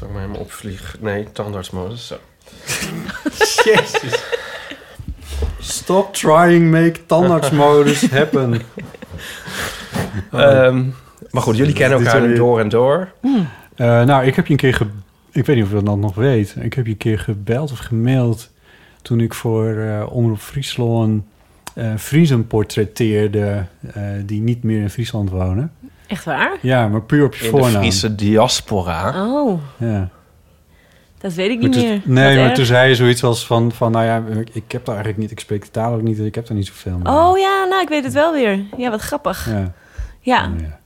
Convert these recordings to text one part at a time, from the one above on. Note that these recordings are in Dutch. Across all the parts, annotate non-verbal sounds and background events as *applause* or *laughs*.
Zal ik maar helemaal opvliegen? Nee, tandartsmodus. Zo. *laughs* Jezus. Stop trying, make tandartsmodus happen. *laughs* Ehm, maar goed, jullie kennen elkaar nu door en door. Eh, nou, ik heb je een keer... Ge ik weet niet of je dat nog weet. Ik heb je een keer gebeld of gemaild... toen ik voor eh, Omroep Friesland... eh Friesen portretteerde... eh, die niet meer in Friesland wonen. Echt waar? Ja, maar puur op je In de voornaam. Friese diaspora. Oh, Ja. dat weet ik Maar niet toen- meer. nee, Wat maar erg. toen zei je zoiets als van... van nou ja, ik, ik heb daar eigenlijk niet... Ik spreek de taal ook niet, dus ik heb daar niet zoveel mee. Oh ja, nou, ik weet het wel weer. Ja, wat grappig. Ja. Ja, oh, ja.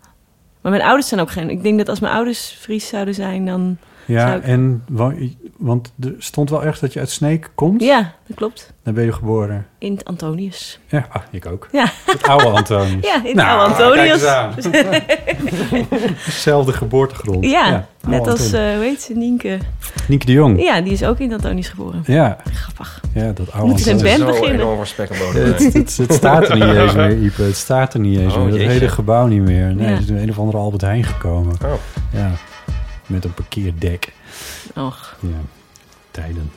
Maar mijn ouders zijn ook geen... Ik denk dat als mijn ouders Fries zouden zijn, dan... Ja, ik- en wa- want er stond wel echt dat je uit Sneek komt. Ja, dat klopt. Dan ben je geboren. In het Antonius. Ja, ah, ik ook. Ja. Het oude Antonius. *laughs* Ja, in het Nou, oude Antonius. kijk eens aan. *laughs* Zelfde geboortegrond. Ja, net als, eh hoe heet ze, Nienke. Nienke de Jong. Ja, die is ook in het Antonius geboren. Ja. Grappig. Ja, dat oude Moeten ze een Antonius. band Zo beginnen? enorm Het, het, het staat er niet eens *laughs* meer, Ipe. Het staat er niet eens Oh, meer. Dat jeetje. hele gebouw niet meer. Nee, Ja. er is een of andere Albert Heijn gekomen. Oh. Ja, met een parkeerdek. Och. Ja, tijden.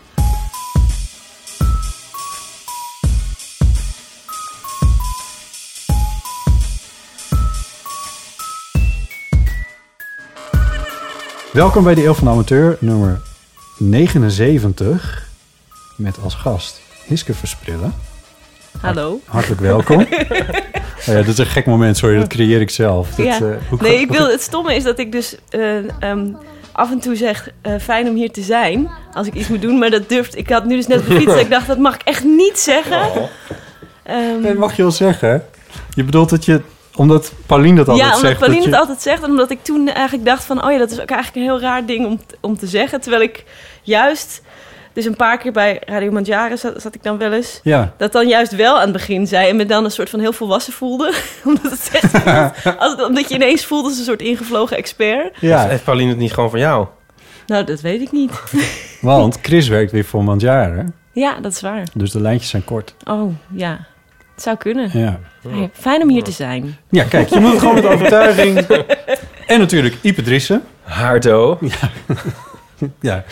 Welkom bij de Eeuw van de Amateur, nummer 79. Met als gast Hiske Versprillen. Hallo. Hartelijk welkom. *laughs* oh ja, dat is een gek moment, sorry, dat creëer ik zelf. Dat, Ja. eh, hoe Nee, ik wil, het stomme is dat ik dus eh, ehm, af en toe zeg... eh, fijn om hier te zijn, als ik iets moet doen. Maar dat durft... Ik had nu dus net fiets dat ik dacht, dat mag ik echt niet zeggen. Ehm, Nee, mag je wel zeggen. Je bedoelt dat je, omdat Paulien dat altijd ja, omdat zegt. Pauline dat het je, altijd zegt. En omdat ik toen eigenlijk dacht van... Oh ja, dat is ook eigenlijk een heel raar ding om, om te zeggen. Terwijl ik juist... Dus een paar keer bij Radio Mandjaren zat, zat ik dan wel eens... Ja, Dat dan juist wel aan het begin zei en me dan een soort van heel volwassen voelde. *laughs* omdat, het echt *laughs* als, omdat je ineens voelt als een soort ingevlogen expert. ja, Heeft Pauline het niet gewoon van jou? Nou, dat weet ik niet. *laughs* want Chris werkt weer voor Mandjaren. Ja, dat is waar. Dus de lijntjes zijn kort. Oh, ja. Het zou kunnen. Ja. Fijn om hier te zijn. ja, kijk, je moet het gewoon met overtuiging. En natuurlijk Ipe Driessen. Haardo. Ja. *laughs* ja,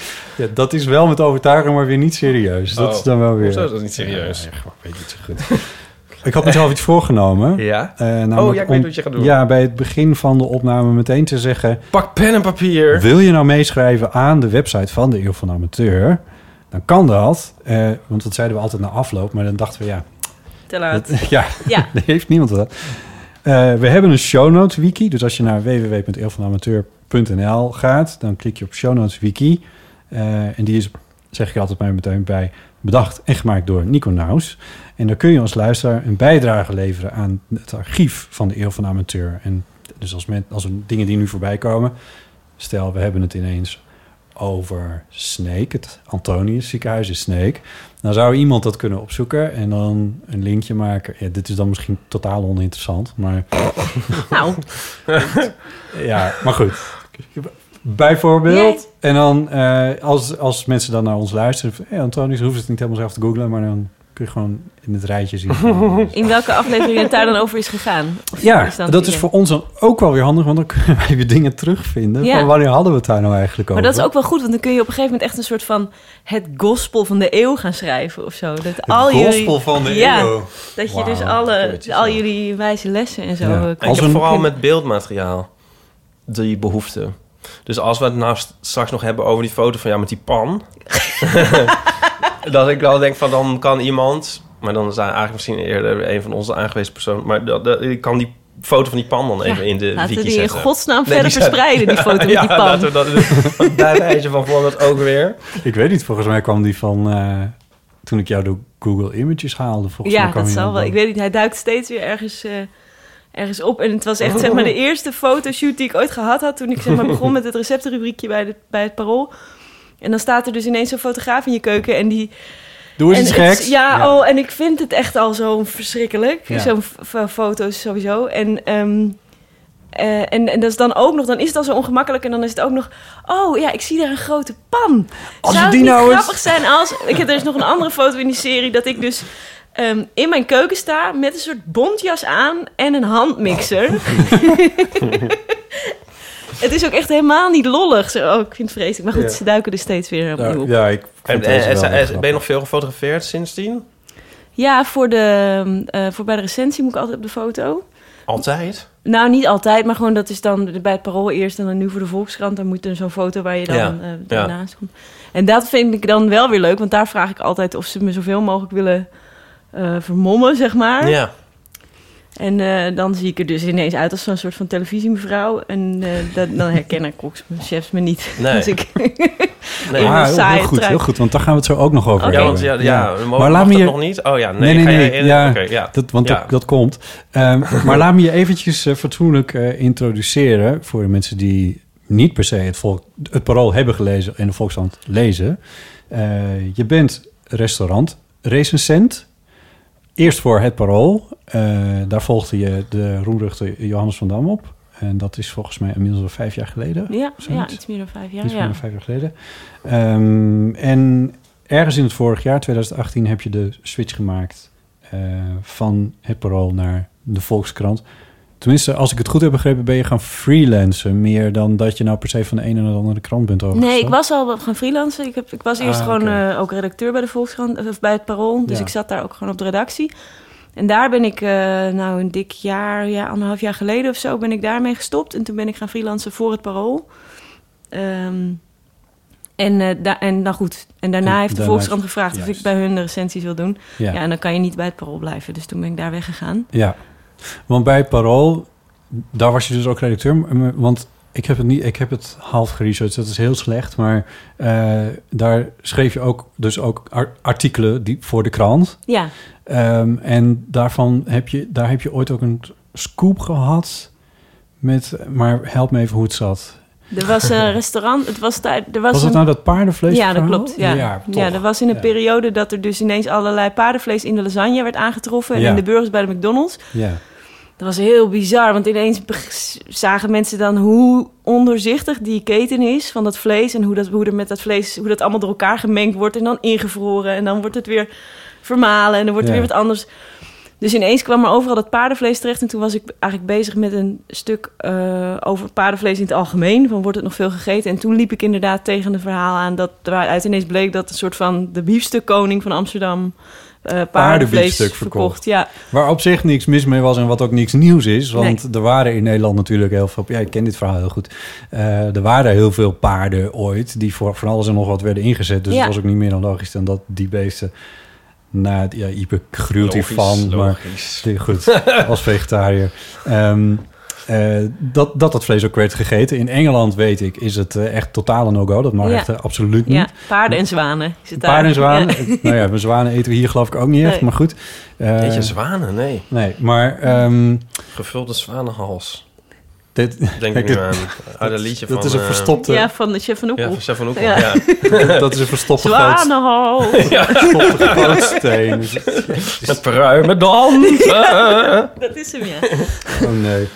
dat is wel met overtuiging, maar weer niet serieus. Dat Oh. is dan wel weer... Hoezo is dat niet serieus? Ja, gewoon, weet je het zo goed. Ik had mezelf iets voorgenomen. *laughs* Ja? Eh, Oh, ja, ik weet wat je gaat doen. Ja, bij het begin van de opname meteen te zeggen... Pak pen en papier. Wil je nou meeschrijven aan de website van de Eeuw van de Amateur? Dan kan dat. eh, want dat zeiden we altijd na afloop. Maar dan dachten we, ja, Te laat. dat, *laughs* ja, heeft niemand wat. Eh, we hebben een show notes wiki. Dus als je naar www.eeuwvanamateur.nl gaat... dan klik je op show notes wiki. Eh, en die is, zeg ik altijd maar meteen bij... bedacht en gemaakt door Nico Naus. En dan kun je als luisteraar een bijdrage leveren... aan het archief van de Eeuw van Amateur. En dus als, men, als dingen die nu voorbij komen... stel, we hebben het ineens over Sneek, het Antonius ziekenhuis in Sneek. Dan zou iemand dat kunnen opzoeken en dan een linkje maken. Ja, dit is dan misschien totaal oninteressant, maar *laughs* Nou, *laughs* ja, maar goed. Bijvoorbeeld. En dan eh, als, als mensen dan naar ons luisteren, hey, Antonius hoeft het niet helemaal zelf te googlen, maar dan kun je gewoon in het rijtje zien. *laughs* in welke aflevering het daar dan over is gegaan? Of Ja, is dat is voor ons dan ook wel weer handig, want dan kunnen wij weer dingen terugvinden. Ja. Van wanneer hadden we het daar nou eigenlijk over? Maar dat is ook wel goed, want dan kun je op een gegeven moment echt een soort van het gospel van de eeuw gaan schrijven of zo. Dat al jullie, van de ja, eeuw. Dat je dus alle, al jullie wijze lessen en zo. Ja. eh, Als heb een- vooral met beeldmateriaal die behoefte. Dus als we het nou st- straks nog hebben over die foto van jou met die pan. *laughs* *laughs* dat ik wel denk van dan kan iemand. Maar dan zijn eigenlijk misschien eerder een van onze aangewezen personen. Maar dat, dat, ik kan die foto van die pan dan even in de Laten we wiki die in zetten. godsnaam Nee, verder die verspreiden, die *laughs* foto met ja, die pan. laten we dat bij wijze van voorbeeld ook weer. Ik weet niet, volgens mij kwam die van... eh, toen ik jou door Google Images haalde. Volgens Ja, mij kwam dat zal dan- wel. Ik weet niet, hij duikt steeds weer ergens, eh, ergens op. En het was echt zeg maar de eerste fotoshoot die ik ooit gehad had... toen ik zeg maar begon met het receptenrubriekje bij, de, bij het Parool. En dan staat er dus ineens zo'n fotograaf in je keuken en die... Doe eens en iets het- geks. Ja, Oh, en ik vind het echt al zo verschrikkelijk. Ja. Zo'n foto's sowieso. En, ehm, eh, en, en dat is dan ook nog, dan is het al zo ongemakkelijk. En dan is het ook nog, oh ja, ik zie daar een grote pan. Als Zou het die niet nou grappig zijn als... Ik heb, er is nog een andere foto in die serie dat ik dus ehm, in mijn keuken sta met een soort bontjas aan en een handmixer. *laughs* *laughs* het is ook echt helemaal niet lollig. Zo, oh, ik vind het vreselijk. Maar goed, Ja. ze duiken er steeds weer opnieuw Ja, op. ja, ik En, wel en- heel ben je nog veel gefotografeerd sindsdien? Ja, voor, de, eh, voor bij de recensie moet ik altijd op de foto. Altijd? Nou, niet altijd, maar gewoon dat is dan bij het Parool eerst en dan nu voor de Volkskrant. Dan moet er zo'n foto waar je dan Ja, eh, ja. ernaast komt. En dat vind ik dan wel weer leuk, want daar vraag ik altijd of ze me zoveel mogelijk willen eh, vermommen, zeg maar. Ja. En eh, dan zie ik er dus ineens uit als zo'n soort van televisiemevrouw. En eh, dat, dan herkennen koks, mijn chefs me niet. Nee. *laughs* Dus ik *laughs* Nee. in Ah, heel, heel goed, heel goed, want daar gaan we het zo ook nog over Oké. Ja, hebben. want ja, ja, Maar laat me je... nog niet? Oh ja, nee. Nee, nee, ja, oké, ja. Dat, want Ja. dat, dat komt. Ehm, *laughs* maar laat me je eventjes eh, fatsoenlijk eh, introduceren... voor de mensen die niet per se het, volk, het parool hebben gelezen... en de Volkskrant lezen. Eh, je bent restaurant recensent. Eerst voor het parool. Eh, daar volgde je de roemruchte Johannes van Dam op. En dat is volgens mij inmiddels al vijf jaar geleden. Ja, ja, iets meer dan vijf jaar. Iets meer ja. dan vijf jaar geleden. Ehm, en ergens in het vorig jaar, 2018, heb je de switch gemaakt eh, van het Parool naar de Volkskrant. Tenminste, als ik het goed heb begrepen, ben je gaan freelancen. Meer dan dat je nou per se van de ene naar de andere krant bent overgestapt. Nee, ik was al gaan freelancen. Ik, heb, ik was eerst Ah, gewoon oké. eh, ook redacteur bij de Volkskrant, of bij het Parool. Dus Ja. ik zat daar ook gewoon op de redactie. En daar ben ik, eh, nou een dik jaar, ja, anderhalf jaar geleden of zo, ben ik daarmee gestopt. En toen ben ik gaan freelancen voor het Parool. Ehm, en, eh, da- en nou goed, en daarna En heeft de Volkskrant gevraagd of ik bij hun de recensies wil doen. Ja. Ja. en dan kan je niet bij het Parool blijven. Dus toen ben ik daar weggegaan. Ja, want bij Parool, daar was je dus ook redacteur. Want ik heb het, niet, ik heb het half geresearched, dat is heel slecht. Maar eh, daar schreef je ook, dus ook ar- artikelen die, voor de krant. Ja, Ehm, en daarvan heb je, daar heb je ooit ook een scoop gehad. Met, maar help me even hoe het zat. Er was een restaurant. Het was, daar, er was, Was, een, het nou dat paardenvlees? Ja, dat klopt. Ja. Ja, er was in een Ja. periode dat er dus ineens allerlei paardenvlees in de lasagne werd aangetroffen. En Ja. in de burgers bij de McDonald's. Ja. Dat was heel bizar, want ineens zagen mensen dan hoe ondoorzichtig die keten is van dat vlees. En hoe dat, hoe er met dat vlees, hoe dat allemaal door elkaar gemengd wordt en dan ingevroren. En dan wordt het weer vermalen en dan wordt er weer wat anders. Dus ineens kwam er overal dat paardenvlees terecht. En toen was ik eigenlijk bezig met een stuk eh, over paardenvlees in het algemeen. Van wordt het nog veel gegeten? En toen liep ik inderdaad tegen een verhaal aan dat waaruit ineens bleek dat een soort van de biefstukkoning van Amsterdam eh paardenvlees Paardenbiefstuk verkocht. verkocht. Ja, Waar op zich niks mis mee was en wat ook niks nieuws is. Want er waren in Nederland natuurlijk heel veel... Ja, ik ken dit verhaal heel goed. Eh, er waren heel veel paarden ooit... die voor van alles en nog wat werden ingezet. Dus Ja. het was ook niet meer dan logisch dan dat die beesten... Na het, ja, Ipe gruwt Logisch, hiervan, maar *laughs* goed, als vegetariër. Ehm, eh, dat, dat dat vlees ook werd gegeten. In Engeland, weet ik, is het eh, echt totale no-go. Dat mag Ja. echt eh, absoluut niet. ja, paarden en zwanen. Is het daar. Paarden en zwanen. Ja. Nou ja, zwanen eten we hier geloof ik ook niet echt, Nee. maar goed. Eh, Weet je, zwanen? Nee. nee, maar... ehm, Gevulde zwanenhals. Dit, Denk ik *laughs* nu aan. Een liedje dat van... is een eh, verstopte... Ja, van de chef van Ja, Oekel. van Oekel. Ja. Ja. *laughs* Dat is een verstopte groot, Zwanenhals. *laughs* verstopte grootsteen. Met pruimen dan. Dat is hem, ja. Oh nee.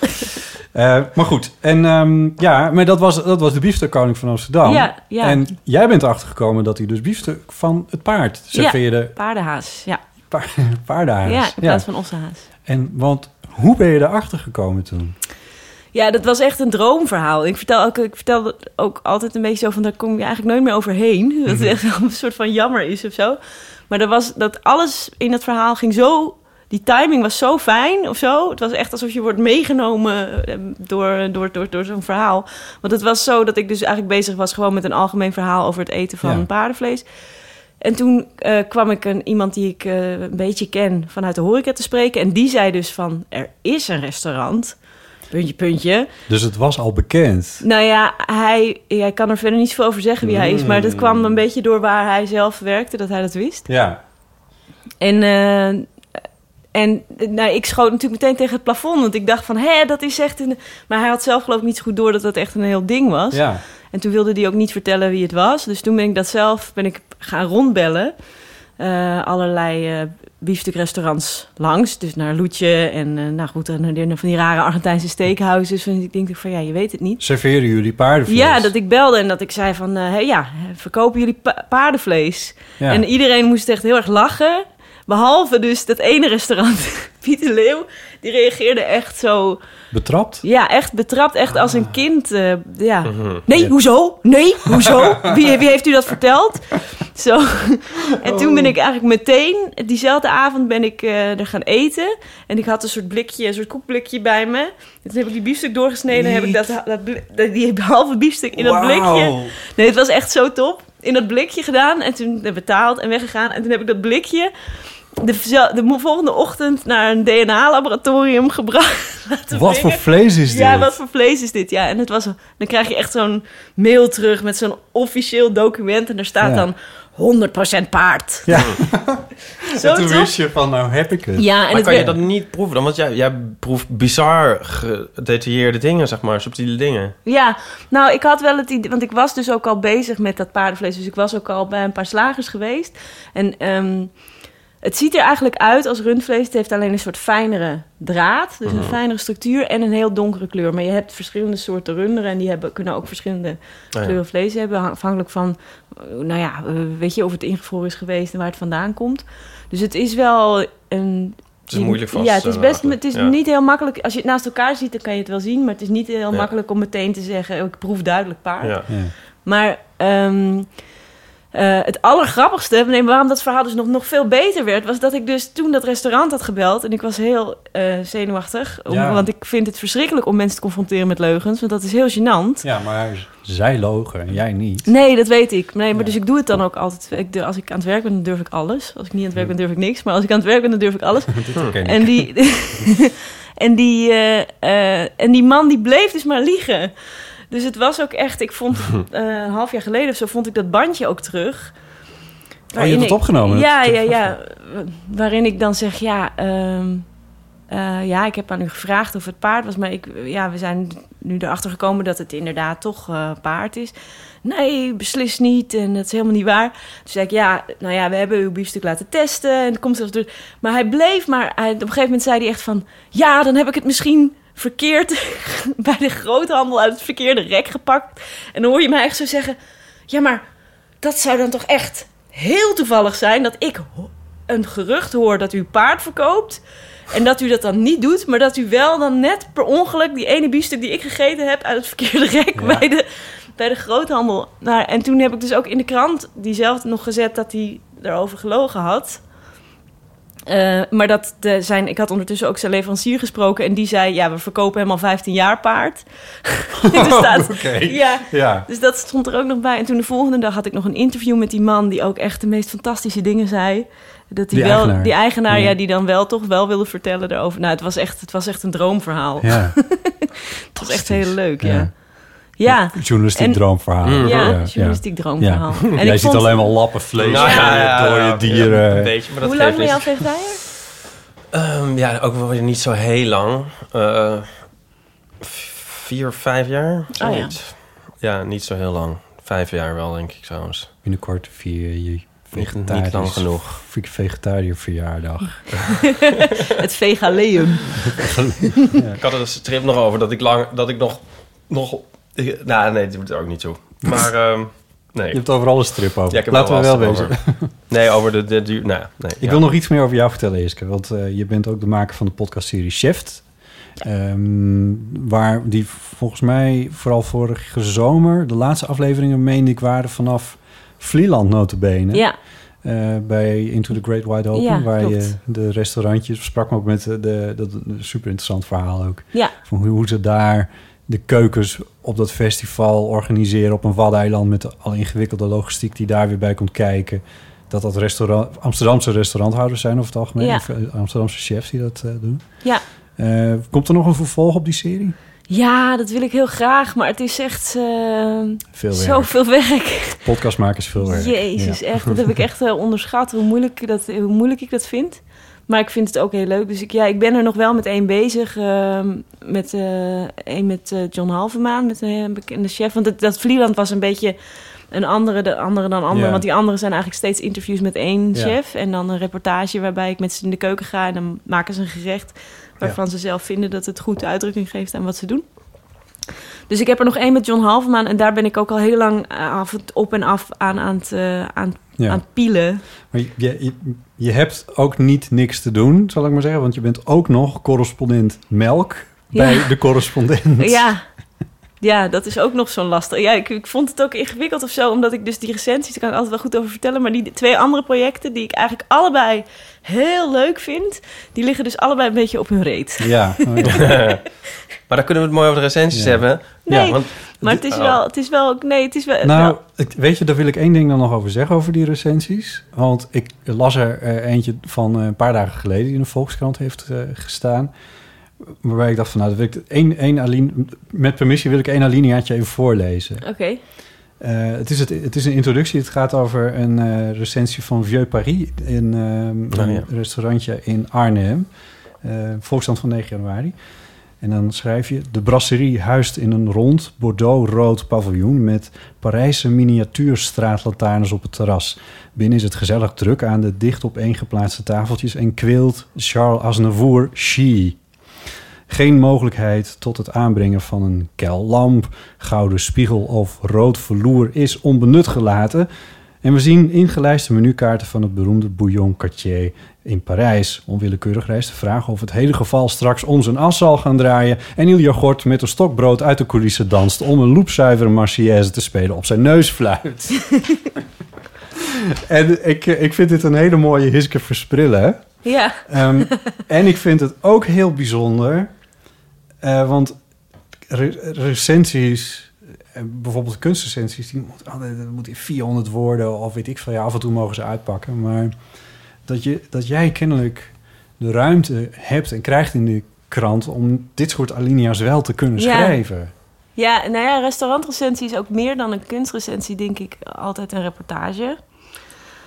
Eh, maar goed, en ehm, ja, maar dat was, dat was de biefstukkoning van Amsterdam. Ja, ja. En jij bent erachter gekomen dat hij dus biefstuk van het paard serveerde. Paardenhaas, ja. Pa paardenhaas. Ja, in plaats van ossenhaas. En want hoe ben je erachter gekomen toen? Ja, dat was echt een droomverhaal. Ik vertel, ook, ik vertel dat ook altijd een beetje zo van... daar kom je eigenlijk nooit meer overheen. *laughs* Dat het echt wel een soort van jammer is of zo. Maar er was, dat alles in het verhaal ging zo Die timing was zo fijn of zo. Het was echt alsof je wordt meegenomen eh, door, door, door, door zo'n verhaal. Want het was zo dat ik dus eigenlijk bezig was gewoon met een algemeen verhaal over het eten van Ja. paardenvlees. En toen eh, kwam ik een, iemand die ik eh, een beetje ken vanuit de horeca te spreken. En die zei dus van, er is een restaurant. Puntje, puntje. Dus het was al bekend. Nou ja, hij, ik kan er verder niet zoveel over zeggen wie hij is. Maar dat kwam een beetje door waar hij zelf werkte, dat hij dat wist. Ja. En, eh, en nou, ik schoot natuurlijk meteen tegen het plafond. Want ik dacht van, hé, dat is echt een... Maar hij had zelf geloof ik niet zo goed door dat dat echt een heel ding was. Ja. En toen wilde hij ook niet vertellen wie het was. Dus toen ben ik dat zelf ben ik gaan rondbellen. Eh, allerlei eh biefstukrestaurants langs. Dus naar Loetje en eh, nou goed, en van die rare Argentijnse steakhouses. En ik denk van, ja, je weet het niet. Serveren jullie paardenvlees? Ja, dat ik belde en dat ik zei van... hey, ja, verkopen jullie pa- paardenvlees? Ja. En iedereen moest echt heel erg lachen. Behalve dus dat ene restaurant, *laughs* Pieter Leeuw. Die reageerde echt zo... Betrapt? Ja, echt betrapt. Echt als Ah. een kind. eh, ja. Mhm. Nee, hoezo? Nee, hoezo? *laughs* Wie, wie heeft u dat verteld? Zo. *laughs* En toen ben ik eigenlijk meteen... Diezelfde avond ben ik eh, er gaan eten. En ik had een soort blikje, een soort koekblikje bij me. En toen heb ik die biefstuk doorgesneden. En heb ik dat, dat, die halve biefstuk in dat blikje... Nee, het was echt zo top. In dat blikje gedaan. En toen betaald en weggegaan. En toen heb ik dat blikje... De, de volgende ochtend naar een DNA-laboratorium gebracht. *laughs* Wat voor vlees is dit? Ja, wat voor vlees is dit? Ja, en het was, dan krijg je echt zo'n mail terug met zo'n officieel document. En daar staat Ja. dan 100% paard. Ja. *laughs* Zo en toen wist je van, nou heb ik het. Ja, en maar het kan je dat niet proeven dan? Want jij, jij proeft bizar gedetailleerde dingen, zeg maar, subtiele dingen. Ja, nou, ik had wel het idee, want ik was dus ook al bezig met dat paardenvlees. Dus ik was ook al bij een paar slagers geweest. En ehm, het ziet er eigenlijk uit als rundvlees. Het heeft alleen een soort fijnere draad, dus een Mhm. fijnere structuur en een heel donkere kleur. Maar je hebt verschillende soorten runderen en die hebben, kunnen ook verschillende ja. kleuren vlees hebben. Afhankelijk van, eh, nou ja, eh, weet je of het ingevroren is geweest en waar het vandaan komt. Dus het is wel een. Het is moeilijk vast, Ja, het is eh, best. Het is Ja. niet heel makkelijk. Als je het naast elkaar ziet, dan kan je het wel zien. Maar het is niet heel Ja. makkelijk om meteen te zeggen: oh, ik proef duidelijk paard. Ja. Maar ehm, eh, het allergrappigste, nee, waarom dat verhaal dus nog, nog veel beter werd, was dat ik dus toen dat restaurant had gebeld. En ik was heel eh, zenuwachtig. Om, Ja. Want ik vind het verschrikkelijk om mensen te confronteren met leugens. Want dat is heel gênant. Ja, maar zij logen en jij niet. Nee, dat weet ik. Nee, maar dus ik doe het dan ook altijd. Ik, als ik aan het werk ben, dan durf ik alles. Als ik niet aan het werk ben, durf ik niks. Maar als ik aan het werk ben, dan durf ik alles. *laughs* En die, *laughs* en, die, eh, en die man die bleef dus maar liegen. Dus het was ook echt... Ik vond *laughs* eh, een half jaar geleden of zo vond ik dat bandje ook terug. Oh, je hebt het ik- opgenomen? Ja, Dat- ja, ja. Waarin ik dan zeg, ja... ehm, eh, ja, ik heb aan u gevraagd of het paard was, maar ik, ja, we zijn nu erachter gekomen dat het inderdaad toch eh, paard is. Nee, beslist niet en dat is helemaal niet waar. Toen zei ik, ja, nou ja, we hebben uw biefstuk laten testen en het komt zelfs door. Maar hij bleef, maar hij, op een gegeven moment zei hij echt van, ja, dan heb ik het misschien verkeerd *laughs* bij de groothandel uit het verkeerde rek gepakt. En dan hoor je mij echt zo zeggen, ja, maar dat zou dan toch echt heel toevallig zijn dat ik een gerucht hoor dat u paard verkoopt. En dat u dat dan niet doet, maar dat u wel dan net per ongeluk die ene biefstuk die ik gegeten heb uit het verkeerde *laughs* rek bij, de, bij de groothandel. Nou, en toen heb ik dus ook in de krant diezelfde nog gezet dat hij erover gelogen had. Eh, maar dat de, zijn, ik had ondertussen ook zijn leverancier gesproken en die zei: Ja, we verkopen hem al 15 jaar paard. *laughs* *laughs* dus, dat, ja, Ja. dus dat stond er ook nog bij. En toen de volgende dag had ik nog een interview met die man die ook echt de meest fantastische dingen zei. Dat die, Die wel, eigenaar. die eigenaar, Ja. ja. die dan wel toch wel wilde vertellen erover. Nou, het was echt, het was echt een droomverhaal. Ja. *laughs* het was echt heel leuk, ja. Ja. Ja. Journalistiek En- droomverhaal. Mm. Ja, journalistiek droomverhaal. Ja. En Jij ik ziet vond- alleen maar lappen vlees Nou, en ja, ja, dode ja, dieren. een beetje, maar dat Hoe lang ben je al vegetariër? Ehm, ja, ook wel weer niet zo heel lang. Eh, v- vier, vijf jaar, zoiets. ja. niet zo heel lang. Vijf jaar wel, denk ik trouwens. Binnenkort vier je Niet, vegetarisch, niet lang genoeg. vegetariër verjaardag. *laughs* het vegaleum. Ik had er een strip nog over dat ik lang, dat ik nog, nog, nou nee, dat doet er ook niet toe. Maar *laughs* ehm, nee. Je hebt overal een strip over. Ja, ik heb Laten we wel wezen. over. *laughs* Nee, over de, de duur, nou, nee. Ik wil nog iets meer over jou vertellen, Eske. Want eh, je bent ook de maker van de podcastserie Chef. Ehm, waar die volgens mij vooral vorige zomer... de laatste afleveringen, meende ik, waren vanaf Vlieland notabene. Ja. eh, bij Into the Great Wide Open. Ja, waar je de restaurantjes sprak me ook met de, de, dat een super interessant verhaal ook. Ja. Van hoe, hoe ze daar de keukens op dat festival organiseren op een waddeneiland met alle ingewikkelde logistiek die daar weer bij komt kijken. Dat dat restaurant, Amsterdamse restauranthouders zijn over het algemeen. Ja. Of eh, Amsterdamse chefs die dat eh, doen. Ja. Eh, komt er nog een vervolg op die serie? Ja, dat wil ik heel graag, maar het is echt Veel werk. zoveel werk. Podcast maken is veel werk. Jezus, Ja. echt. Dat heb ik echt onderschat, hoe moeilijk, dat, hoe moeilijk ik dat vind. Maar ik vind het ook heel leuk. Dus ik, ja, ik ben er nog wel met één bezig. ehm, met eh één met eh, John Halvermaan, met een eh, bekende chef. Want het, dat Vlieland was een beetje een andere, de andere dan andere. Ja. Want die anderen zijn eigenlijk steeds interviews met één Ja. chef. En dan een reportage waarbij ik met ze in de keuken ga. En dan maken ze een gerecht waarvan ze zelf vinden dat het goed uitdrukking geeft aan wat ze doen. Dus ik heb er nog één met John Halvermaan. En daar ben ik ook al heel lang af, op en af aan, aan, het, aan, aan het pielen. Maar je, je, je hebt ook niet niks te doen, zal ik maar zeggen. Want je bent ook nog correspondent melk bij Ja. de correspondent. Ja. Ja, dat is ook nog zo'n lastig. Ja, ik, ik vond het ook ingewikkeld of zo, omdat ik dus die recensies, daar kan ik altijd wel goed over vertellen. Maar die twee andere projecten, die ik eigenlijk allebei heel leuk vind, die liggen dus allebei een beetje op hun reet. Ja. *laughs* oh ja. *laughs* maar dan kunnen we het mooi over de recensies Ja. hebben. Nee, Ja, want, maar het is Oh. wel, het is wel, nee, het is wel. Nou, wel- ik- weet je, daar wil ik één ding dan nog over zeggen over die recensies. Want ik las er eh, eentje van eh, een paar dagen geleden die in de Volkskrant heeft eh, gestaan. Waarbij ik dacht van, nou, dat wil ik één, één aline, met permissie wil ik één alineaatje even voorlezen. Oké. Eh, het, is het, het is een introductie. Het gaat over een eh, recensie van Vieux Paris. In, ehm, Oh, een ja. restaurantje in Arnhem. Eh Volksstand van 9 januari. En dan schrijf je... De brasserie huist in een rond Bordeaux-rood paviljoen... met Parijse miniatuurstraatlantaarns op het terras. Binnen is het gezellig druk aan de dicht opeengeplaatste tafeltjes... en kweelt Charles Aznavour Chi. Geen mogelijkheid tot het aanbrengen van een kellamp, gouden spiegel of rood verloer is onbenut gelaten. En we zien ingelijste menukaarten van het beroemde Bouillon Cartier in Parijs. Onwillekeurig rijst de vraag of het hele geval straks om zijn as zal gaan draaien... en Ilja Gort met een stokbrood uit de coulissen danst... om een loepzuivere Marseillaise te spelen op zijn neusfluit. *laughs* en ik, ik vind dit een hele mooie Hiske Versprillen. Ja. Ehm, en ik vind het ook heel bijzonder, eh, want re- recensies, eh, bijvoorbeeld kunstrecensies, die dat moet in 400 woorden of weet ik veel. Ja, af en toe mogen ze uitpakken, maar dat, je, dat jij kennelijk de ruimte hebt en krijgt in de krant om dit soort alinea's wel te kunnen Ja. schrijven. Ja, nou ja, restaurantrecensie is ook meer dan een kunstrecensie, denk ik, altijd een reportage.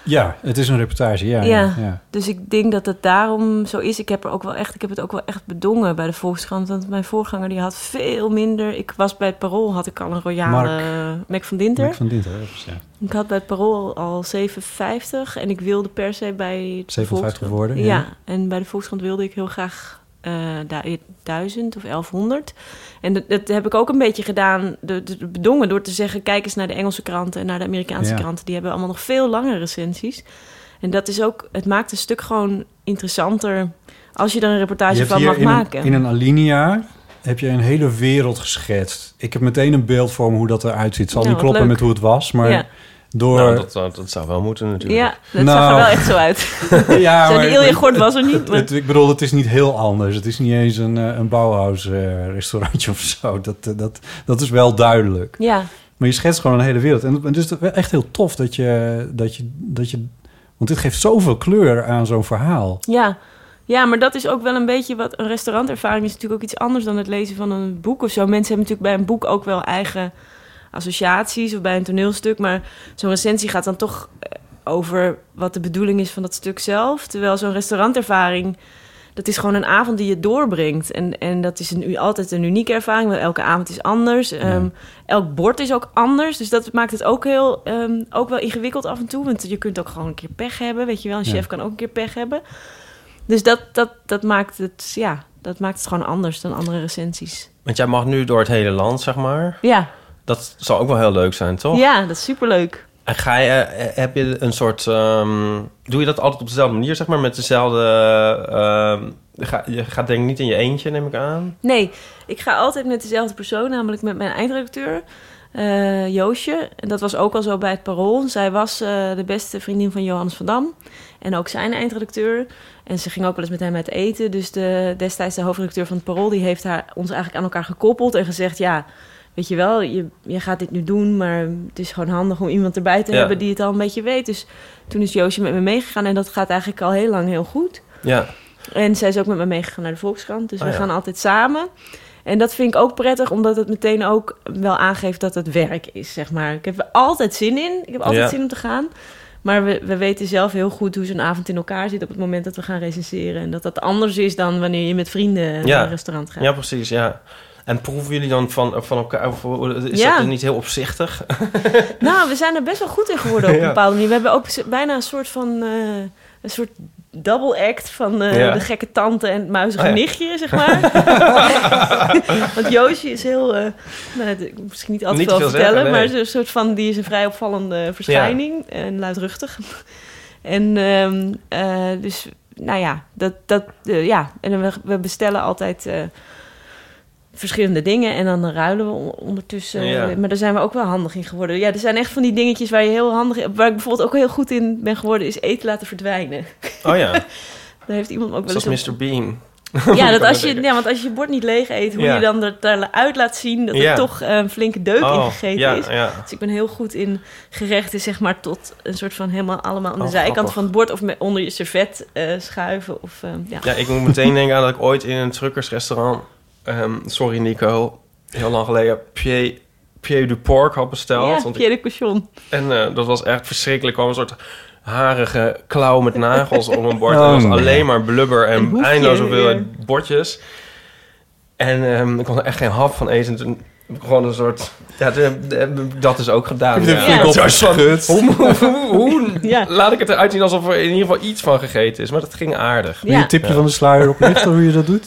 Ja, het is een reportage, ja. Ja. Dus ik denk dat het daarom zo is. Ik heb, er ook wel echt, ik heb het ook wel echt bedongen bij de Volkskrant. Want mijn voorganger die had veel minder... Ik was bij het Parool, had ik al een royale Mark. Mac van Dinter. Mac van Dinter, ja. Ik had bij het Parool al 750 en ik wilde per se bij de 750 Volkskrant- woorden, Ja. ja. en bij de Volkskrant wilde ik heel graag eh du- 1000 of 1100. En dat, dat heb ik ook een beetje gedaan, de, bedongen, door te zeggen: kijk eens naar de Engelse kranten en naar de Amerikaanse Ja. kranten. Die hebben allemaal nog veel langere recensies. En dat is ook, het maakt een stuk gewoon interessanter als je er een reportage van mag in maken. Een, in een alinea heb je een hele wereld geschetst. Ik heb meteen een beeld voor me hoe dat eruit ziet. Het zal Nou, niet kloppen leuk. met hoe het was, maar Ja. Door... Nou, dat, dat, dat zou wel moeten natuurlijk. ja, dat Nou. zag er wel echt zo uit. *laughs* ja, Zo, maar- die Ilja Gort was er niet. Maar... Het, ik bedoel, het is niet heel anders. Het is niet eens een, eh, een Bauhaus eh, restaurantje of zo. Dat, eh, dat, dat is wel duidelijk. Ja, Maar je schetst gewoon een hele wereld. En het is echt heel tof dat je, dat je, dat je... Want dit geeft zoveel kleur aan zo'n verhaal. Ja. ja, maar dat is ook wel een beetje wat... Een restaurantervaring is natuurlijk ook iets anders dan het lezen van een boek of zo. Mensen hebben natuurlijk bij een boek ook wel eigen associaties of bij een toneelstuk. Maar zo'n recensie gaat dan toch eh, over wat de bedoeling is van dat stuk zelf. Terwijl zo'n restaurantervaring... Dat is gewoon een avond die je doorbrengt. En, en dat is een, u- altijd een unieke ervaring, want elke avond is anders. Ehm, elk bord is ook anders. Dus dat maakt het ook, heel, ehm, ook wel ingewikkeld af en toe. Want je kunt ook gewoon een keer pech hebben. Weet je wel, een Ja. chef kan ook een keer pech hebben. Dus dat, dat, dat, maakt het, ja, dat maakt het gewoon anders dan andere recensies. Want jij mag nu door het hele land, zeg maar. Ja, Dat zal ook wel heel leuk zijn, toch? ja dat is superleuk. En ga je, eh, heb je een soort... ehm, doe je dat altijd op dezelfde manier, zeg maar? Met dezelfde... ehm, ga, je gaat denk ik niet in je eentje, neem ik aan. Nee, ik ga altijd met dezelfde persoon, namelijk met mijn eindredacteur. eh, Joosje. En dat was ook al zo bij het Parool. Zij was eh, de beste vriendin van Johannes van Dam. En ook zijn eindredacteur. En ze ging ook wel eens met hem uit eten. Dus de, destijds de hoofdredacteur van het Parool... die heeft haar, ons eigenlijk aan elkaar gekoppeld en gezegd... ja, weet je wel, je, je gaat dit nu doen... maar het is gewoon handig om iemand erbij te Ja. hebben... die het al een beetje weet. Dus toen is Joosje met me meegegaan... en dat gaat eigenlijk al heel lang heel goed. Ja. En zij is ook met me meegegaan naar de Volkskrant. Dus Oh, we ja. gaan altijd samen. En dat vind ik ook prettig, omdat het meteen ook wel aangeeft dat het werk is, zeg maar. Ik heb er altijd zin in. Ik heb altijd Ja. zin om te gaan. Maar we, we weten zelf heel goed hoe zo'n avond in elkaar zit op het moment dat we gaan recenseren. En dat dat anders is dan wanneer je met vrienden naar een restaurant gaat. Ja, precies, ja. En proeven jullie dan van, van elkaar? Of is Ja. dat niet heel opzichtig? *laughs* Nou, we zijn er best wel goed in geworden op *laughs* een bepaalde manier. We hebben ook bijna een soort van... eh, een soort double act van eh, Ja. de gekke tante en het muizige Oh ja. nichtje, zeg maar. *laughs* Want Joosje is heel... eh, nou, misschien niet altijd veel vertellen... zeggen, nee. maar is een soort van... die is een vrij opvallende verschijning. En luidruchtig. en ehm, eh, dus, nou ja, dat... dat ja. En we, we bestellen altijd... verschillende dingen en dan ruilen we on- ondertussen. Ja. Maar daar zijn we ook wel handig in geworden. Ja, er zijn echt van die dingetjes waar je heel handig in... Waar ik bijvoorbeeld ook heel goed in ben geworden... is eten laten verdwijnen. Oh ja, *laughs* Daar heeft iemand ook wel eens... zoals op- Mr. Bean. Ja, *laughs* dat als je, ja, want als je je bord niet leeg eet... hoe Ja. je dan er daaruit laat zien... dat Ja. er toch een flinke deuk in Oh, gegeten ja, is. Dus ik ben heel goed in gerechten, zeg maar... tot een soort van helemaal allemaal aan de Oh, zijkant grappig. van het bord... of met, onder je servet eh, schuiven. Of, eh, ja. Ja, ik moet meteen denken aan dat ik ooit in een truckersrestaurant... ehm, sorry Nico, heel lang geleden... Pied, Pied du Porc had besteld. ja, want ik- Pierre de Cochon. En eh, dat was echt verschrikkelijk. Er kwam een soort harige klauw met nagels op een bord. Oh, was alleen maar blubber en eindeloos hoeveelheid ja. bordjes. En ehm, ik kon er echt geen hap van eten. Toen gewoon een soort... Ja, de- de- dat is ook gedaan. Ja. opgeschud? Hoe, hoe, hoe Ja. laat ik het eruit zien alsof er in ieder geval iets van gegeten is? Maar dat ging aardig. Wil je Ja. een tipje Ja. van de sluier oplichten hoe je dat doet?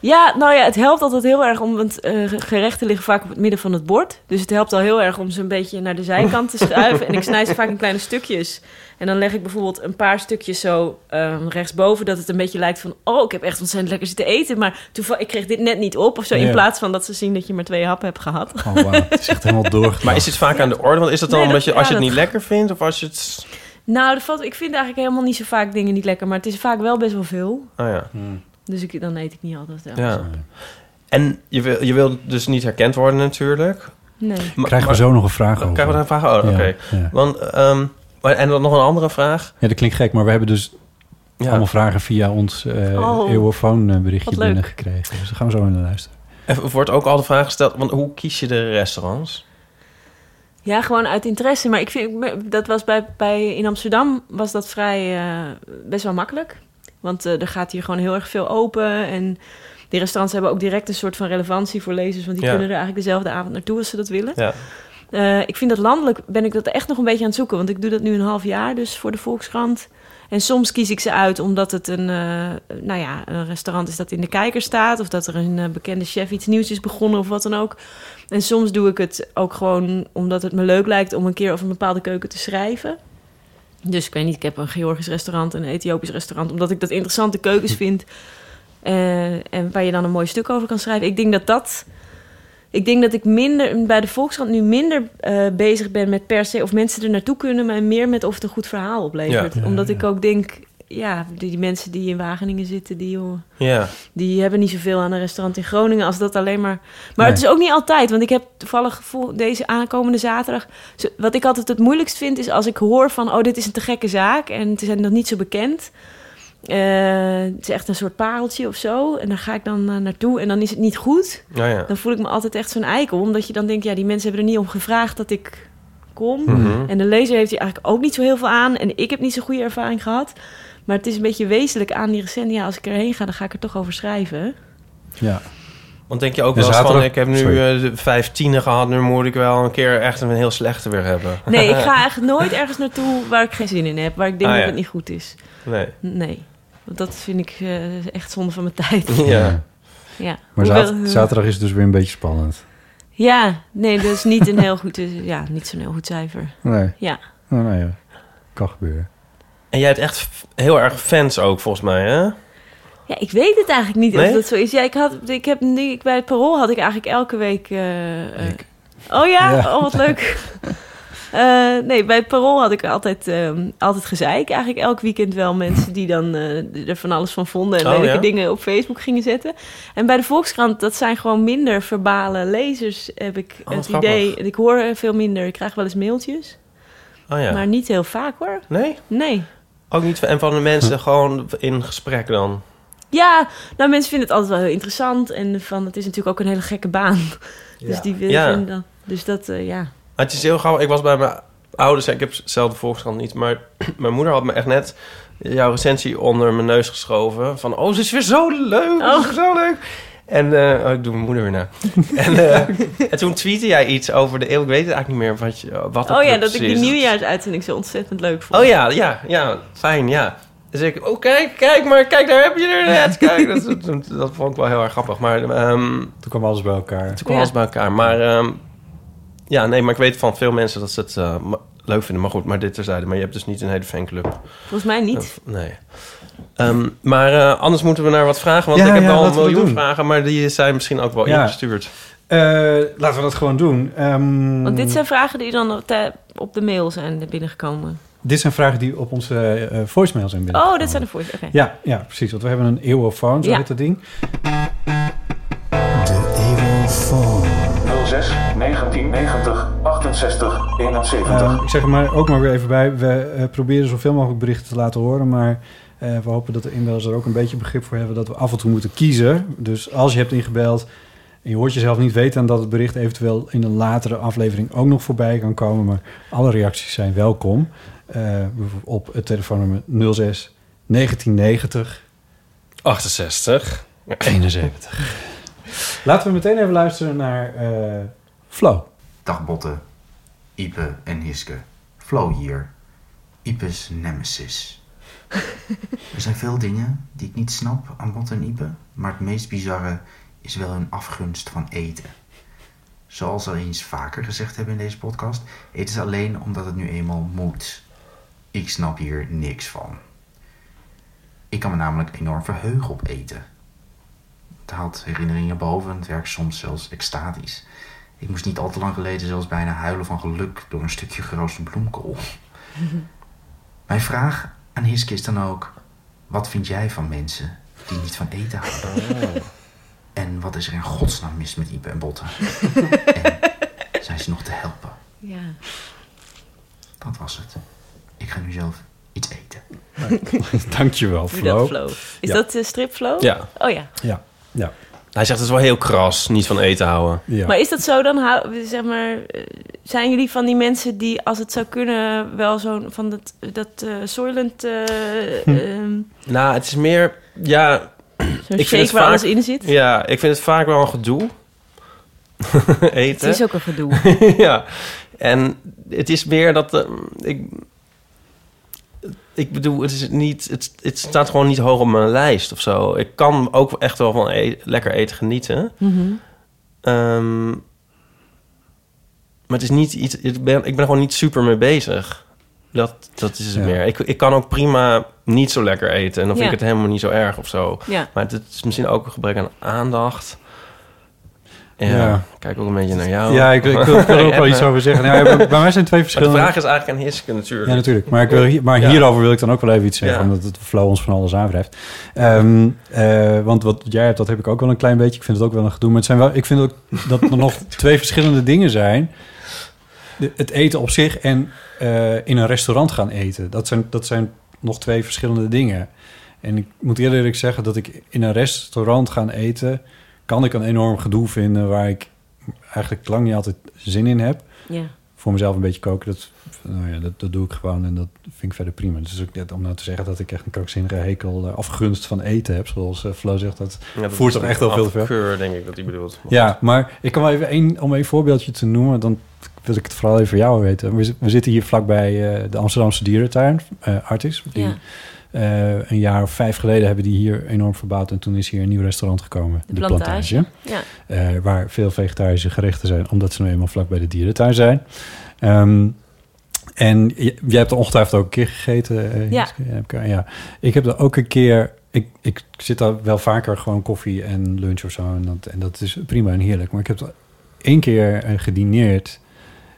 Ja, nou ja, het helpt altijd heel erg om... want eh, gerechten liggen vaak op het midden van het bord. Dus het helpt al heel erg om ze een beetje naar de zijkant te schuiven. en ik snij ze vaak in kleine stukjes. En dan leg ik bijvoorbeeld een paar stukjes zo ehm, rechtsboven... dat het een beetje lijkt van... oh, ik heb echt ontzettend lekker zitten eten... maar toevallig, ik kreeg dit net niet op of zo... in plaats van dat ze zien dat je maar twee happen hebt gehad. Oh. Het is echt helemaal door. Maar is dit vaak aan de orde? Want is dat dan Nee, dat- omdat je, als je het niet dat- lekker vindt? Of als je het... Nou, dat valt, ik vind eigenlijk helemaal niet zo vaak dingen niet lekker... maar het is vaak wel best wel veel. Oh ja. Dus ik, dan eet ik niet altijd. Ja. ja. En je wil, je wil dus niet herkend worden natuurlijk. Nee. Maar- Krijgen we maar- zo nog een vraag over? Krijgen we daar een vraag? Oh, oké. Ja. Want, ehm, maar- en dan nog een andere vraag. Ja, dat klinkt gek, maar we hebben dus Ja. allemaal vragen via ons eh Oh, eeuwofoon berichtje binnengekregen. Dus daar gaan we zo naar luisteren. Er wordt ook al de vraag gesteld, want hoe kies je de restaurants? Ja, gewoon uit interesse. Maar ik vind, dat was bij, bij, in Amsterdam was dat vrij eh, best wel makkelijk. Want eh, er gaat hier gewoon heel erg veel open. En die restaurants hebben ook direct een soort van relevantie voor lezers. Want die Ja. kunnen er eigenlijk dezelfde avond naartoe als ze dat willen. Ja. Eh, ik vind dat landelijk ben ik dat echt nog een beetje aan het zoeken. Want ik doe dat nu een half jaar dus voor de Volkskrant. En soms kies ik ze uit omdat het een, eh, nou ja, een restaurant is dat in de kijker staat. Of dat er een bekende chef iets nieuws is begonnen of wat dan ook. En soms doe ik het ook gewoon omdat het me leuk lijkt om een keer over een bepaalde keuken te schrijven. Dus ik weet niet, ik heb een Georgisch restaurant en een Ethiopisch restaurant. Omdat ik dat interessante keukens vind. eh, en waar je dan een mooi stuk over kan schrijven. Ik denk dat dat... Ik denk dat ik minder bij de Volkskrant nu minder eh, bezig ben met per se of mensen er naartoe kunnen, maar meer met of het een goed verhaal oplevert. Ja. Ja, Omdat ja. ik ook denk, ja, die, die mensen die in Wageningen zitten, die, joh, Ja. die hebben niet zoveel aan een restaurant in Groningen als dat alleen maar. Maar Nee. het is ook niet altijd, want ik heb toevallig voor deze aankomende zaterdag. Wat ik altijd het moeilijkst vind, is als ik hoor van: oh, dit is een te gekke zaak en het is nog niet zo bekend. Eh, het is echt een soort pareltje of zo. En daar ga ik dan eh, naartoe en dan is het niet goed. Nou ja. Dan voel ik me altijd echt zo'n eikel. Omdat je dan denkt, ja, die mensen hebben er niet om gevraagd dat ik kom. Mhm. En de lezer heeft hier eigenlijk ook niet zo heel veel aan. En ik heb niet zo'n goede ervaring gehad. Maar het is een beetje wezenlijk aan die recent. Ja, als ik erheen ga, dan ga ik er toch over schrijven. Ja. Want denk je ook En wel eens van, ik heb nu eh, de vijf tienen gehad, nu moet ik wel een keer echt een heel slechte weer hebben. Nee, ik *laughs* ga echt nooit ergens naartoe waar ik geen zin in heb. Waar ik denk Ah, dat het niet goed is. Nee. Nee. Want dat vind ik eh, echt zonde van mijn tijd. Ja. Ja. Maar Hoewel- zaterdag is het dus weer een beetje spannend. Ja, nee, dat is niet een heel goed, ja, niet zo'n heel goed cijfer. Nee. Ja. Oh, nou ja, kan gebeuren. En jij hebt echt heel erg fans ook, volgens mij, hè? Ja, ik weet het eigenlijk niet Nee? of dat zo is. Ja, ik had, ik heb nu, ik, bij het parool had ik eigenlijk elke week, eh, eh, Oh ja? Ja. Oh, wat leuk. *laughs* Eh, nee, bij het Parool had ik altijd, ehm, altijd gezeik. Eigenlijk elk weekend wel mensen die dan eh, er van alles van vonden... en Oh, leuke ja? dingen op Facebook gingen zetten. En bij de Volkskrant, dat zijn gewoon minder verbale lezers, heb ik Oh, het idee. grappig. Ik hoor veel minder, ik krijg wel eens mailtjes. Oh ja. Maar niet heel vaak hoor. Nee? Nee. Ook niet van, en van de mensen gewoon in gesprek dan? Ja, nou mensen vinden het altijd wel heel interessant. En van, het is natuurlijk ook een hele gekke baan. *laughs* Dus die willen Ja. vinden dan... Dus dat, eh, ja. Het is heel gauw. Ik was bij mijn ouders. Ik heb zelf de Volkskrant niet. Maar *clears throat* mijn moeder had me echt net jouw recensie onder mijn neus geschoven. Van, oh, ze is weer zo leuk. Ze is weer zo leuk. En eh, oh, ik doe mijn moeder weer na. *laughs* en, eh, en toen tweette jij iets over de eeuw. Ik weet het eigenlijk niet meer wat, je, wat het Oh ja, dat ik die nieuwjaarsuitzending zo ontzettend leuk vond. Oh ja, ja, ja. Fijn, ja. Dus ik, oh kijk, kijk maar, kijk, daar heb je er net. *laughs* Kijk, dat, dat, dat vond ik wel heel erg grappig. Maar ehm, Toen kwam alles bij elkaar. toen kwam Ja. alles bij elkaar. Maar ehm, ja, nee, maar ik weet van veel mensen dat ze het eh, leuk vinden. Maar goed, maar dit terzijde. Maar je hebt dus niet een hele fanclub. Volgens mij niet. Of- nee. Ehm, maar eh, anders moeten we naar wat vragen. Want Ja, ik heb ja, al een miljoen vragen. Maar die zijn misschien ook wel Ja. ingestuurd. Eh, laten we dat gewoon doen. Ehm, Want dit zijn vragen die dan op de, de mail zijn binnengekomen. dit zijn vragen die op onze eh, voicemail zijn binnen. Oh, dit zijn de. Oké. Ja, ja, precies. Want we hebben een eeuwofoon, zo Ja. heet dat ding. 06 1990 68 71. Ehm, ik zeg er maar ook maar weer even bij. We proberen zoveel mogelijk berichten te laten horen. Maar eh, we hopen dat de inbellers er ook een beetje begrip voor hebben... dat we af en toe moeten kiezen. Dus als je hebt ingebeld en je hoort jezelf niet weten... en dat het bericht eventueel in een latere aflevering ook nog voorbij kan komen. Maar alle reacties zijn welkom. Eh, op het telefoonnummer 06 1990 68. 71. Laten we meteen even luisteren naar eh Flo. Dag Botte, Ipe en Hiske. Flo hier. Ipe's nemesis. Er zijn veel dingen die ik niet snap aan en Ipe, maar het meest bizarre is wel hun afgunst van eten. Zoals al eens vaker gezegd hebben in deze podcast, eten ze alleen omdat het nu eenmaal moet. Ik snap hier niks van. Ik kan me namelijk enorm verheugen op eten. Het haalt herinneringen boven en het werkt soms zelfs extatisch. Ik moest niet al te lang geleden zelfs bijna huilen van geluk door een stukje geroosterde bloemkool. *laughs* Mijn vraag aan Hiske is dan ook: wat vind jij van mensen die niet van eten houden? En wat is er in godsnaam mis met Ipe en Botten? *laughs* en zijn ze nog te helpen? Ja. Dat was het. Ik ga nu zelf iets eten. *laughs* Dankjewel, Doe Flo. dat, Flo. Is Ja. dat de strip Flo? Ja. Oh ja. Ja, ja. Hij zegt het is wel heel kras, niet van eten houden. ja. Maar is dat zo dan? Zeg maar, eh, zijn jullie van die mensen die, als het zou kunnen, wel zo'n van dat, dat eh Soylent, eh, Hm. ehm, Nou, het is meer... Ja, zo'n Ik vind het waar vaak- alles in zit? ja, ik vind het vaak wel een gedoe. *laughs* Het eten. is ook een gedoe. *laughs* ja, en het is meer dat ik. Ik bedoel, het is niet. Het, het staat gewoon niet hoog op mijn lijst of zo. Ik kan ook echt wel van e- lekker eten genieten. Mhm. Ehm, maar het is niet iets. Ik ben, ik ben er gewoon niet super mee bezig. Dat, dat is het Ja. meer. Ik, ik kan ook prima niet zo lekker eten. En dan vind Ja. ik het helemaal niet zo erg of zo. Ja. Maar het is misschien ook een gebrek aan aandacht. Ja, kijk ook een beetje naar jou. Ja, ik, ik wil ik wil er ook *laughs* wel iets over zeggen. Nou, ja, bij, mij zijn twee Maar de verschillende... vraag is eigenlijk aan Hiske natuurlijk. Ja, natuurlijk. Maar, ik wil, hier- maar hierover wil ik dan ook wel even iets zeggen, omdat het flow ons van alles aanwrijft. Ehm, eh, want wat jij hebt, dat heb ik ook wel een klein beetje. Ik vind het ook wel een gedoe. Maar het zijn wel, ik vind ook dat er nog *laughs* twee verschillende dingen zijn. De- het eten op zich en eh, in een restaurant gaan eten. Dat zijn, dat zijn nog twee verschillende dingen. En ik moet eerlijk eerlijk zeggen dat ik in een restaurant gaan eten... kan ik een enorm gedoe vinden waar ik eigenlijk lang niet altijd zin in heb Ja. voor mezelf een beetje koken, dat, nou ja, dat, dat doe ik gewoon en dat vind ik verder prima. Dus ook net om nou te zeggen dat ik echt een krankzinnige hekel, eh, afgunst van eten heb, zoals eh, Flo zegt, dat Ja, dat voert is toch echt wel veel te ver. denk ik dat hij bedoelt. Ja, maar ik kan wel even één, om een voorbeeldje te noemen, dan wil ik het vooral even voor jou weten. We, zi- we zitten hier vlakbij eh, de Amsterdamse dierentuin, eh Artis. Die, Ja. Eh, een jaar of vijf geleden hebben die hier enorm verbouwd en toen is hier een nieuw restaurant gekomen, De Plantage. Ja. eh, waar veel vegetarische gerechten zijn, omdat ze nu eenmaal vlak bij de dierentuin zijn. Ehm, en jij hebt er ongetwijfeld ook een keer gegeten. eh, Ja. Ja. Ik heb er ook een keer... Ik, ik zit daar wel vaker gewoon koffie en lunch of zo. En dat, en dat is prima en heerlijk. Maar ik heb er één keer gedineerd.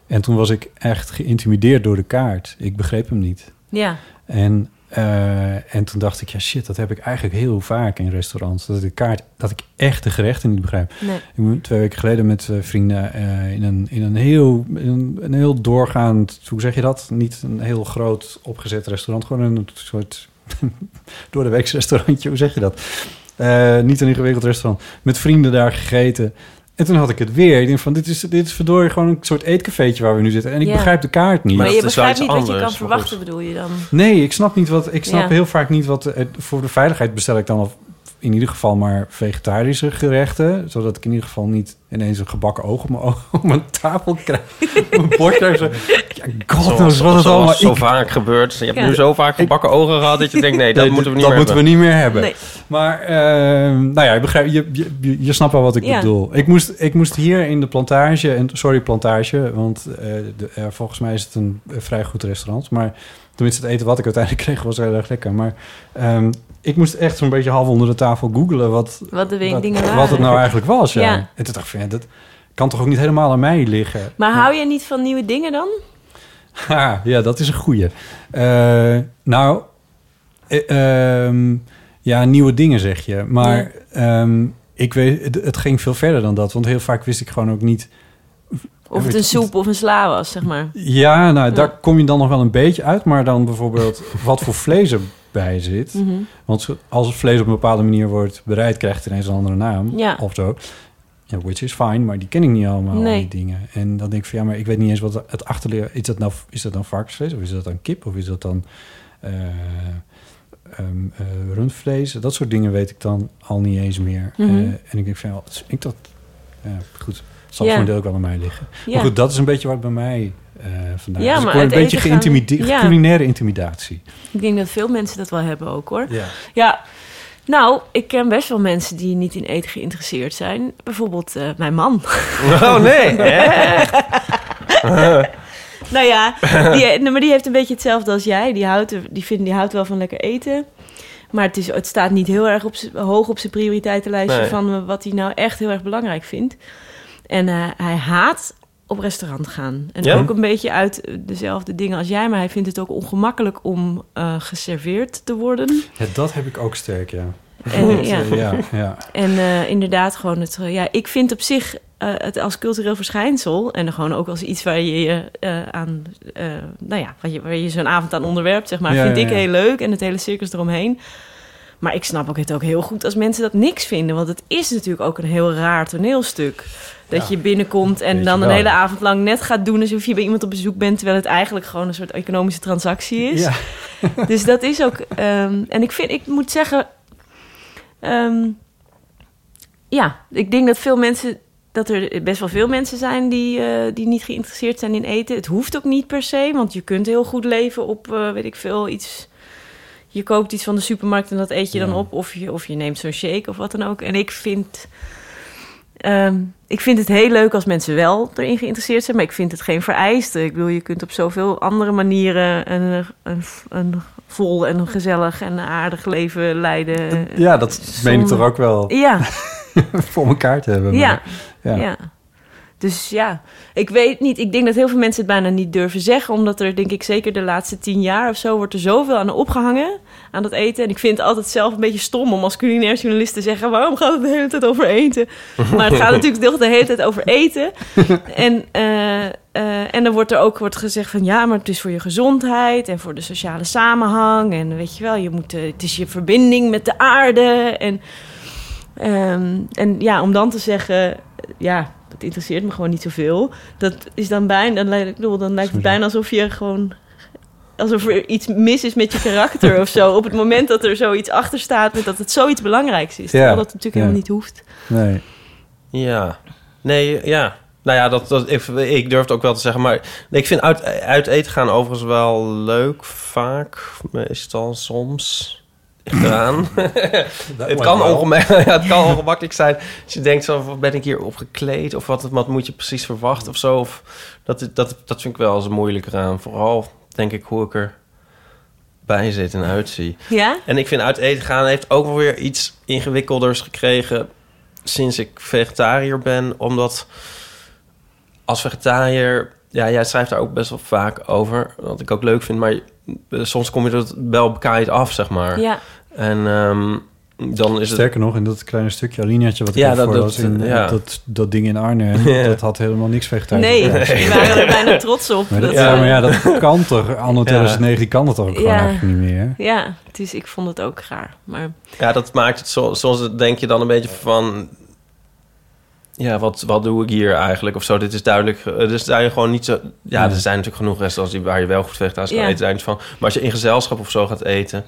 En toen was ik echt geïntimideerd door de kaart. Ik begreep hem niet. Ja. En, eh, en toen dacht ik, ja shit, dat heb ik eigenlijk heel vaak in restaurants. Dat ik de kaart, dat ik echt de gerechten niet begrijp. Nee. Ik ben twee weken geleden met eh, vrienden eh, in, een, in een heel, in een, een heel doorgaand, hoe zeg je dat? Niet een heel groot opgezet restaurant, gewoon een soort *laughs* door de weekse restaurantje, hoe zeg je dat? Niet een ingewikkeld restaurant. Met vrienden daar gegeten. En toen had ik het weer. Ik denk van, dit is, dit is verdorie gewoon een soort eetcafeetje waar we nu zitten. En ik Ja. begrijp de kaart niet. Maar, je begrijpt niet wat je kan verwachten, bedoel je dan? Nee, ik snap niet wat. Ik snap Ja. heel vaak niet wat. Voor de veiligheid bestel ik dan al in ieder geval maar vegetarische gerechten. Zodat ik in ieder geval niet ineens een gebakken oog op mijn, oog- *laughs* op mijn tafel krijg. mijn bord krijg. Zo, ja, god Zoals- het allemaal zo ik- vaak gebeurt. Je hebt Ja. nu zo vaak gebakken ogen gehad dat je denkt... nee, *laughs* dat Nee, moeten we niet dat meer moeten hebben. we niet meer hebben. Nee. Maar, ehm, nou ja, ik begrijp, je, je, je, je snapt wel wat ik Ja. bedoel. Ik moest, ik moest hier in de plantage, en sorry plantage, want eh, de, eh, volgens mij is het een eh, vrij goed restaurant. Maar tenminste, het eten wat ik uiteindelijk kreeg was heel erg lekker. Maar ehm, ik moest echt zo'n beetje half onder de tafel googelen wat, Wat de wat, dingen wat waren. het nou eigenlijk was. Ja. Ja. En toen dacht ik van, ja, dat kan toch ook niet helemaal aan mij liggen. Maar hou je niet van nieuwe dingen dan? Ha, *laughs* ja, dat is een goeie. Eh, nou, eh, ehm, ja, nieuwe dingen zeg je. Maar ehm, ik weet, het, het ging veel verder dan dat. Want heel vaak wist ik gewoon ook niet... Of het een soep of een sla was, zeg maar. Ja, nou, Ja. daar kom je dan nog wel een beetje uit. Maar dan bijvoorbeeld *laughs* wat voor vlees erbij zit. Mhm. Want als het vlees op een bepaalde manier wordt bereid... krijgt het ineens een andere naam Ja. of zo. Ja, which is fine, maar die ken ik niet allemaal, al die dingen. En dan denk ik van, ja, maar ik weet niet eens wat het achterleer... Is dat nou, is dat dan varkensvlees of is dat dan kip of is dat dan eh, ehm, eh, rundvlees? Dat soort dingen weet ik dan al niet eens meer. Mhm. Eh, en ik denk van, ja, ik dat... Ja, goed, het zal voor een deel ook wel aan mij liggen. Maar goed, dat is een beetje wat bij mij eh vandaan Ja. Ik maar een beetje geïntimideerd, ja. culinaire intimidatie. Ik denk dat veel mensen dat wel hebben ook, hoor. Ja. Ja, nou, ik ken best wel mensen die niet in eten geïnteresseerd zijn. Bijvoorbeeld eh, mijn man. Oh, nee, echt? *laughs* *laughs* nou ja, die, maar die heeft een beetje hetzelfde als jij. Die houdt, die vindt, die houdt wel van lekker eten. Maar het, is, het staat niet heel erg op hoog op zijn prioriteitenlijstje... Nee. van wat hij nou echt heel erg belangrijk vindt. En eh, hij haat op restaurant gaan. En Ja? ook een beetje uit eh, dezelfde dingen als jij... maar hij vindt het ook ongemakkelijk om eh, geserveerd te worden. Ja, dat heb ik ook sterk, ja. En, Dat, ja. *laughs* eh, ja, ja. En eh, inderdaad, gewoon het. eh, ja, ik vind op zich eh, het als cultureel verschijnsel. En dan gewoon ook als iets waar je je eh, aan. eh, nou ja, waar je, waar je zo'n avond aan onderwerpt, zeg maar. Ja, vind ja, ik heel leuk. En het hele circus eromheen. Maar ik snap ook het ook heel goed als mensen dat niks vinden. Want het is natuurlijk ook een heel raar toneelstuk. Dat Ja. je binnenkomt en dan een hele avond lang net gaat doen alsof je bij iemand op bezoek bent. Terwijl het eigenlijk gewoon een soort economische transactie is. Ja. *laughs* dus dat is ook. ehm, en ik vind, ik moet zeggen. ehm, ja, ik denk dat veel mensen. Dat er best wel veel mensen zijn die, eh, die niet geïnteresseerd zijn in eten. Het hoeft ook niet per se, want je kunt heel goed leven op, eh, weet ik veel, iets. Je koopt iets van de supermarkt en dat eet je dan op. Of je, of je neemt zo'n shake of wat dan ook. En ik vind. ehm, ik vind het heel leuk als mensen wel erin geïnteresseerd zijn, maar ik vind het geen vereiste. Ik bedoel, je kunt op zoveel andere manieren een, een, een vol en een gezellig en aardig leven leiden. Ja, dat meen ik Zonder- toch ook wel Ja, *laughs* voor elkaar te hebben. ja, ja. Dus ja, ik weet niet. Ik denk dat heel veel mensen het bijna niet durven zeggen. Omdat er, denk ik, zeker de laatste tien jaar of zo... wordt er zoveel aan opgehangen, aan dat eten. En ik vind het altijd zelf een beetje stom om als culinair journalist te zeggen... waarom gaat het de hele tijd over eten? *laughs* Maar het gaat natuurlijk de hele tijd over eten. *laughs* En, eh, en dan wordt er ook wordt gezegd van... ja, maar het is voor je gezondheid en voor de sociale samenhang. En weet je wel, je moet, eh, het is je verbinding met de aarde. En, ehm, en ja, om dan te zeggen... ja, dat interesseert me gewoon niet zoveel. Dat is dan bijna... Dan, lijkt- ik bedoel, dan lijkt het bijna alsof je gewoon... alsof er iets mis is met je karakter of zo. Op het moment dat er zoiets achter staat... met dat het zoiets belangrijks is. Terwijl dat natuurlijk ja. helemaal niet hoeft. Nee. Ja. Nee, ja. Nou ja, dat, dat, ik, ik durf het ook wel te zeggen. Maar ik vind uit, uit eten gaan overigens wel leuk. Vaak. Meestal soms. Ligt eraan. *laughs* *laughs* het, kan wel. ongema- ja, het kan ongemakkelijk zijn. Als je denkt, zo, wat ben ik hier opgekleed? Of wat, wat moet je precies verwachten of zo? Of, dat, dat, dat vind ik wel eens moeilijker aan. Vooral, denk ik, hoe ik er bij zit en uitzie. Ja? En ik vind uit eten gaan heeft ook wel weer iets ingewikkelders gekregen sinds ik vegetariër ben. Omdat als vegetariër... Ja, jij schrijft daar ook best wel vaak over. Wat ik ook leuk vind. Maar soms kom je er wel bekaaid af, zeg maar. Ja. En ehm, dan is het... Sterker nog, in dat kleine stukje Alinaatje wat ik Ja, dat- voor dat- in ja. dat, dat ding in Arnhem, *laughs* Ja. dat had helemaal niks vegetarisch. Nee, *laughs* we waren er bijna trots op. Maar dat, Dat, ja, maar ja, dat *laughs* kan toch. Anno 2009 kan dat toch ook gewoon eigenlijk niet meer. Ja, dus ik vond het ook gaar. Maar Ja, dat maakt het zo, soms denk je dan een beetje van... Ja, wat, wat doe ik hier eigenlijk? Of zo, dit is duidelijk... eh, Dus zijn gewoon niet zo... Ja, er zijn natuurlijk genoeg restaurants die, waar je wel goed vegetarisch kan Ja. eten. Van. Maar als je in gezelschap of zo gaat eten...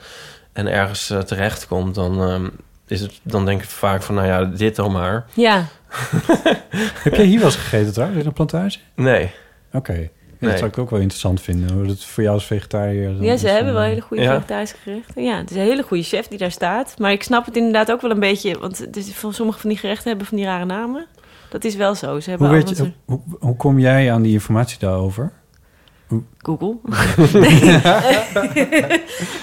en ergens eh, terecht komt, dan, ehm, is het, dan denk ik vaak van... Nou ja, dit dan maar. ja, *laughs* Heb jij hier wel eens gegeten trouwens, in een plantage? Nee. Oké. Ja, Nee. Dat zou ik ook wel interessant vinden. Hoe het voor jou als vegetariër... ja ze hebben wel eh, hele goede Ja. vegetarische gerechten. Ja, het is een hele goede chef die daar staat. Maar ik snap het inderdaad ook wel een beetje... want het is, van sommige van die gerechten hebben van die rare namen. Dat is wel zo. Ze hebben Hoe, weet je, hoe, hoe kom jij aan die informatie daarover? Google. *laughs*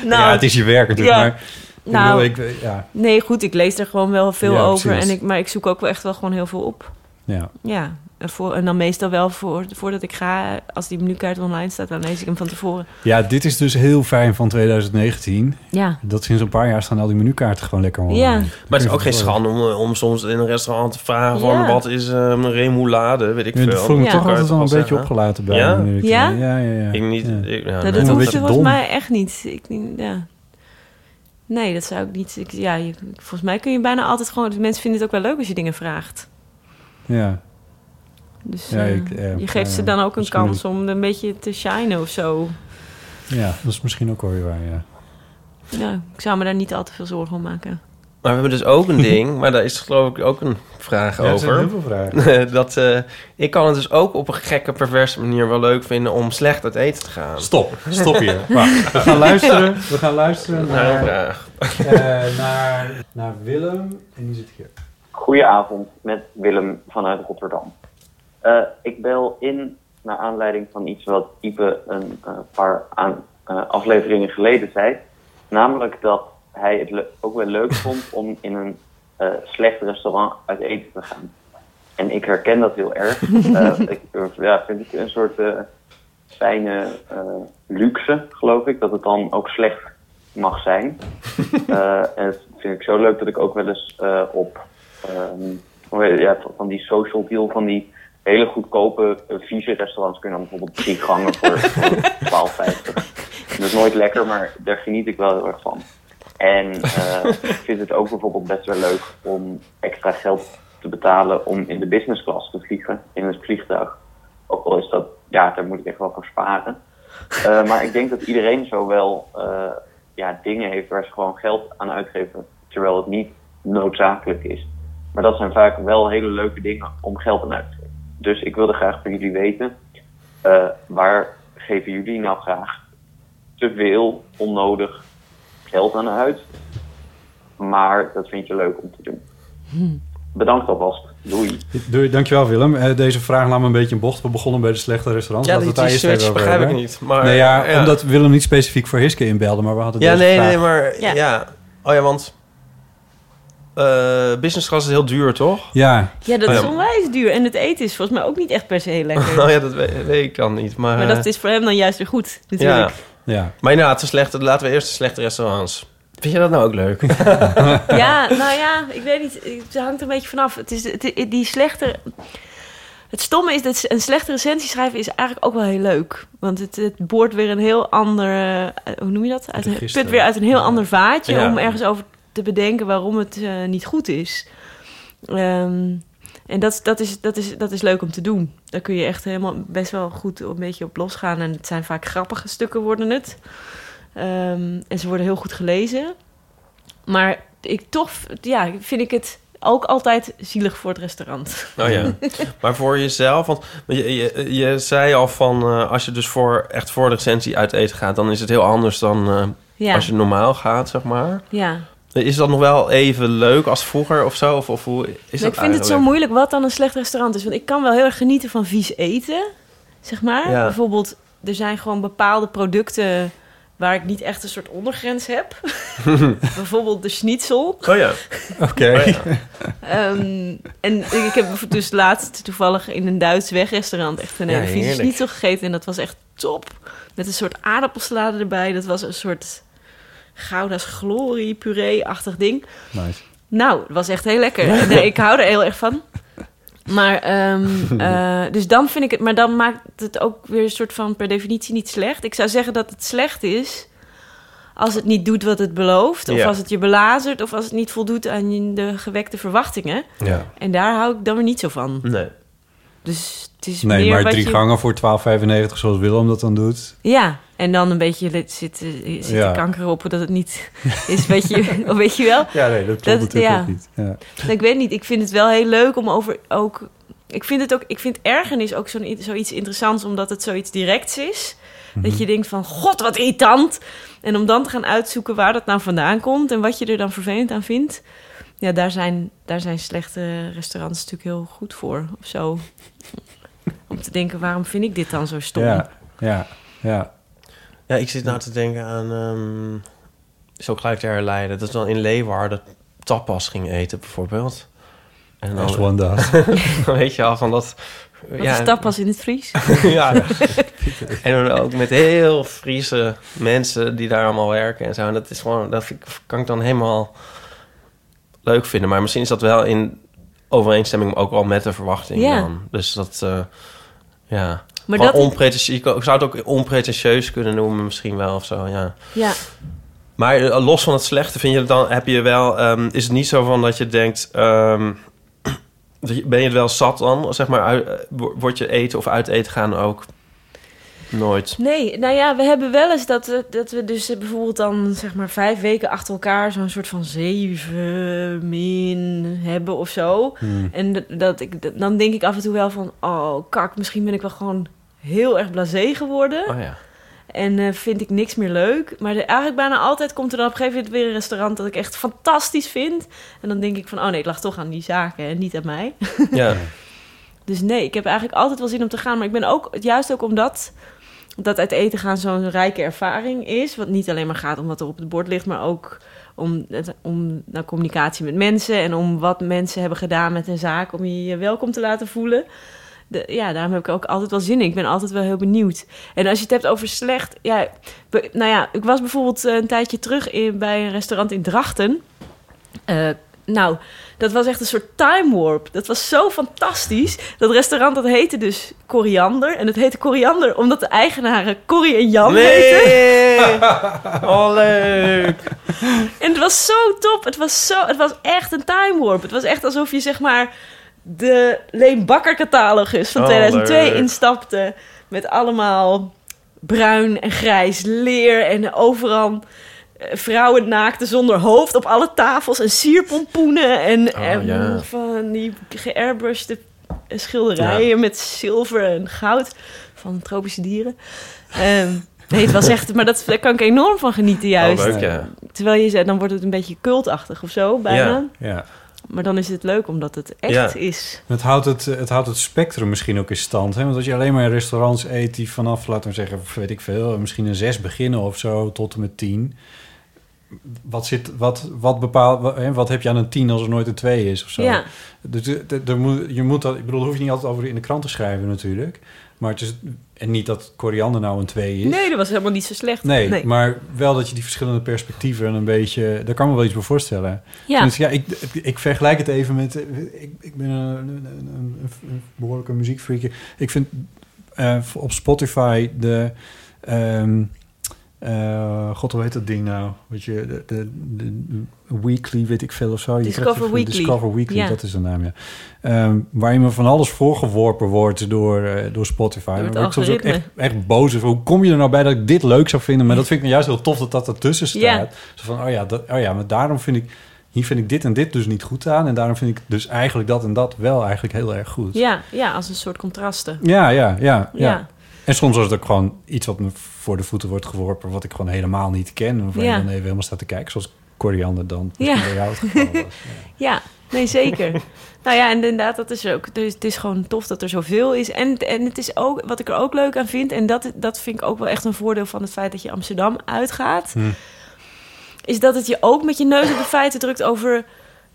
*laughs* ja, het is je werk natuurlijk, ja. maar... ik Nou, bedoel, ik, ja, Nee, goed, ik lees er gewoon wel veel Ja, over. En ik, maar ik zoek ook wel echt wel gewoon heel veel op. ja. Ja, voor, en dan meestal wel voor, voordat ik ga... als die menukaart online staat, dan lees ik hem van tevoren. ja, dit is dus heel fijn van 2019. Ja. Dat sinds een paar jaar staan al die menukaarten gewoon lekker online. Ja. Maar het is ook geen schande om, eh, om soms in een restaurant te vragen van... Wat is eh, een remoulade, weet ik Ja, veel. dat voel ik me Ja. toch altijd wel een beetje zeggen? opgelaten bij. Ja? Ja? Ja, ja, ja. Ik niet... Ja. Ik, ja, Nou, nee, dat een hoeft volgens mij echt niet. Ik, ja. Nee, dat zou ik niet... Ik, ja, je- volgens mij kun je bijna altijd gewoon... Mensen vinden het ook wel leuk als je dingen vraagt. Ja. Dus Ja, eh, ik, eh, je geeft ja, ze dan ook een kans om een beetje te shinen of zo. ja, dat is misschien ook wel weer waar, ja. Ja, ik zou me daar niet al te veel zorgen om maken. Maar we hebben dus ook een ding, maar daar is geloof ik ook een vraag Ja, er over. zijn heel veel vragen. *laughs* dat, eh, ik kan het dus ook op een gekke, perverse manier wel leuk vinden om slecht uit eten te gaan. Stop, stop hier. *laughs* Wacht, we gaan luisteren, we gaan luisteren Naar een naar, vraag. eh, naar, naar Willem. En die zit hier. Goedenavond, met Willem vanuit Rotterdam. Eh, ik bel in naar aanleiding van iets wat Ipe een eh, paar aan, eh, afleveringen geleden zei. Namelijk dat hij het ook wel leuk *laughs* vond om in een slecht restaurant uit eten te gaan. En ik herken dat heel erg. *laughs* Ik ja, vind het een soort fijne luxe, geloof ik, dat het dan ook slecht mag zijn. *laughs* En dat vind ik zo leuk dat ik ook wel eens op ehm, ja, van die social deal, van die hele goedkope eh, vieze restaurants kun je dan bijvoorbeeld drie gangen voor, *laughs* voor 12,50. Dat is nooit lekker, maar daar geniet ik wel heel erg van. En eh, ik vind het ook bijvoorbeeld best wel leuk om extra geld te betalen om in de business class te vliegen in het vliegtuig. Ook al is dat, ja, daar moet ik echt wel voor sparen. Eh, maar ik denk dat iedereen zo wel ja, dingen heeft waar ze gewoon geld aan uitgeven, terwijl het niet noodzakelijk is. Maar dat zijn vaak wel hele leuke dingen om geld aan uit te geven. Dus ik wilde graag van jullie weten, eh, waar geven jullie nou graag te veel onnodig geld aan uit? Maar dat vind je leuk om te doen. Bedankt alvast. Doei. Doei, dankjewel Willem. Eh, deze vraag laat me een beetje in bocht. We begonnen bij de slechte restaurants. Ja, we die- die switch begrijp ik niet, maar, nee, ja, ja. omdat Willem niet specifiek voor Hiske inbelde, maar we hadden Ja, deze nee, vraag. nee, maar Ja. ja. Oh ja, want eh business class is heel duur, toch? Ja, Ja, dat Oh, is onwijs duur. En het eten is volgens mij ook niet echt per se heel *laughs* lekker. Oh ja, dat weet, weet ik dan niet. Maar, Maar dat is voor hem dan juist weer goed, natuurlijk. ja. ja. Maar inderdaad, de slechte, laten we eerst de slechte restaurants. Vind je dat nou ook leuk? *laughs* Ja, *laughs* nou ja, ik weet niet. Het hangt er een beetje vanaf. Het is, het, die slechte... Het stomme is dat een slechte recensie schrijven is eigenlijk ook wel heel leuk. Want het, het boort weer een heel ander... eh, hoe noem je dat? Uit een, put weer uit een heel ander vaatje... Ja. om ergens over te bedenken waarom het eh, niet goed is. Ehm, en dat, dat, is, dat, is, dat is leuk om te doen. Daar kun je echt helemaal best wel goed een beetje op losgaan. En het zijn vaak grappige stukken worden het. Ehm, en ze worden heel goed gelezen. Maar ik toch, ja, vind ik het ook altijd zielig voor het restaurant. Oh ja. *laughs* Maar voor jezelf, want je, je, je zei al van... eh, als je dus voor, echt voor de recensie uit eten gaat... dan is het heel anders dan eh, Ja. als je normaal gaat, zeg maar. Ja. Is dat nog wel even leuk als vroeger of zo? Of, of hoe is Maar dat ik vind het zo moeilijk wat dan een slecht restaurant is. Want ik kan wel heel erg genieten van vies eten, zeg maar. Ja. Bijvoorbeeld, er zijn gewoon bepaalde producten waar ik niet echt een soort ondergrens heb. *laughs* Bijvoorbeeld de schnitzel. Oh ja. Oké. Oh ja. *laughs* Ehm, en ik heb dus laatst toevallig in een Duits wegrestaurant echt een Ja, hele vieze schnitzel gegeten. En dat was echt top. Met een soort aardappelsalade erbij. Dat was een soort Gouda's glorie puree-achtig ding. Nice. Nou, het was echt heel lekker. *laughs* Nee, ik hou er heel erg van. Maar, ehm, *laughs* eh, dus dan vind ik het... Maar dan maakt het ook weer een soort van per definitie niet slecht. Ik zou zeggen dat het slecht is... als het niet doet wat het belooft. Of Ja. als het je belazert. Of als het niet voldoet aan de gewekte verwachtingen. Ja. En daar hou ik dan weer niet zo van. Nee. Dus het is Nee, meer maar drie je... gangen voor 12,95 zoals Willem dat dan doet. Ja, en dan een beetje zitten, zitten Ja. kanker op dat het niet *laughs* is, weet je, weet je wel? Ja, nee, dat klopt natuurlijk ja. ook niet. Ja. Ik weet niet, ik vind het wel heel leuk om over ook... Ik vind het ook, ik vind ergernis ook zo'n, zoiets interessants, omdat het zoiets directs is. Dat je denkt van, god, wat irritant. En om dan te gaan uitzoeken waar dat nou vandaan komt... en wat je er dan vervelend aan vindt... Ja, daar zijn, daar zijn slechte restaurants natuurlijk heel goed voor, of zo. Om te denken, waarom vind ik dit dan zo stom? Ja, ja, ja. Ja, ik zit nou te denken aan... ehm is ook gelijk te herleiden. Dat is dan in Leeuwarden tapas ging eten, bijvoorbeeld. En As one does. *laughs* dan weet je al van dat... Wat is tapas in het Fries? *laughs* ja. *laughs* en dan ook met heel Friese mensen die daar allemaal werken en zo. En dat is gewoon... Dat vind kan ik dan helemaal leuk vinden. Maar misschien is dat wel in overeenstemming ook wel met de verwachting Ja. dan. Dus dat... eh, ja... Maar dat- onpretentieus, ik zou het ook onpretentieus kunnen noemen misschien wel of zo, ja. Ja. Maar eh, los van het slechte, vind je het dan, heb je wel, ehm, is het niet zo van dat je denkt, ehm, *clears throat* ben je het wel zat dan, zeg maar, uit, eh, wo- wordt je eten of uit eten gaan ook nooit? Nee, nou ja, we hebben wel eens dat we, dat we dus eh, bijvoorbeeld dan zeg maar vijf weken achter elkaar zo'n soort van zeven min hebben of zo. Hmm. En dat, dat ik, dat- dan denk ik af en toe wel van, oh kak, misschien ben ik wel gewoon heel erg blasé geworden. Oh ja. En eh, vind ik niks meer leuk. Maar de, eigenlijk bijna altijd komt er dan op een gegeven moment weer een restaurant dat ik echt fantastisch vind. En dan denk ik van, oh nee, het lag toch aan die zaken en niet aan mij. Ja. *laughs* Dus nee, ik heb eigenlijk altijd wel zin om te gaan. Maar ik ben ook, juist ook omdat dat uit eten gaan zo'n rijke ervaring is. Wat niet alleen maar gaat om wat er op het bord ligt, maar ook om, het, om nou, communicatie met mensen. En om wat mensen hebben gedaan met een zaak om je je welkom te laten voelen. De, ja, daarom heb ik ook altijd wel zin in. Ik ben altijd wel heel benieuwd. En als je het hebt over slecht... Ja, be- nou ja, ik was bijvoorbeeld eh, een tijdje terug in, bij een restaurant in Drachten. Eh, nou, dat was echt een soort time warp. Dat was zo fantastisch. Dat restaurant dat heette dus Koriander. En het heette Koriander omdat de eigenaren Corrie en Jan heten. *laughs* oh, leuk! En het was zo top. Het was, zo, het was echt een time warp. Het was echt alsof je zeg maar de Leen Bakker catalogus van Oh, 2002 leuk. instapte. Met allemaal bruin en grijs leer en overal eh, vrouwen naakten zonder hoofd op alle tafels en sierpompoenen en, Oh, en ja. van die geairbrushed schilderijen met zilver en goud van tropische dieren. Ehm, nee, het was echt, maar dat, daar kan ik enorm van genieten juist. Oh, leuk, ja. Terwijl je zegt, dan wordt het een beetje cultachtig of zo, bijna. Ja. ja. Maar dan is het leuk omdat het echt Ja. is. Het houdt het, het houdt het spectrum misschien ook in stand. Hè? Want als je alleen maar in restaurants eet die vanaf, laten we zeggen, weet ik veel, misschien een zes beginnen of zo, tot en met tien. Wat, zit, wat, wat, bepaalt, wat, hè, wat heb je aan een tien als er nooit een twee is of zo? Ja. Dus de- de- er moet, je moet dat, ik bedoel, daar hoef je niet altijd over in de krant te schrijven natuurlijk. Maar het is, en niet dat koriander nou een twee is. Nee, dat was helemaal niet zo slecht. Nee, maar wel dat je die verschillende perspectieven een beetje... Daar kan me wel iets bij voorstellen. Ja. Dus ja, ik, ik vergelijk het even met... Ik, ik ben een, een, een, een, een behoorlijke muziekfreak. Ik vind eh, op Spotify de... ehm, eh, God, hoe heet dat ding nou? Weet je, de, de, de weekly, weet ik veel of zo. Je Discover Weekly. Discover Weekly, Ja. dat is de naam, ja. Ehm, waar je me van alles voorgeworpen wordt door, eh, door Spotify. Door ik soms ook echt, echt boos over. Hoe kom je er nou bij dat ik dit leuk zou vinden? Maar dat vind ik nou juist heel tof dat dat ertussen staat. Ja. Zo van, oh ja, dat, oh ja, maar daarom vind ik... Hier vind ik dit en dit dus niet goed aan. En daarom vind ik dus eigenlijk dat en dat wel eigenlijk heel erg goed. Ja, ja, als een soort contrasten. Ja, ja, ja, ja. Ja. En soms was het ook gewoon iets wat me voor de voeten wordt geworpen... wat ik gewoon helemaal niet ken. Waarvan Ja. je dan even helemaal staat te kijken. Zoals koriander dan. Ja. bij jou het geval was. *laughs* Ja, Nee, zeker. *laughs* nou ja, en inderdaad, dat is ook. Dus het is gewoon tof dat er zoveel is. En, en het is ook, wat ik er ook leuk aan vind, en dat, dat vind ik ook wel echt een voordeel van het feit dat je Amsterdam uitgaat, Hm. is dat het je ook met je neus op de feiten drukt over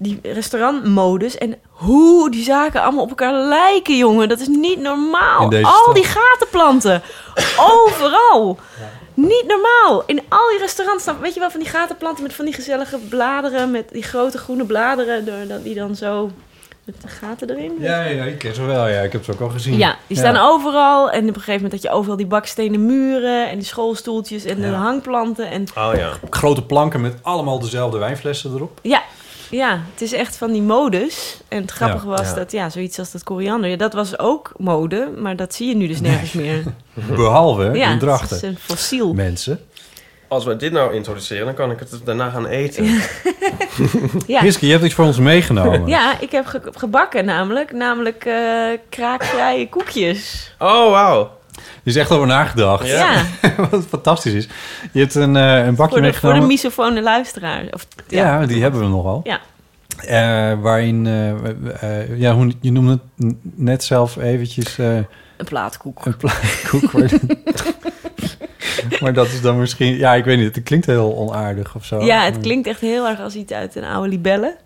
die restaurantmodus en hoe die zaken allemaal op elkaar lijken, jongen. Dat is niet normaal. Al stad. die gatenplanten. Overal. Niet normaal. In al die restaurants, dan, weet je wel, van die gatenplanten met van die gezellige bladeren, met die grote groene bladeren, die dan zo met de gaten erin. Ja, ja, ik ken ze wel. Ja, ik heb ze ook al gezien. Ja, die staan overal. En op een gegeven moment dat je overal die bakstenen muren en die schoolstoeltjes en de hangplanten. En Oh ja. Grote planken met allemaal dezelfde wijnflessen erop. ja, ja, het is echt van die modus. En het grappige Ja. was Ja. dat, ja, zoiets als dat koriander, ja, dat was ook mode, maar dat zie je nu dus nergens meer. *laughs* Behalve Ja, in het Drachten. is een fossiel. Mensen. Als we dit nou introduceren, dan kan ik het daarna gaan eten. Ja. *laughs* Hiske, je hebt iets voor ons meegenomen. Ja, ik heb ge- gebakken namelijk, namelijk eh, kraakvrije koekjes. Oh, wauw. Is echt over nagedacht. Ja. *laughs* Wat fantastisch is. Je hebt een, eh, een bakje Voor de, voor de misofone luisteraar. Of, ja. die hebben we nogal. Ja. Eh, waarin, eh, ja, hoe, je noemde het net zelf eventjes... eh, Een plaatkoek. Een plaatkoek. maar, *laughs* maar dat is dan misschien... Ja, ik weet niet. Het klinkt heel onaardig of zo. Ja, het klinkt echt heel erg als iets uit een oude libelle.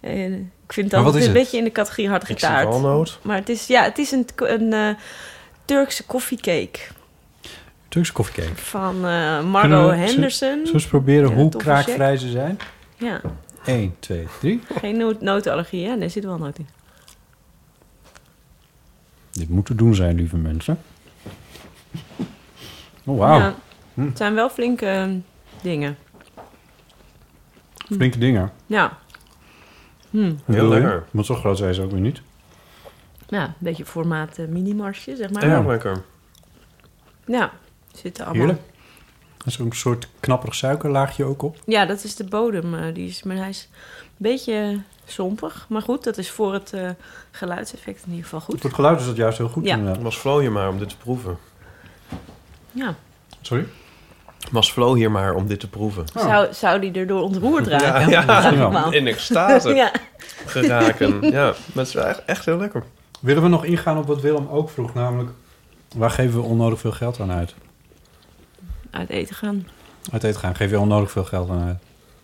En ik vind dat een het? beetje in de categorie hard Ik zie getaard. walnoot. Maar het is, ja, het is een, een eh, Turkse koffiecake Turkse koffiecake. van eh, Kunnen Margot we- Henderson. Zullen we eens proberen Ja, hoe kraakvrij ze zijn? Ja, 1, 2, 3. geen no- notenallergie, hè? Nee, er zit wel noot in. Dit moet te doen zijn, lieve mensen. Oh, wauw. Ja, Hm. het zijn wel flinke eh, dingen. Flinke dingen. Ja. Hm. Heel lekker. Want zo groot zijn ze ook weer niet. Ja, een beetje formaat eh, mini-marsje, zeg maar. Ja, Ja, lekker. zitten allemaal. Heerlijk. Er is ook een soort knapperig suikerlaagje ook op. Ja, dat is de bodem. eh, die is, maar hij is een beetje sompig. Maar goed, dat is voor het eh, geluidseffect in ieder geval goed. Voor het geluid is dat juist heel goed. Ja. inderdaad. Was Flo hier maar om dit te proeven? Ja. Sorry? Was Flo hier maar om dit te proeven? Zou, zou die erdoor ontroerd Ja, raken? ja, wel. Allemaal. in extase *laughs* ja. geraken. Ja, maar het is echt heel lekker. Willen we nog ingaan op wat Willem ook vroeg, namelijk... Waar geven we onnodig veel geld aan uit? Uit eten gaan. Uit eten gaan, geef je onnodig veel geld aan uit.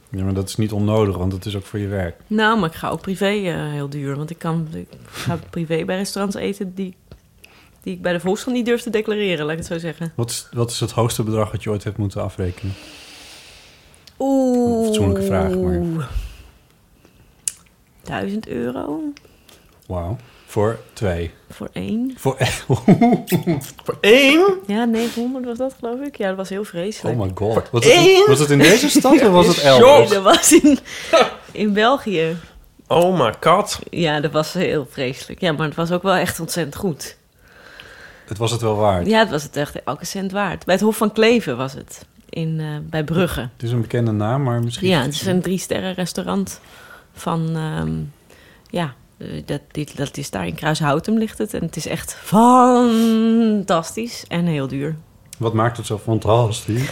Ja, maar dat is niet onnodig, want het is ook voor je werk. Nou, maar ik ga ook privé eh, heel duur. Want ik, kan, ik ga *laughs* privé bij restaurants eten die, die ik bij de Volkskrant niet durf te declareren, laat ik het zo zeggen. Wat is, wat is het hoogste bedrag dat je ooit hebt moeten afrekenen? Oeh. Een fatsoenlijke vraag, maar... 1000 euro Wauw. Voor twee. voor één. Voor *laughs* Voor één? Ja, 900 was dat, geloof ik. Ja, dat was heel vreselijk. Oh my god. Was het, in, was het in deze stad of was het *laughs* Nee, elders? dat was in, in België. Oh my god. Ja, dat was heel vreselijk. Ja, maar het was ook wel echt ontzettend goed. Het was het wel waard. Ja, het was het echt elke cent waard. Bij het Hof van Kleven was het. In, eh, bij Brugge. Het is een bekende naam, maar misschien... Ja, het is een drie sterren restaurant van... ehm, ja, dat, dit, dat is daar in Kruishoutem ligt het. En het is echt fantastisch en heel duur. Wat maakt het zo fantastisch?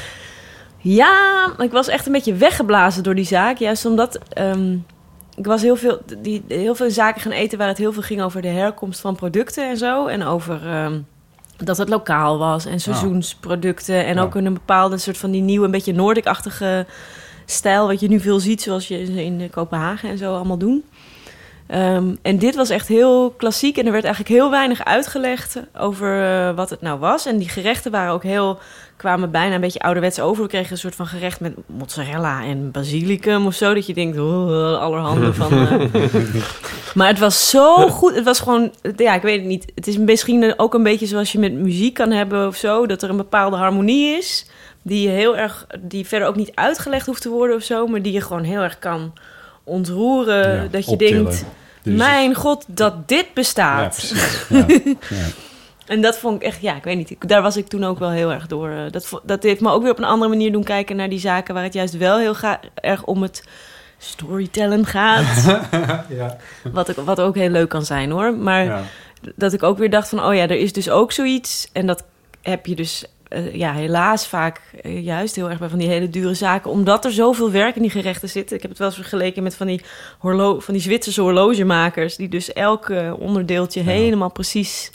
Ja, ik was echt een beetje weggeblazen door die zaak. Juist omdat ehm, ik was heel veel, die, heel veel zaken gaan eten waar het heel veel ging over de herkomst van producten en zo. En over ehm, dat het lokaal was en seizoensproducten. En Ja. ook een bepaalde soort van die nieuwe, een beetje Noordic-achtige stijl. Wat je nu veel ziet, zoals je in Kopenhagen en zo allemaal doen. Ehm, en dit was echt heel klassiek en er werd eigenlijk heel weinig uitgelegd over eh, wat het nou was. En die gerechten waren ook heel, kwamen bijna een beetje ouderwets over. We kregen een soort van gerecht met mozzarella en basilicum of zo. Dat je denkt, oh, allerhande van... eh. *laughs* maar het was zo goed. Het was gewoon, ja, ik weet het niet. Het is misschien ook een beetje zoals je met muziek kan hebben of zo. Dat er een bepaalde harmonie is. Die heel erg, die verder ook niet uitgelegd hoeft te worden of zo. Maar die je gewoon heel erg kan ontroeren. Ja, dat je optillen. denkt, Dus- mijn god, dat dit Ja, bestaat. precies. *laughs* Ja. En dat vond ik echt, ja, ik weet niet. ik- Daar was ik toen ook wel heel erg door. eh, Dat, dat heeft me ook weer op een andere manier doen kijken naar die zaken waar het juist wel heel erg om het storytellen gaat. *laughs* ja. wat, ook, wat ook heel leuk kan zijn hoor. Maar Ja. dat ik ook weer dacht van, oh ja, er is dus ook zoiets. En dat heb je dus eh, ja, helaas vaak eh, juist heel erg bij van die hele dure zaken. Omdat er zoveel werk in die gerechten zit. Ik heb het wel eens vergeleken met van die, horlo van die Zwitserse horlogemakers. Die dus elk eh, onderdeeltje helemaal precies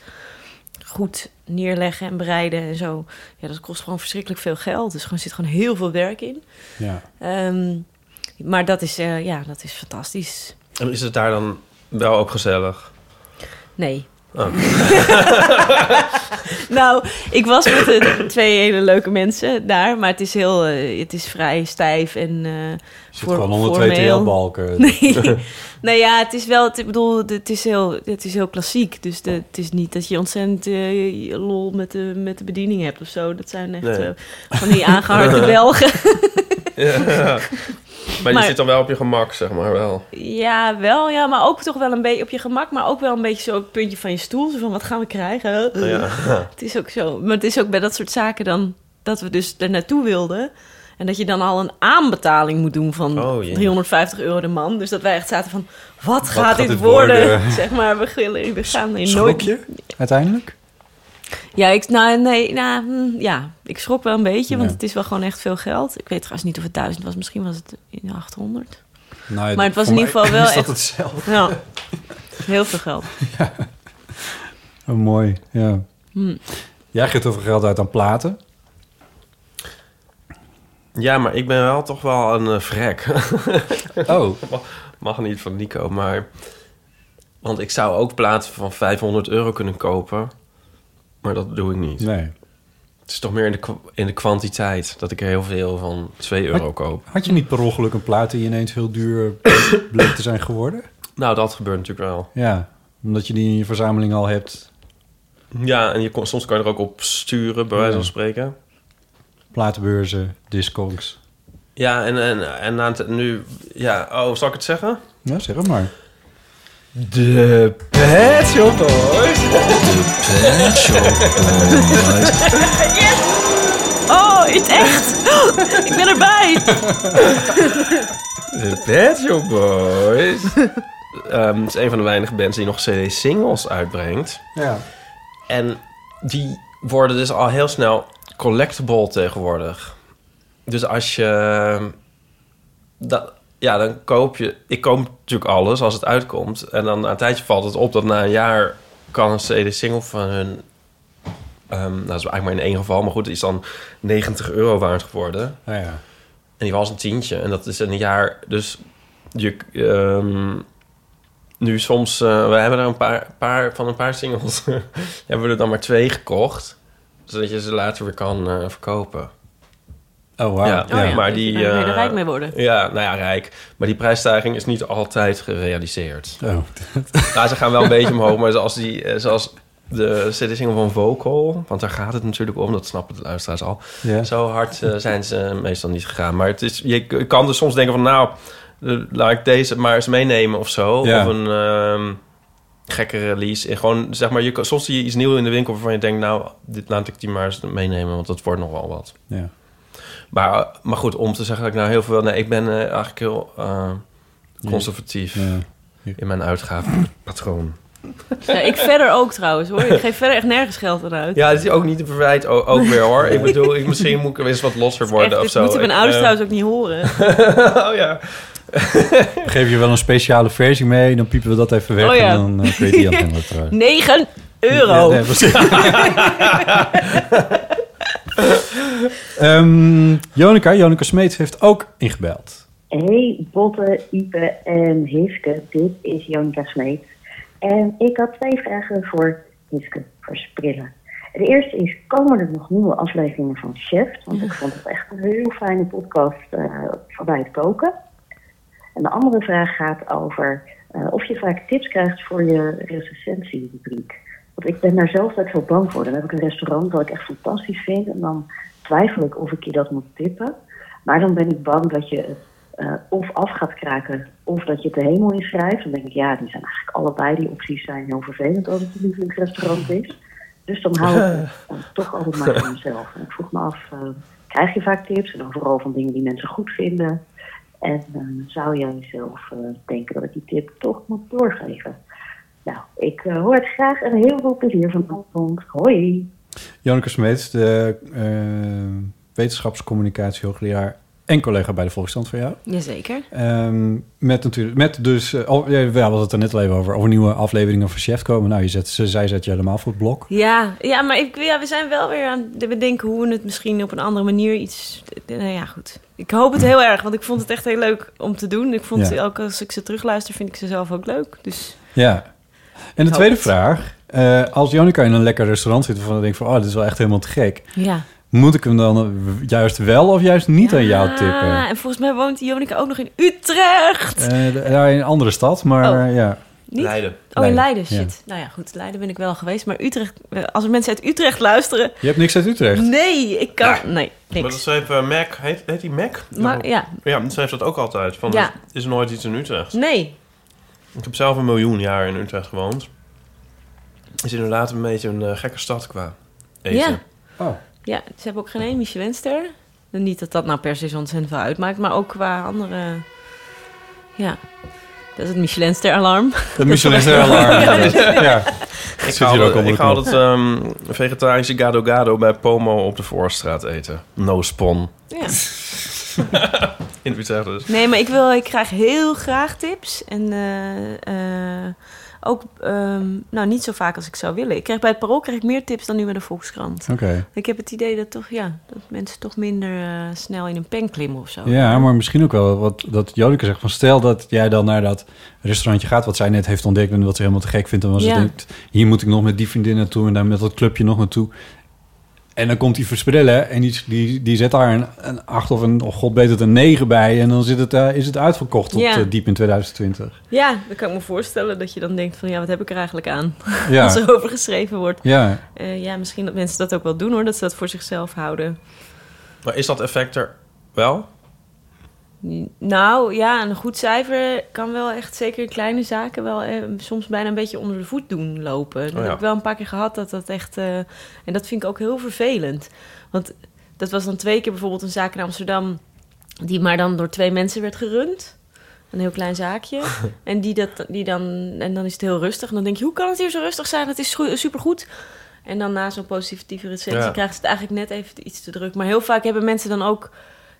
goed neerleggen en bereiden en zo. Ja, dat kost gewoon verschrikkelijk veel geld. Dus er zit gewoon heel veel werk in. Ja. Ehm, maar dat is, eh, ja, dat is fantastisch. En is het daar dan wel ook gezellig? Nee. Oh. *laughs* nou, ik was met de twee hele leuke mensen daar, maar het is heel, eh, het is vrij stijf en uh, Zit gewoon onder twee. TL-balken. *laughs* Nee, nee, ja, het is wel, het, ik bedoel, het is heel, het is heel klassiek. Dus de, het is niet dat je ontzettend eh, je lol met de, met de bediening hebt of zo. Dat zijn echt Nee. van die aangeharde *laughs* Belgen. Ja. Maar, *laughs* Maar- je zit dan wel op je gemak, zeg maar wel. Ja, wel, ja, maar ook toch wel een beetje op je gemak, maar ook wel een beetje zo op het puntje van je stoel. Zo van, wat gaan we krijgen? Ja. *laughs* Het is ook zo. Maar het is ook bij dat soort zaken dan dat we dus er naartoe wilden. En dat je dan al een aanbetaling moet doen van Oh, jee. 350 euro de man. Dus dat wij echt zaten van, wat, gaat, gaat dit worden? worden? *laughs* zeg maar, we, gillen, we gaan in Schrok nooit... uiteindelijk? Ja, ik, nou, nee, nou, hm, ja, ik schrok wel een beetje, want Ja. het is wel gewoon echt veel geld. Ik weet trouwens niet of het 1000 was, misschien was het in 800. Nou, maar het was in ieder geval *laughs* wel is dat echt... hetzelfde. Ja, heel veel geld. *laughs* Oh, mooi, ja. Hm. Jij geeft heel veel geld uit aan platen. Ja, maar ik ben wel toch wel een eh, vrek. *laughs* Oh. Mag- Mag niet van Nico, maar... Want ik zou ook platen van 500 euro kunnen kopen. Maar dat doe ik niet. Nee. Het is toch meer in de, in de kwantiteit dat ik er heel veel van 2 euro koop. Had je niet per ongeluk een plaat die ineens heel duur *coughs* bleek te zijn geworden? Nou, dat gebeurt natuurlijk wel. Ja, omdat je die in je verzameling al hebt. Ja, en je kon, soms kan je er ook op sturen, bij wijze van Ja. spreken. Platenbeurzen, discogs. Ja, en, en, en na het, nu... Ja, oh, zal ik het zeggen? Ja, zeg het maar. De Pet Shop Boys. De Pet Shop Oh, in het echt? ik ben erbij. De Pet Shop Boys. Ehm, het is een van de weinige bands die nog CD-singles uitbrengt. Ja. En die worden dus al heel snel collectible tegenwoordig. Dus als je... Dat, ja, dan koop je... Ik koop natuurlijk alles als het uitkomt. En dan na een tijdje valt het op dat na een jaar... kan een CD-single van hun... ehm, nou, dat is eigenlijk maar in één geval. Maar goed, die is dan 90 euro waard geworden. Ja, ja. En die was een tientje. En dat is in een jaar... Dus je... ehm, nu soms... eh, we hebben er een paar, paar van een paar singles... *laughs* hebben we er dan maar twee gekocht. Zodat je ze later weer kan eh, verkopen. Oh, wauw. Ja, Oh ja, maar dus die... daar kan je er eh, rijk mee worden. Ja, nou ja, rijk. Maar die prijsstijging is niet altijd gerealiseerd. Oh. *laughs* nou, ze gaan wel een beetje omhoog. Maar zoals, die, eh, zoals de CD-single van Vocal... want daar gaat het natuurlijk om, dat snappen de luisteraars al. Ja. Zo hard eh, zijn ze meestal niet gegaan. Maar het is, je kan dus soms denken van... nou, laat ik deze maar eens meenemen of zo. Ja. Of een ehm, gekke release. En gewoon, zeg maar, je, kan- soms zie je iets nieuws in de winkel... waarvan je denkt, nou, dit laat ik die maar eens meenemen... want dat wordt nog wel wat. Ja. Maar, maar goed, om te zeggen dat ik nou heel veel... Nee, ik ben eh, eigenlijk heel eh, conservatief Ja. in mijn uitgavenpatroon. *laughs* Ja, ik verder ook trouwens hoor. Ik geef verder echt nergens geld aan uit. Ja, dat is ook niet te verwijt ook weer hoor. Ik bedoel, ik, misschien moet ik eens wat losser worden Echt, of zo. moeten mijn Ik, ouders eh, trouwens ook niet horen. *laughs* oh ja. Geef je wel een speciale versie mee, dan piepen we dat even weg Oh ja. en dan eh, kun je die aan het *laughs* terug. 9 euro. Ja, nee, *laughs* Ehm, Jonica, Jonica Smeets heeft ook ingebeld. Hey Botte, Ipe en Hiske, dit is Jonica Smeet. En ik had twee vragen voor Hiske Versprillen. De eerste is, komen er nog nieuwe afleveringen van Chef? Want ik vond het echt een heel fijne podcast eh, voorbij het koken. En de andere vraag gaat over eh, of je vaak tips krijgt voor je recensentierubriek. Want ik ben daar zelf altijd zo bang voor. Dan heb ik een restaurant dat ik echt fantastisch vind. En dan twijfel ik of ik je dat moet tippen. Maar dan ben ik bang dat je het eh, of af gaat kraken of dat je het de hemel inschrijft. Dan denk ik, ja, die zijn eigenlijk allebei die opties zijn heel vervelend als het een lievelingsrestaurant is. Dus dan hou ik *laughs* het toch altijd maar voor mezelf. En ik vroeg me af, eh, krijg je vaak tips? En dan vooral van dingen die mensen goed vinden. En eh, zou jij zelf denken dat ik die tip toch moet doorgeven? Nou, ik eh, hoor het graag en heel veel plezier vanavond. Hoi! Janneke Smeets, de eh wetenschapscommunicatie hoogleraar en collega bij de Volksstand van jou. Jazeker. Ehm, met natuurlijk, met dus, eh, oh, ja, we hadden het er net al even over, over nieuwe afleveringen van Chef komen. Nou, je zet, ze, zij zet je helemaal voor het blok. Ja, ja maar ik, ja, we zijn wel weer aan het bedenken hoe we het misschien op een andere manier iets... Nou ja, goed. Ik hoop het heel erg, want ik vond het echt heel leuk om te doen. Ik vond Ja. ook als ik ze terugluister, vind ik ze zelf ook leuk. Dus Ja. En de tweede het. vraag. eh, als Janneke in een lekker restaurant zit waarvan ik denk van... oh, dit is wel echt helemaal te gek. ja. Moet ik hem dan juist wel of juist niet aan jou tippen? en volgens mij woont Jonica ook nog in Utrecht. Eh, de- ja, in een andere stad, maar Oh. eh, ja. Niet? Leiden. Oh, in Leiden, shit. Nou ja, goed, Leiden ben ik wel geweest. Maar Utrecht, eh, als er mensen uit Utrecht luisteren... Je hebt niks uit Utrecht? Nee, ik kan... Nee, Maar dat niks. schreef eh, Mac, heet, heet die Mac? Maar, ja. Ja, die schreef dat ook altijd. Van, Ja. Er is nooit iets in Utrecht. Nee. Ik heb zelf een miljoen jaar in Utrecht gewoond. Het is inderdaad een beetje een eh, gekke stad qua eten. Ja. Oh. Ja, ze hebben ook geen één Michelinster. Niet dat dat nou per se ontzettend veel uitmaakt, maar ook qua andere... Ja, dat is het Michelinster-alarm. Het *laughs* Michelinster-alarm, *laughs* ja. Ik ga ik altijd ehm, vegetarische gado gado bij Pomo op de Voorstraat eten. No spon. Ja. *laughs* in Utrecht dus. Nee, maar ik, wil, ik krijg heel graag tips. En eh, eh, ook ehm, nou, niet zo vaak als ik zou willen. Ik krijg bij het Parool krijg ik meer tips dan nu bij de Volkskrant. Oké. Ik heb het idee dat, toch, ja, dat mensen toch minder eh, snel in een pen klimmen of zo. Ja, maar misschien ook wel wat dat Jodeke zegt. Van stel dat jij dan naar dat restaurantje gaat... wat zij net heeft ontdekt en wat ze helemaal te gek vindt... en dan ze Ja. denkt, hier moet ik nog met die vriendin naartoe... en daar met dat clubje nog naartoe. En dan komt die versprillen en die, die, die zet daar een, een 8 of een, of god beter het, een 9 bij... en dan zit het, eh, is het uitverkocht tot Ja. eh, diep in 2020. Ja, dan kan ik me voorstellen dat je dan denkt van... ja, wat heb ik er eigenlijk aan? *laughs* Ja. Als er over geschreven wordt. Ja. Eh, ja, misschien dat mensen dat ook wel doen hoor. Dat ze dat voor zichzelf houden. Maar is dat effect er wel? Nou ja, een goed cijfer kan wel echt, zeker in kleine zaken, wel eh, soms bijna een beetje onder de voet doen lopen. Dat Oh ja. heb ik wel een paar keer gehad dat dat echt. eh, en dat vind ik ook heel vervelend. Want dat was dan twee keer bijvoorbeeld een zaak in Amsterdam, die maar dan door twee mensen werd gerund. Een heel klein zaakje. *laughs* en die dat, die dan, en dan is het heel rustig. En dan denk je, hoe kan het hier zo rustig zijn? Het is goed- supergoed. En dan na zo'n positieve recensie Ja. krijgen ze het eigenlijk net even iets te druk. Maar heel vaak hebben mensen dan ook...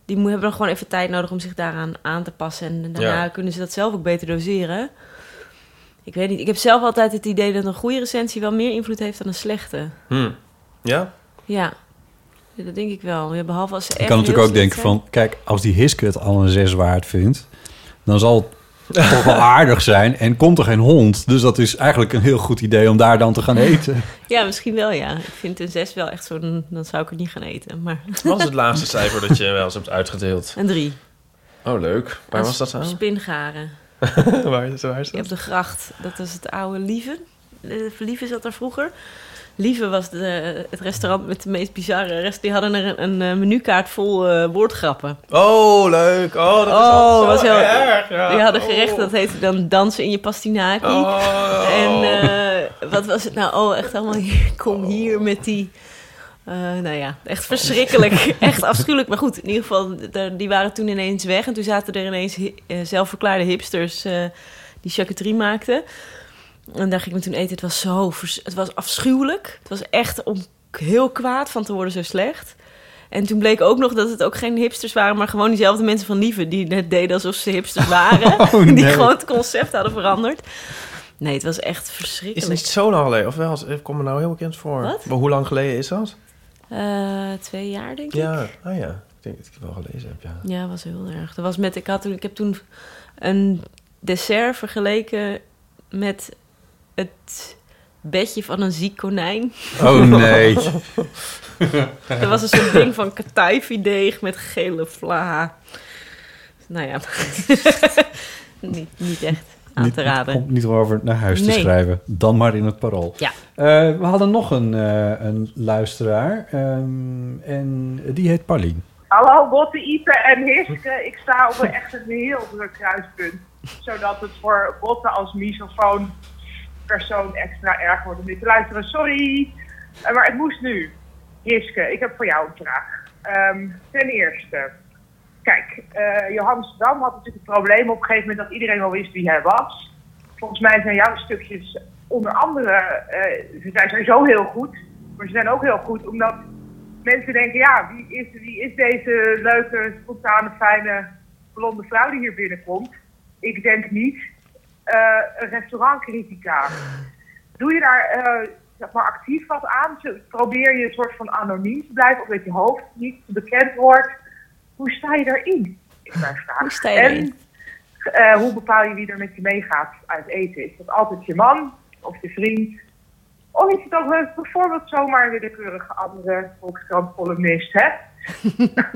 die hebben dan gewoon even tijd nodig om zich daaraan aan te passen. En daarna Ja. kunnen ze dat zelf ook beter doseren. Ik weet niet. Ik heb zelf altijd het idee dat een goede recensie wel meer invloed heeft dan een slechte. Hm. Ja? Ja, Ja, dat denk ik wel. Ja, behalve als ze Je kan natuurlijk ook denken van... kijk, als die Hiske het al een 6 waard vindt... dan zal het toch wel aardig zijn. En komt er geen hond. Dus dat is eigenlijk een heel goed idee om daar dan te gaan eten. Ja, misschien wel, ja. Ik vind een 6 wel echt zo'n... Dan zou ik er niet gaan eten, maar... Wat is het laagste cijfer dat je wel eens hebt uitgedeeld? Een 3. Oh, leuk. Waar was dat aan? Spingaren. *laughs* waar, is, waar is dat? op de gracht. Dat was het oude Lieve. Eh, Lieve zat daar vroeger. Lieve was de, het restaurant met de meest bizarre rest. Die hadden er een, een eh, menukaart vol eh, woordgrappen. Oh, leuk. Oh, dat is oh, zo was heel erg. Ja. Die hadden Oh. gerecht, dat heette dan dansen in je pastinaki. Oh. En eh, wat was het nou? Oh, echt allemaal kom hier met die... eh, nou ja, echt verschrikkelijk. *laughs* echt afschuwelijk. Maar goed, in ieder geval, die waren toen ineens weg. En toen zaten er ineens zelfverklaarde hipsters die charcuterie maakten. En daar ging ik me toen eten. Het was zo... vers- Het was afschuwelijk. Het was echt om heel kwaad van te worden zo slecht. En toen bleek ook nog dat het ook geen hipsters waren... maar gewoon diezelfde mensen van Lieve... die net deden alsof ze hipsters *laughs* waren. Oh, Die gewoon het concept hadden veranderd. Nee, het was echt Is verschrikkelijk. het niet zo lang geleden? Of wel? Ik kom me nou heel bekend voor. Wat? Maar hoe lang geleden is dat? Eh, twee jaar, denk ik. Ja, ah ja. Ik denk dat ik het wel gelezen heb, ja. Ja, was heel erg. Dat was met, ik, had toen, ik heb toen een dessert vergeleken met het bedje van een ziek konijn. Oh, nee. *laughs* er was een soort ding van kataifi-deeg met gele vla. Nou ja, *laughs* niet, niet echt aan te raden. Om niet over naar huis te schrijven. Dan maar in het parool. Ja. Eh, we hadden nog een, eh, een luisteraar. ehm, en die heet Paulien. Hallo Botte, Ipe en Hiske. Ik sta op een echt een heel druk kruispunt. Zodat het voor Botte als misofoon persoon extra erg wordt om dit te luisteren. Sorry. Eh, maar het moest nu. Hiske, ik heb voor jou een vraag. Ehm, ten eerste, kijk, eh Johannes Dam had natuurlijk het probleem op een gegeven moment dat iedereen al wist wie hij was. Volgens mij zijn jouw stukjes onder andere, eh, ze zijn sowieso heel goed. Maar ze zijn ook heel goed omdat mensen denken, ja, wie is, wie is deze leuke, spontane, fijne, blonde vrouw die hier binnenkomt? Ik denk niet een restaurantcritica. Doe je daar eh, zeg maar actief wat aan? Probeer je een soort van anoniem te blijven, of dat je hoofd niet bekend wordt? Hoe sta je daarin? Is mijn vraag. Hoe sta je en eh, hoe bepaal je wie er met je meegaat uit eten? Is dat altijd je man of je vriend? Of is het ook bijvoorbeeld zomaar een willekeurige andere Volkskrant-columnist, hè? *laughs*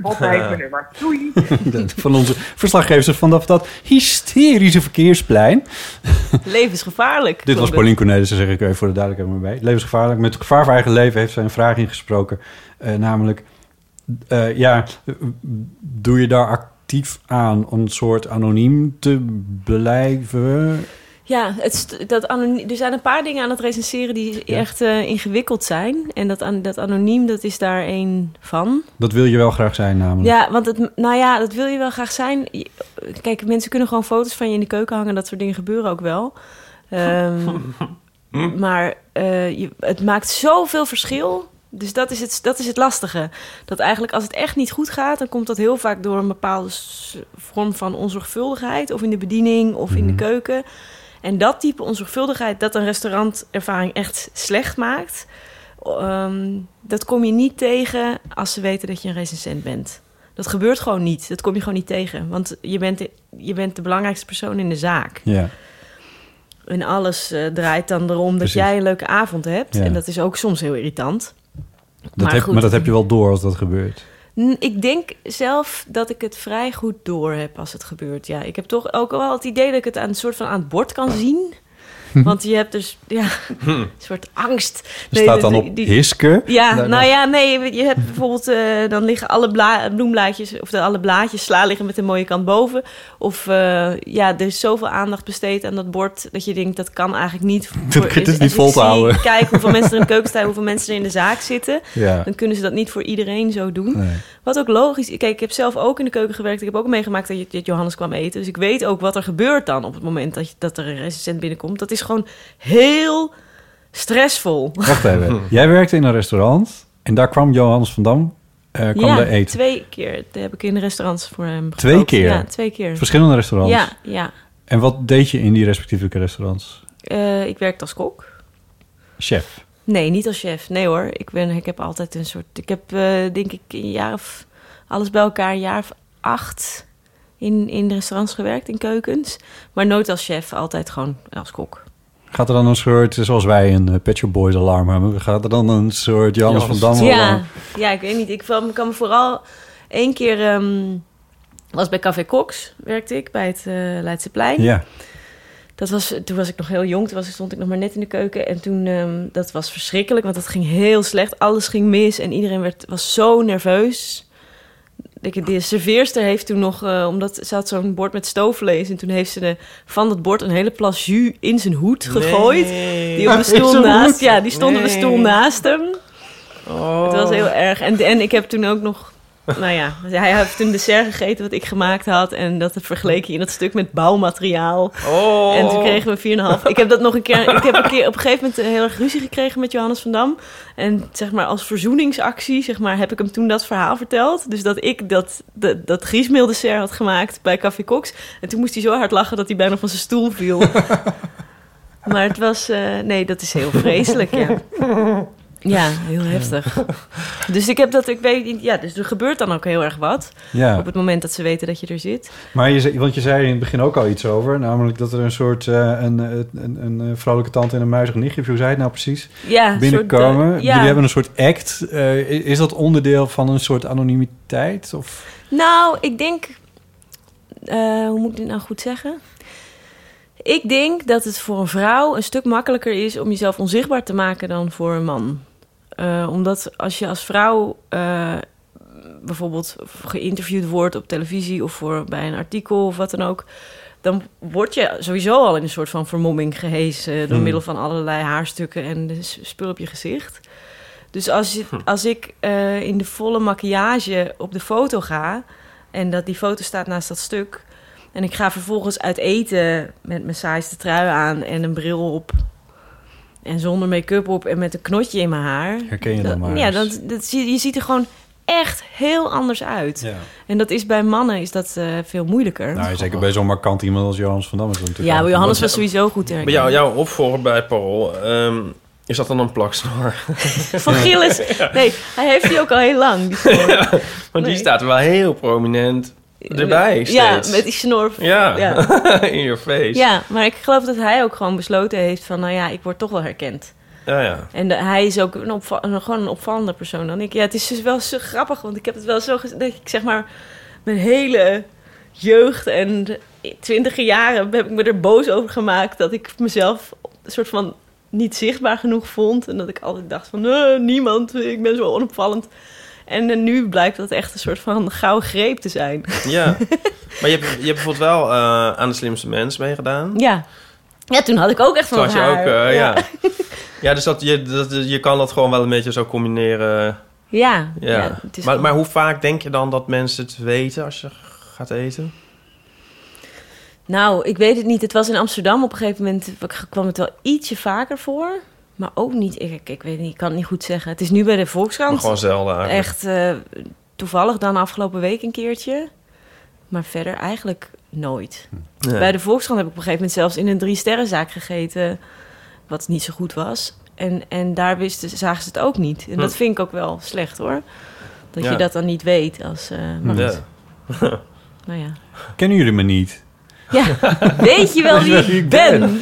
Heeft mijn nummer. Doei! *laughs* van onze verslaggevers vanaf dat hysterische verkeersplein. *laughs* Levensgevaarlijk. Dit was het. Paulien Cornelissen, zeg ik even voor de duidelijkheid maar bij. Levensgevaarlijk. Met gevaar voor eigen leven heeft zij een vraag ingesproken. Eh, namelijk, eh, ja, doe je daar actief aan om een soort anoniem te blijven? Ja, het, dat anoniem, er zijn een paar dingen aan het recenseren die echt eh, ingewikkeld zijn. En dat, an- dat anoniem, dat is daar één van. Dat wil je wel graag zijn namelijk. Ja, want het, nou ja, dat wil je wel graag zijn. Kijk, mensen kunnen gewoon foto's van je in de keuken hangen. Dat soort dingen gebeuren ook wel. Ehm, *laughs* maar eh, je, het maakt zoveel verschil. Dus dat is, het, dat is het lastige. Dat eigenlijk als het echt niet goed gaat... dan komt dat heel vaak door een bepaalde vorm van onzorgvuldigheid... of in de bediening of in de keuken. En dat type onzorgvuldigheid... dat een restaurantervaring echt slecht maakt... ehm, dat kom je niet tegen als ze weten dat je een recensent bent. Dat gebeurt gewoon niet. Dat kom je gewoon niet tegen. Want je bent, de- je bent de belangrijkste persoon in de zaak. Ja. En alles eh, draait dan erom dat jij een leuke avond hebt. Ja. En dat is ook soms heel irritant. Dat heb, goed. maar dat heb je wel door als dat gebeurt. Ik denk zelf dat ik het vrij goed door heb als het gebeurt. Ja, ik heb toch ook wel het idee dat ik het aan soort van aan het bord kan zien. Want je hebt dus ja, een soort angst. Er staat dan op die- Hiske. Ja, nou ja, nee, je hebt bijvoorbeeld, eh, dan liggen alle bla bloemblaadjes, of de, alle blaadjes sla liggen met een mooie kant boven. Of eh, ja, er is zoveel aandacht besteed aan dat bord dat je denkt, dat kan eigenlijk niet. *laughs* Dat is niet vol te houden. Kijk hoeveel mensen er in de *laughs* keuken staan, hoeveel mensen er in de zaak zitten. Ja. Dan kunnen ze dat niet voor iedereen zo doen. Nee. Wat ook logisch is. Kijk, ik heb zelf ook in de keuken gewerkt. Ik heb ook meegemaakt dat, je, dat Johannes kwam eten. Dus ik weet ook wat er gebeurt dan op het moment dat, je, dat er een recensent binnenkomt. Dat is gewoon heel stressvol. Wacht even. Jij werkte in een restaurant en daar kwam Johannes van Dam. eh kwam ja, daar eten. twee keer Dat heb ik in de restaurants voor hem Twee keer? Ja, twee keer. Verschillende restaurants? Ja, ja. En wat deed je in die respectievelijke restaurants? Eh, ik werkte als kok. Chef. Nee, niet als chef. Nee hoor. Ik, ben, ik heb altijd een soort... Ik heb eh, denk ik een jaar of... Alles bij elkaar een jaar of acht in, in de restaurants gewerkt, in keukens. Maar nooit als chef, altijd gewoon als kok. Gaat er dan een soort, zoals wij een uh, Pet Shop Boys alarm hebben, gaat er dan een soort Johannes van Dam ja, alarm? ja, ik weet niet. Ik kan kan me vooral... één keer ehm, was bij Café Cox, werkte ik, bij het uh, Leidseplein. Ja. Dat was, toen was ik nog heel jong, toen was, stond ik nog maar net in de keuken. En toen, um, dat was verschrikkelijk, want het ging heel slecht. Alles ging mis en iedereen werd, was zo nerveus. De, de serveerster heeft toen nog, uh, omdat ze had zo'n bord met stoofvlees... en toen heeft ze de, van het bord een hele plas jus in zijn hoed gegooid. Nee. Die op de *laughs* stoel naast, ja, die stond nee. op de stoel naast hem. Oh. Het was heel erg. En, en ik heb toen ook nog nou ja, hij heeft een dessert gegeten wat ik gemaakt had. En dat vergeleken in dat stuk met bouwmateriaal. Oh. En toen kregen we 4,5. Ik heb dat nog een keer. Ik heb een keer op een gegeven moment heel erg ruzie gekregen met Johannes van Dam. En zeg maar als verzoeningsactie, zeg maar, heb ik hem toen dat verhaal verteld. Dus dat ik dat, dat, dat griesmeeldessert had gemaakt bij Café Cox. En toen moest hij zo hard lachen dat hij bijna van zijn stoel viel. *laughs* maar het was. Uh, nee, dat is heel vreselijk, ja. Ja, heel heftig. dus ik heb dat, ik weet niet, ja, dus er gebeurt dan ook heel erg wat. Ja. Op het moment dat ze weten dat je er zit. Maar je, want je zei in het begin ook al iets over, namelijk dat er een soort uh, een, een, een, een vrolijke tante en een muizig nichtje, hoe zei het nou precies? Ja, binnenkomen. Soort, uh, ja. Jullie hebben een soort act. Uh, is dat onderdeel van een soort anonimiteit? Of? Nou, ik denk, hoe moet ik dit nou goed zeggen? Ik denk dat het voor een vrouw een stuk makkelijker is om jezelf onzichtbaar te maken dan voor een man. Uh, omdat als je als vrouw uh, bijvoorbeeld geïnterviewd wordt op televisie of voor, bij een artikel of wat dan ook, dan word je sowieso al in een soort van vermomming gehezen door Hmm. middel van allerlei haarstukken en spul op je gezicht. Dus als, je, als ik uh, in de volle maquillage op de foto ga en dat die foto staat naast dat stuk en ik ga vervolgens uit eten met mijn saaiste trui aan en een bril op En zonder make-up op en met een knotje in mijn haar. Herken je dan Dat- maar Ja, dat, dat, je ziet er gewoon echt heel anders uit. Ja. En dat is bij mannen is dat eh, veel moeilijker. Nou, zeker bij zo'n markant iemand als Johannes van Dam. is dat natuurlijk ja, Johannes was sowieso goed te Maar jou, jouw opvolger bij Parool, ehm, is dat dan een plaksnor? *laughs* Van Gilles. *laughs* Nee, hij heeft die ook al heel lang. Die snor. *laughs* Ja, want die staat wel heel prominent erbij Ja, steeds. met die snor. Ja, Ja. *laughs* in your face. Ja, maar ik geloof dat hij ook gewoon besloten heeft van... nou ja, ik word toch wel herkend. Ja, ja. En de- hij is ook een gewoon een opvallender persoon dan ik. Ja, het is dus wel zo grappig, want ik heb het wel zo... Dat ik zeg maar, mijn hele jeugd en twintige jaren heb ik me er boos over gemaakt... dat ik mezelf een soort van niet zichtbaar genoeg vond. En dat ik altijd dacht van, eh, niemand, ik ben zo onopvallend. En nu blijkt dat echt een soort van gouden greep te zijn. Ja. *laughs* Maar je hebt, je hebt bijvoorbeeld wel eh, aan de slimste mens meegedaan. Ja. Ja, toen had ik ook echt van had je haar. ook, eh, ja. ja. *laughs* Ja, dus dat, je, dat, je kan dat gewoon wel een beetje zo combineren. Ja, Ja. maar, maar hoe vaak denk je dan dat mensen het weten als je gaat eten? Nou, ik weet het niet. Het was in Amsterdam op een gegeven moment kwam het wel ietsje vaker voor. Maar ook niet, ik, ik weet niet, ik kan het niet goed zeggen. Het is nu bij de Volkskrant. Maar gewoon zelden eigenlijk. Echt eh, toevallig dan afgelopen week een keertje. Maar verder eigenlijk nooit. Nee. Bij de Volkskrant heb ik op een gegeven moment zelfs in een drie sterrenzaak gegeten. Wat niet zo goed was. En, en daar wisten, zagen ze het ook niet. En dat Hm. vind ik ook wel slecht hoor. Dat Ja. je dat dan niet weet. Als, eh, maar Ja. Nou ja. Kennen jullie me niet? Ja, weet je wel wie ik ben? *laughs*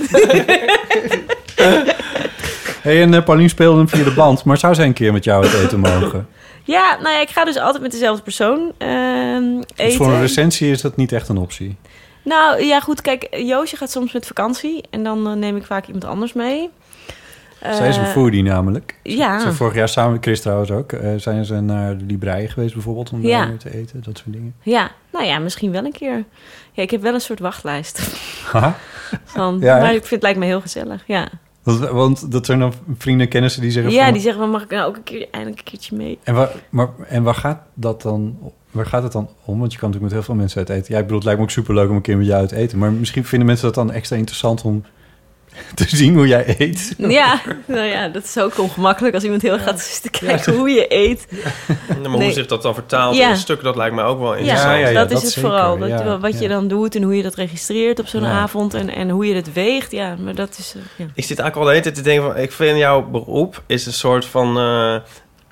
hey, en uh, Paulien speelde hem via de band, maar zou zij een keer met jou het eten mogen? Ja, nou ja, ik ga dus altijd met dezelfde persoon ehm Dus eten. voor een recensie is dat niet echt een optie. Nou ja, goed, kijk, Joosje gaat soms met vakantie en dan eh, neem ik vaak iemand anders mee. Zij is een Eh, foodie namelijk. ja. Ze vorig jaar samen met Chris trouwens ook. eh, zijn ze naar de Librei geweest bijvoorbeeld om Ja. daar te eten, dat soort dingen. Ja, nou ja, misschien wel een keer. Ja, ik heb wel een soort wachtlijst. Van, Ja, maar ik vind het lijkt me heel gezellig, ja. Want, want dat zijn dan vrienden en kennissen die zeggen Ja, van... die zeggen, "Maar mag ik nou ook een keer, eindelijk een keertje mee? En waar, maar, en waar gaat dat dan... Waar gaat het dan om? Want je kan natuurlijk met heel veel mensen uit eten. Ja, ik bedoel, het lijkt me ook superleuk om een keer met jou uit te eten. Maar misschien vinden mensen dat dan extra interessant om *laughs* te zien hoe jij eet. Ja, nou ja, dat is ook ongemakkelijk als iemand heel erg gaat zitten kijken Ja. hoe je eet. Ja, maar Nee. hoe zich dat dan vertaalt Ja. in een stuk, dat lijkt mij ook wel interessant. Ja, dat, is het zeker, vooral. Dat, ja, wat je ja. dan doet en hoe je dat registreert op zo'n Ja. avond en, en hoe je het weegt. Ja, maar dat is... eh, ja. Ik zit eigenlijk al de hele tijd te denken van... Ik vind jouw beroep is een soort van... eh,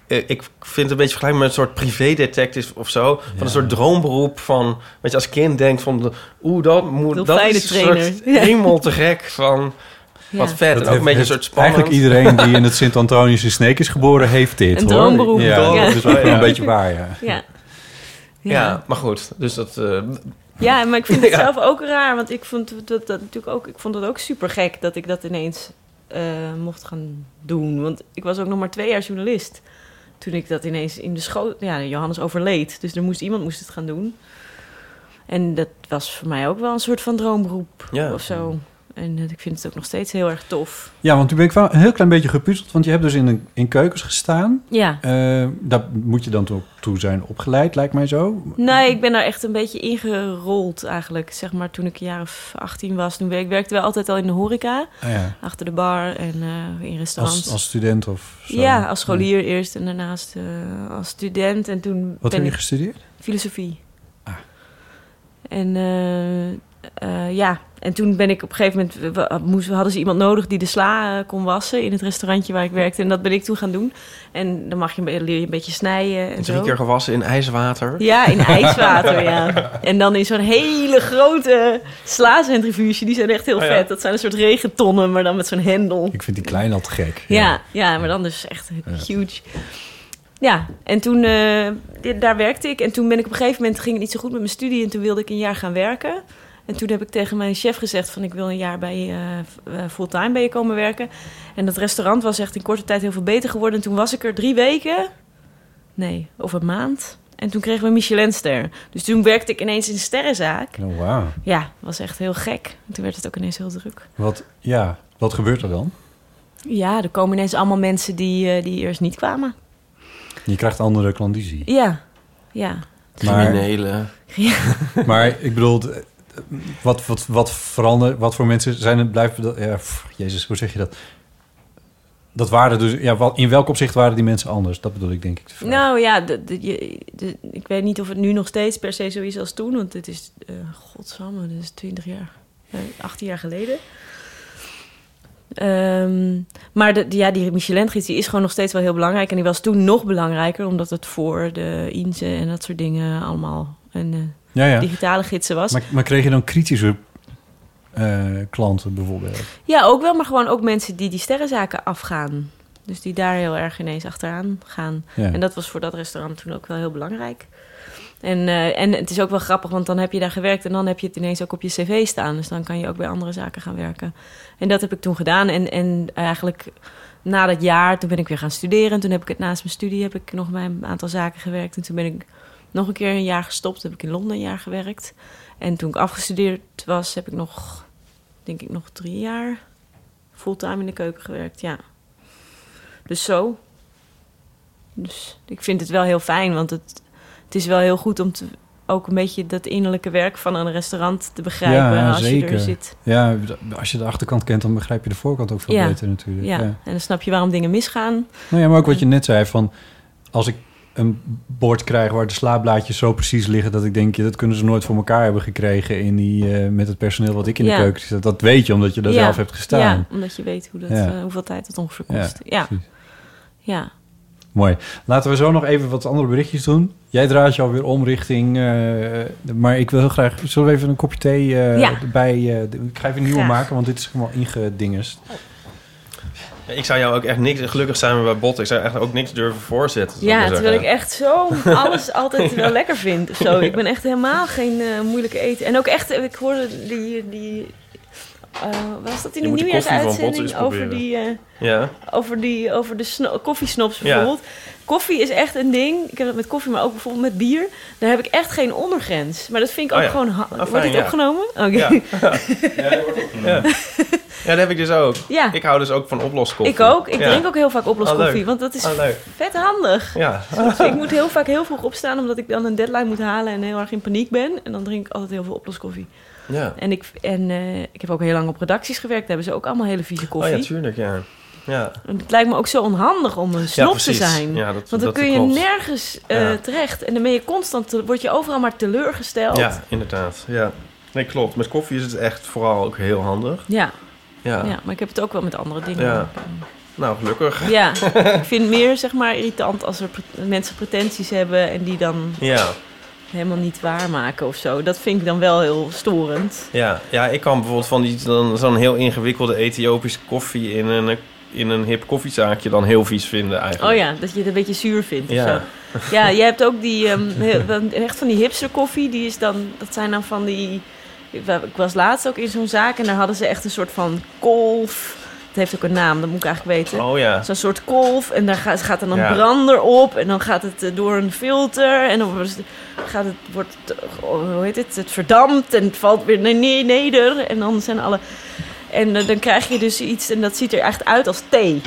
ik vind het een beetje vergelijkbaar met een soort privédetective of zo. Van een soort droomberoep van... Weet je, als kind denkt van... Oeh, dat moet... Dat is een soort trainer. Ja. hemel te gek van... Wat Ja. vet. Dat en ook een beetje een soort spannend. Eigenlijk iedereen die in het Sint-Antonius in Sneek is geboren, heeft dit, Een hoor. droomberoep. Ja, Ja. dat is ook wel Ja. een beetje waar, ja. Ja. Ja. maar goed. Dus dat... eh, Ja, maar ik vind het *laughs* Ja. zelf ook raar, want ik vond dat, dat natuurlijk ook, ik vond het ook super gek dat ik dat ineens eh, mocht gaan doen. Want ik was ook nog maar twee jaar journalist toen ik dat ineens in de schoot. Ja, Johannes overleed, dus er moest iemand moest het gaan doen. En dat was voor mij ook wel een soort van droomberoep Ja. of zo. En eh, ik vind het ook nog steeds heel erg tof. Ja, want toen ben ik wel een heel klein beetje gepuzzeld. Want je hebt dus in, een, in keukens gestaan. Ja. Eh, daar moet je dan toe, toe zijn opgeleid, lijkt mij zo. Nee, ik ben daar echt een beetje ingerold eigenlijk. Zeg maar toen ik een jaar of 18 was. Toen ik werkte wel altijd al in de horeca. Ah, ja. Achter de bar en eh, in restaurants. Als, als student of zo. Ja, als scholier eerst en daarnaast als student. En toen Wat ben heb je gestudeerd? Filosofie. En eh, eh, ja, en toen ben ik op een gegeven moment... we- hadden ze iemand nodig die de sla eh, kon wassen... in het restaurantje waar ik werkte. En dat ben ik toen gaan doen. En dan mag je, leer je een beetje snijden en drie zo. keer gewassen in ijswater. Ja, in *laughs* ijswater, ja. En dan in zo'n hele grote slaacentrifuge. Die zijn echt heel Oh ja. vet. Dat zijn een soort regentonnen, maar dan met zo'n hendel. Ik vind die klein al te gek. Ja, ja, maar dan dus echt huge. Ja, en toen, eh, daar werkte ik. En toen ben ik op een gegeven moment, ging het niet zo goed met mijn studie. En toen wilde ik een jaar gaan werken. En toen heb ik tegen mijn chef gezegd van... ik wil een jaar bij eh, eh, fulltime bij je komen werken. En dat restaurant was echt in korte tijd heel veel beter geworden. En toen was ik er drie weken. Nee, of een maand. En toen kregen we een Michelinster. Dus toen werkte ik ineens in een sterrenzaak. Oh, wauw. Ja, was echt heel gek. En toen werd het ook ineens heel druk. Wat, ja, wat gebeurt er dan? Ja, er komen ineens allemaal mensen die, eh, die eerst niet kwamen. Je krijgt andere klandizie. Ja, ja. Criminelen. Ja. Maar ik bedoel, wat, wat, wat verandert, wat voor mensen zijn het, blijven ja, jezus, hoe zeg je dat? dat waren dus... Ja, in welk opzicht waren die mensen anders? Dat bedoel ik denk ik. Nou ja, de, ik weet niet of het nu nog steeds per se zo is als toen. Want het is, eh godsamme, dat is 20 jaar, eh, 18 jaar geleden. Ehm, maar de, ja, die Michelin-gids die is gewoon nog steeds wel heel belangrijk. En die was toen nog belangrijker, omdat het voor de INSE en dat soort dingen allemaal een eh, Ja, ja. digitale gidsen was. Maar, maar kreeg je dan kritische eh, klanten bijvoorbeeld? Ja, ook wel, maar gewoon ook mensen die die sterrenzaken afgaan. Dus die daar heel erg ineens achteraan gaan. Ja. En dat was voor dat restaurant toen ook wel heel belangrijk. En, eh, en het is ook wel grappig, want dan heb je daar gewerkt en dan heb je het ineens ook op je cv staan. Dus dan kan je ook bij andere zaken gaan werken. En dat heb ik toen gedaan. En, en eigenlijk na dat jaar, toen ben ik weer gaan studeren. En toen heb ik het naast mijn studie heb ik nog bij een aantal zaken gewerkt. En toen ben ik nog een keer een jaar gestopt. Heb ik in Londen een jaar gewerkt. En toen ik afgestudeerd was, heb ik nog, denk ik, nog drie jaar fulltime in de keuken gewerkt. Ja. Dus zo. Dus ik vind het wel heel fijn, want het, het is wel heel goed om te, ook een beetje dat innerlijke werk van een restaurant te begrijpen als je er zit. Ja, als je de achterkant kent, dan begrijp je de voorkant ook veel ja. beter natuurlijk. Ja. Ja. en dan snap je waarom dingen misgaan. Nou ja, maar ook wat je net zei van... als ik een bord krijg waar de slaapblaadjes zo precies liggen... dat ik denk, ja, dat kunnen ze nooit voor elkaar hebben gekregen... In die, eh, met het personeel wat ik in Ja. de keuken zit. Dat weet je, omdat je daar Ja. zelf hebt gestaan. Ja, omdat je weet hoe dat, eh, hoeveel tijd het ongeveer kost. Ja, ja. Mooi. Laten we zo nog even wat andere berichtjes doen. Jij draait je alweer om richting... eh, maar ik wil heel graag... Zullen we even een kopje thee eh, ik ga even een nieuwe maken, want dit is helemaal ingedingest. Ik zou jou ook echt niks... Gelukkig zijn we bij Bot. Ik zou echt ook niks durven voorzetten. Ja, terwijl ik echt zo *laughs* alles altijd wel lekker vind. Zo. Ik ben echt helemaal geen eh, moeilijke eten. En ook echt, ik hoorde die... die eh, was dat in de nieuwjaarsuitzending over die... eh, Ja. over, die, over de sno- koffiesnops Ja. Koffie is echt een ding. Ik heb het met koffie, maar ook bijvoorbeeld met bier. Daar heb ik echt geen ondergrens. Maar dat vind ik ook Oh ja. gewoon... ha- Ah, Wordt dit ja. opgenomen? Oké. Ja. *laughs* Ja. ja, dat heb ik dus ook. Ja. Ik hou dus ook van oploskoffie. Ik ook. Ik Ja. drink ook heel vaak Ah, oploskoffie. leuk. want dat is Ah, vet handig. Ja. Dus ik moet heel vaak heel vroeg opstaan... omdat ik dan een deadline moet halen en heel erg in paniek ben. En dan drink ik altijd heel veel oploskoffie. Ja. En, ik, en eh, ik heb ook heel lang op redacties gewerkt. Daar hebben ze ook allemaal hele vieze Oh koffie. ja, tuurlijk, ja. Ja. Het lijkt me ook zo onhandig om een snop te zijn. Ja, dat- Want dan kun je klopt. nergens eh, terecht. En dan ben je constant, word je overal maar teleurgesteld. Ja, inderdaad. Ja. Nee, klopt. Met koffie is het echt vooral ook heel handig. Ja. Ja. Ja, maar ik heb het ook wel met andere dingen. Ja. Nou, gelukkig. Ja, *laughs* ik vind het meer zeg maar irritant als er pre- mensen pretenties hebben en die dan Ja. helemaal niet waarmaken of zo. Dat vind ik dan wel heel storend. Ja, ja, ik kan bijvoorbeeld van die, dan, zo'n heel ingewikkelde Ethiopische koffie in een, in een hip koffiezaakje dan heel vies vinden eigenlijk. Oh ja, dat je het een beetje zuur vindt of Ja. zo. Ja, jij hebt ook die, ehm, echt van die hipster koffie. Die is dan, dat zijn dan van die... Ik was laatst ook in zo'n zaak en daar hadden ze echt een soort van kolf. Het heeft ook een naam, dat moet ik eigenlijk weten. Oh ja. Zo'n soort kolf en daar gaat, gaat er dan Ja. brander op. En dan gaat het eh, door een filter. En dan wordt het- gaat het, wordt het, eh, hoe heet het, het verdampt. En het valt weer ne- neder. En dan zijn alle... En eh, dan krijg je dus iets en dat ziet er echt uit als thee.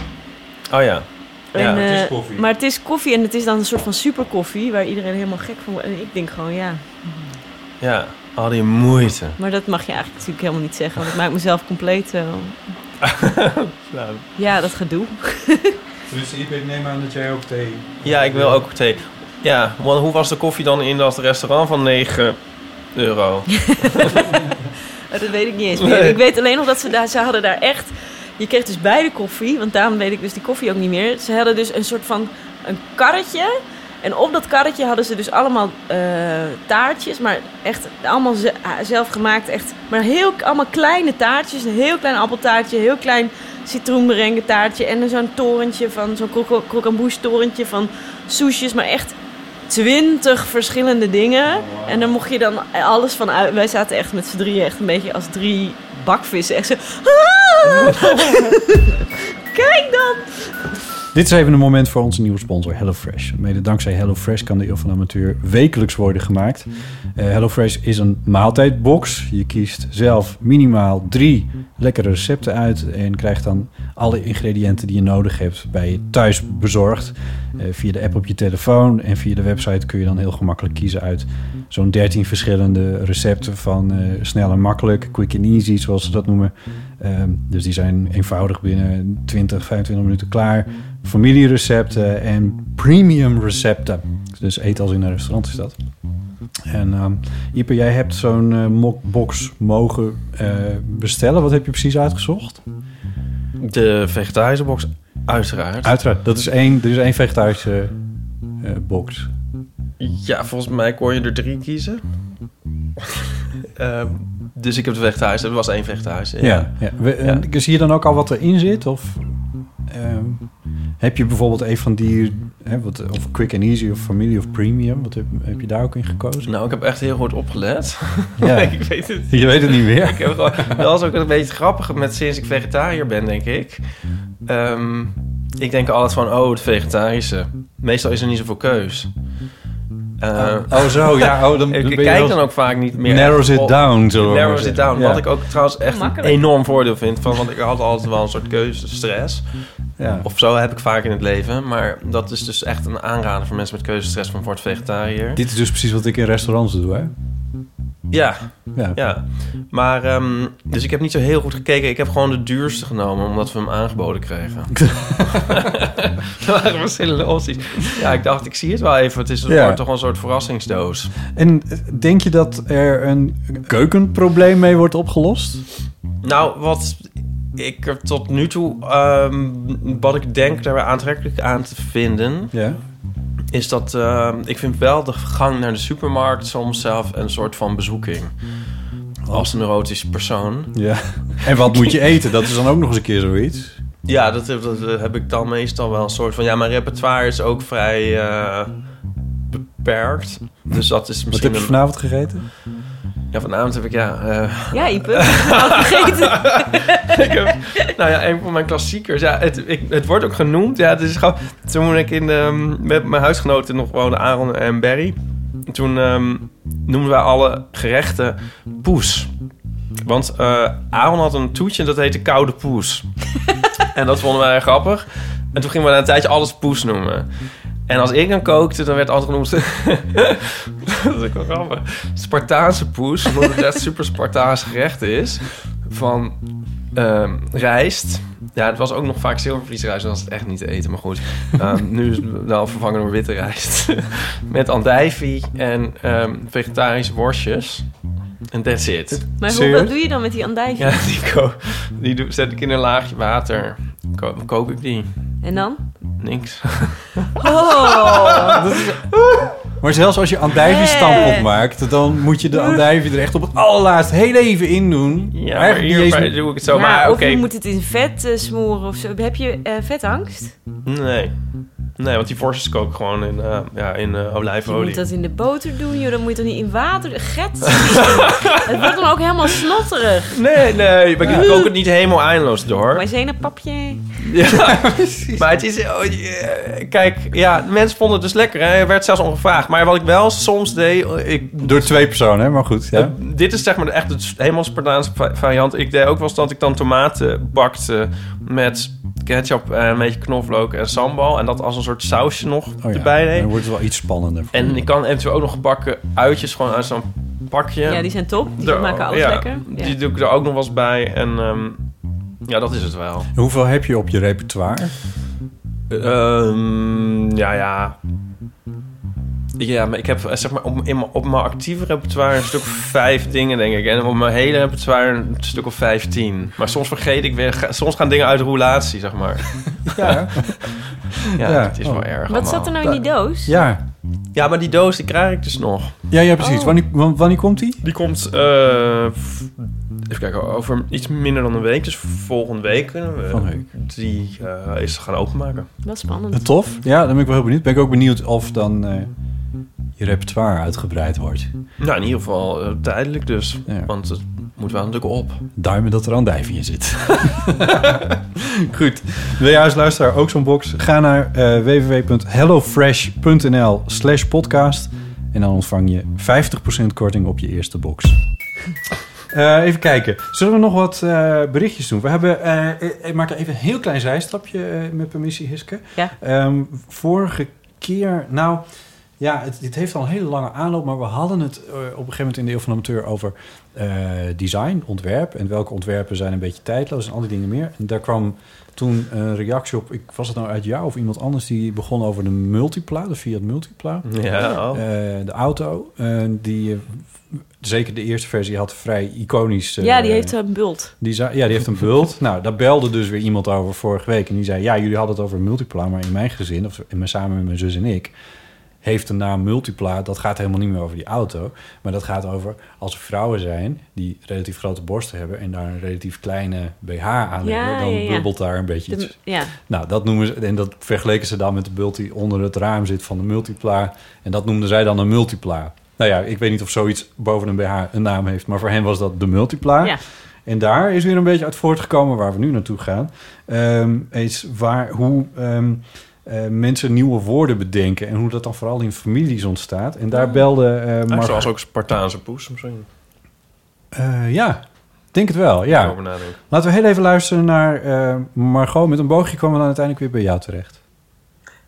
Oh ja. En, ja. eh, Maar het is koffie en het is dan een soort van superkoffie waar iedereen helemaal gek van wordt. En ik denk gewoon, ja. Ja, al die moeite. Maar dat mag je eigenlijk natuurlijk helemaal niet zeggen, want ik maak mezelf compleet. eh, *laughs* Nou, ja, dat gedoe. *laughs* Dus ik neem aan dat jij ook thee... ja, ik wil ook thee. Ja, want hoe was de koffie dan in dat restaurant van 9 euro? *laughs* Oh, dat weet ik niet eens meer. Nee. Ik weet alleen nog dat ze daar, ze hadden daar echt. Je kreeg dus beide koffie, want daarom weet ik dus die koffie ook niet meer. Ze hadden dus een soort van een karretje. En op dat karretje hadden ze dus allemaal eh, taartjes, maar echt allemaal ze- ah, zelf gemaakt. Echt, maar heel, allemaal kleine taartjes. Een heel klein appeltaartje, een heel klein citroenmerengue taartje. En zo'n torentje van, zo'n croque- croquembouche torentje van soesjes. Maar echt twintig verschillende dingen. En dan mocht je dan alles van uit. Wij zaten echt met z'n drieën echt een beetje als drie bakvissen. Echt zo... *laughs* "Ah!" *laughs* Kijk dan! Dit is even een moment voor onze nieuwe sponsor HelloFresh. Mede dankzij HelloFresh kan de Eeuw van Amateur wekelijks worden gemaakt. Eh, HelloFresh is een maaltijdbox. Je kiest zelf minimaal drie lekkere recepten uit... en krijgt dan alle ingrediënten die je nodig hebt bij je thuis bezorgd. eh, via de app op je telefoon. En via de website kun je dan heel gemakkelijk kiezen uit zo'n 13 verschillende recepten van eh, snel en makkelijk, quick and easy, zoals ze dat noemen. Ehm, dus die zijn eenvoudig binnen 20, 25 minuten klaar. Familierecepten en premium recepten. Dus eten als in een restaurant is dat. En ehm Ipe, jij hebt zo'n eh, mockbox mogen eh, bestellen. Wat heb je precies uitgezocht? De vegetarische box, uiteraard. Uiteraard, dat is één, er is één vegetarische eh, box. Ja, volgens mij kon je er drie kiezen. Ehm, dus ik heb de vegetarische. Er was één vegetarische. Ja. ja. We- en Zie je dan ook al wat erin zit? Of ehm, heb je bijvoorbeeld een van die... Hè, wat, of quick and easy of familie of premium? Wat heb, heb je daar ook in gekozen? Nou, ik heb echt heel goed opgelet. *laughs* Ja. *laughs* ik weet het Je weet het niet meer. Ik heb gewoon, dat is ook een beetje grappig met sinds ik vegetariër ben, denk ik. Ehm, ik denk altijd van, oh, het vegetarische. Meestal is er niet zoveel keus. Eh, Oh, zo, ja, oh, dan- *laughs* ik dan kijk dan ook vaak niet meer. Narrows it op- down, maar Narrows it down. Ja. Wat ik ook trouwens echt een enorm voordeel vind. Van, want ik had altijd wel een soort keuzestress. Ja. Of zo heb ik vaak in het leven. Maar dat is dus echt een aanrader voor mensen met keuzestress van wordt vegetariër. Dit is dus precies wat ik in restaurants doe, hè? Ja. Ja. ja. Maar, ehm, dus ik heb niet zo heel goed gekeken. Ik heb gewoon de duurste genomen, omdat we hem aangeboden kregen. er waren verschillende opties. Ja, ik dacht, ik zie het wel even. Het is Ja. toch een soort verrassingsdoos. En eh, denk je dat er een keukenprobleem mee wordt opgelost? Nou, wat ik tot nu toe... ehm, wat ik denk daar aantrekkelijk aan te vinden... Ja. Is dat... ehm, ik vind wel de gang naar de supermarkt soms zelf een soort van bezoeking. Als een neurotisch persoon. Ja. En wat moet je eten? Dat is dan ook nog eens een keer zoiets. Ja, dat, heb- dat heb ik dan meestal wel een soort van... Ja, mijn repertoire is ook vrij eh, beperkt. Dus dat is Wat misschien... heb je vanavond gegeten? Ja, vanavond heb ik ja... eh, Ja, Ipe. Had vergeten. *laughs* ik heb, nou ja, een van mijn klassiekers. Ja, het, ik, het wordt ook genoemd. Ja, het is gewoon... Toen ik in, ehm, met mijn huisgenoten nog woonden, Aaron en Barry... Toen ehm, noemden wij alle gerechten poes. Want eh Aaron had een toetje dat heette koude poes. *laughs* en dat vonden wij grappig. En toen gingen we na een tijdje alles poes noemen. En als ik dan kookte, dan werd altijd genoemd... *laughs* dat is ook wel grappig. Spartaanse poes, omdat het echt super Spartaans gerecht is. Van ehm, rijst. Ja, het was ook nog vaak zilvervliesrijst, dan was het echt niet te eten. Maar goed, Ehm, nu is het wel vervangen door witte rijst. *laughs* Met andijvie en ehm, vegetarische worstjes. En that's it. Maar hoe, wat doe je dan met die andijvie? Ja, die, ko- die doe- zet ik in een laagje water. Ko kook ik die. En dan? Niks. *laughs* Oh. Dat is- Maar zelfs als je andijvie stampot maakt, dan moet je de andijvie er echt op het allerlaatst heel even in doen. Ja, maar Eigenlijk niet hierbij eens- doe ik het zo. Ja, maar of oké. je moet het in vet eh, smoren of zo. Heb je eh, vetangst? Nee. Nee, want die worstjes kook ik gewoon in, eh, ja, in eh, Je olijfolie. moet dat in de boter doen, joh. Dan moet je toch niet in water... Get. *laughs* het wordt dan ook helemaal snotterig. Nee, nee. Maar ik kook het niet helemaal eindeloos door. Maïzena-papje. Ja, *laughs* Maar het is... oh, je- kijk, ja, mensen vonden het dus lekker. Hè? Er werd zelfs om gevraagd. Maar wat ik wel soms deed... Ik, Door twee personen, hè? maar goed. Ja. dit is zeg maar echt het helemaal Spartaanse va- variant. Ik deed ook wel eens dat ik dan tomaten bakte met ketchup en een beetje knoflook en sambal. En dat als een soort sausje nog Oh ja, erbij deed. Dan wordt het wel iets spannender. En ik kan eventueel ook nog gebakken uitjes gewoon uit zo'n pakje. Ja, die zijn top. Die Er- maken alles ja, lekker. Ja. Die doe ik er ook nog wel eens bij. En ehm, ja, dat is het wel. Hoeveel heb je op je repertoire? Ehm, ja, ja. Ja, maar ik heb eh, zeg maar op, in, mijn- op mijn actieve repertoire een stuk of vijf dingen, denk ik. En op mijn hele repertoire een stuk of vijftien. Maar soms vergeet ik weer... ga- Soms gaan dingen uit de roulatie, zeg maar. Ja. *laughs* ja, Ja. het is wel Oh. erg Wat zat er nou in die doos? Ja. Ja, maar die doos die krijg ik dus nog. Ja, ja precies. Oh. Wanneer, wan- wanneer komt die? Die komt, eh, f- even kijken, over iets minder dan een week. Dus volgende week kunnen we die eh is gaan openmaken. Wat spannend. Tof. Ja, dan ben ik wel heel benieuwd. Ben ik ook benieuwd of dan eh, je repertoire uitgebreid wordt. Nou, in ieder geval eh, tijdelijk dus. Want het moet wel natuurlijk op. Duimen dat er andijvie in zit. *laughs* Goed. Wil je als luisteraar ook zo'n box? Ga naar eh, www.hellofresh.nl slash podcast. En dan ontvang je 50% korting op je eerste box. Eh, even kijken. Zullen we nog wat eh, berichtjes doen? We hebben... eh, ik- maak even een heel klein zijstapje met permissie, Hiske. Ja. Ehm, vorige keer... Nou, ja, het, dit heeft al een hele lange aanloop... maar we hadden het eh, op een gegeven moment in de Eeuw van de Amateur... over eh, design, ontwerp... en welke ontwerpen zijn een beetje tijdloos... en al die dingen meer. En daar kwam toen een reactie op... Ik, was het nou uit jou of iemand anders... die begon over de Multipla, de Fiat Multipla. Ja, oh. Eh, de auto. die, zeker de eerste versie had vrij iconisch... eh, ja, die heeft een bult. die ja, die heeft een bult. nou, daar belde dus weer iemand over vorige week. En die zei, ja, jullie hadden het over Multipla. Maar in mijn gezin, of in mijn, samen met mijn zus en ik... heeft de naam Multipla, dat gaat helemaal niet meer over die auto. Maar dat gaat over als er vrouwen zijn... die relatief grote borsten hebben... en daar een relatief kleine BH aan Ja, hebben... dan ja, bubbelt daar een beetje De- iets. ja. Nou, dat noemen ze... En dat vergeleken ze dan met de bult die onder het raam zit van de Multipla. En dat noemden zij dan een Multipla. Nou ja, ik weet niet of zoiets boven een BH een naam heeft... maar voor hen was dat de Multipla. Ja. En daar is weer een beetje uit voortgekomen waar we nu naartoe gaan. Ehm, is waar, hoe ehm, eh, mensen nieuwe woorden bedenken. En hoe dat dan vooral in families ontstaat. En daar belde eh Maar zoals ook Spartaanse poes misschien. Eh, ja, denk het wel. Ja. Laten we heel even luisteren naar eh, Margot. Met een boogje komen we dan uiteindelijk weer bij jou terecht.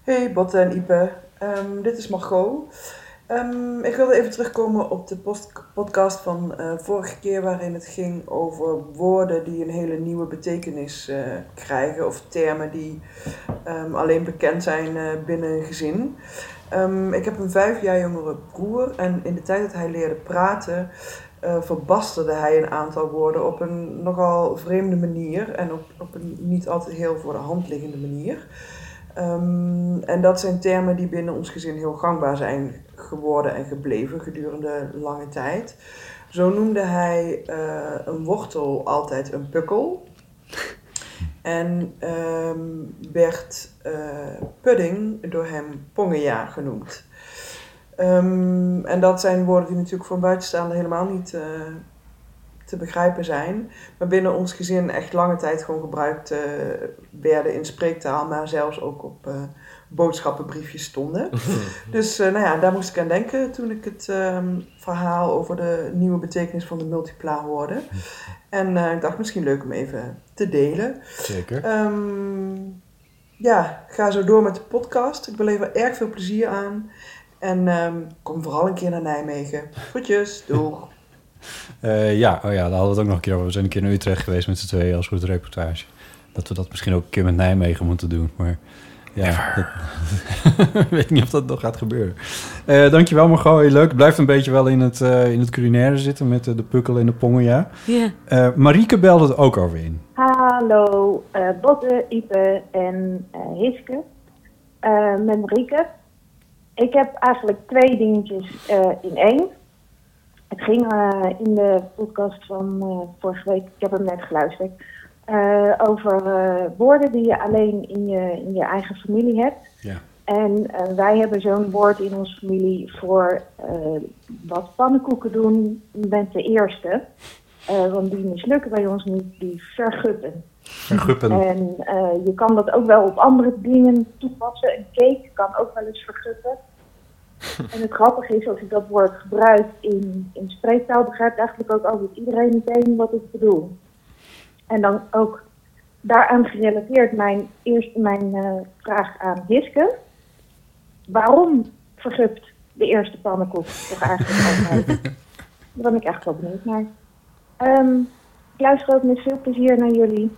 Hey Botte en Ipe, Ehm, dit is Margot. Ehm, ik wilde even terugkomen op de podcast van eh, vorige keer waarin het ging over woorden die een hele nieuwe betekenis eh, krijgen of termen die ehm, alleen bekend zijn eh, binnen een gezin. Ehm, ik heb een vijf jaar jongere broer en in de tijd dat hij leerde praten verbasterde hij een aantal woorden op een nogal vreemde manier en op, op een niet altijd heel voor de hand liggende manier. En dat zijn termen die binnen ons gezin heel gangbaar zijn geworden en gebleven gedurende lange tijd. Zo noemde hij eh, een wortel altijd een pukkel. *laughs* En ehm, werd eh, pudding door hem pongeja genoemd. Ehm, en dat zijn woorden die natuurlijk voor een buitenstaander helemaal niet eh, te begrijpen zijn. Maar binnen ons gezin echt lange tijd gewoon gebruikt werden in spreektaal, maar zelfs ook op boodschappenbriefjes stonden. *laughs* dus eh, nou ja, daar moest ik aan denken toen ik het ehm, verhaal over de nieuwe betekenis van de multipla hoorde. En eh, ik dacht misschien leuk om even te delen. Zeker. Ehm, ja, ga zo door met de podcast. Ik beleef er erg veel plezier aan. En ehm, kom vooral een keer naar Nijmegen. Groetjes, *laughs* doeg. Eh, ja, oh ja, daar hadden we het ook nog een keer over. We zijn een keer naar Utrecht geweest met z'n tweeën als goed reportage. Dat we dat misschien ook een keer met Nijmegen moeten doen. Maar ja, dat- *laughs* weet niet of dat nog gaat gebeuren. Eh dankjewel Margot, heel leuk. Het blijft een beetje wel in het, eh, in het culinaire zitten met eh, de pukkel en de pongen, ja. Ja. Eh, Marieke belde er ook over in. Hallo, eh Botte, Ipe en eh Hiske. Eh, met Marieke. Ik heb eigenlijk twee dingetjes eh, in één. Het ging in de podcast van eh, vorige week, ik heb hem net geluisterd, eh, over eh, woorden die je alleen in je, in je eigen familie hebt. Ja. En eh, wij hebben zo'n woord in onze familie voor wat pannenkoeken doen met de eerste. Want die mislukken bij ons niet, die verguppen. Verguppen. En je kan dat ook wel op andere dingen toepassen. Een cake kan ook wel eens verguppen. *laughs* en het grappige is, als ik dat woord gebruik in, in spreektaal, begrijpt eigenlijk ook altijd iedereen meteen wat ik bedoel. En dan ook daaraan gerelateerd mijn, eerst mijn eh, vraag aan Hiske. Waarom vergupt de eerste pannenkoek toch eigenlijk altijd? *laughs* Daar ben ik echt wel benieuwd naar. Ehm, ik luister ook met veel plezier naar jullie.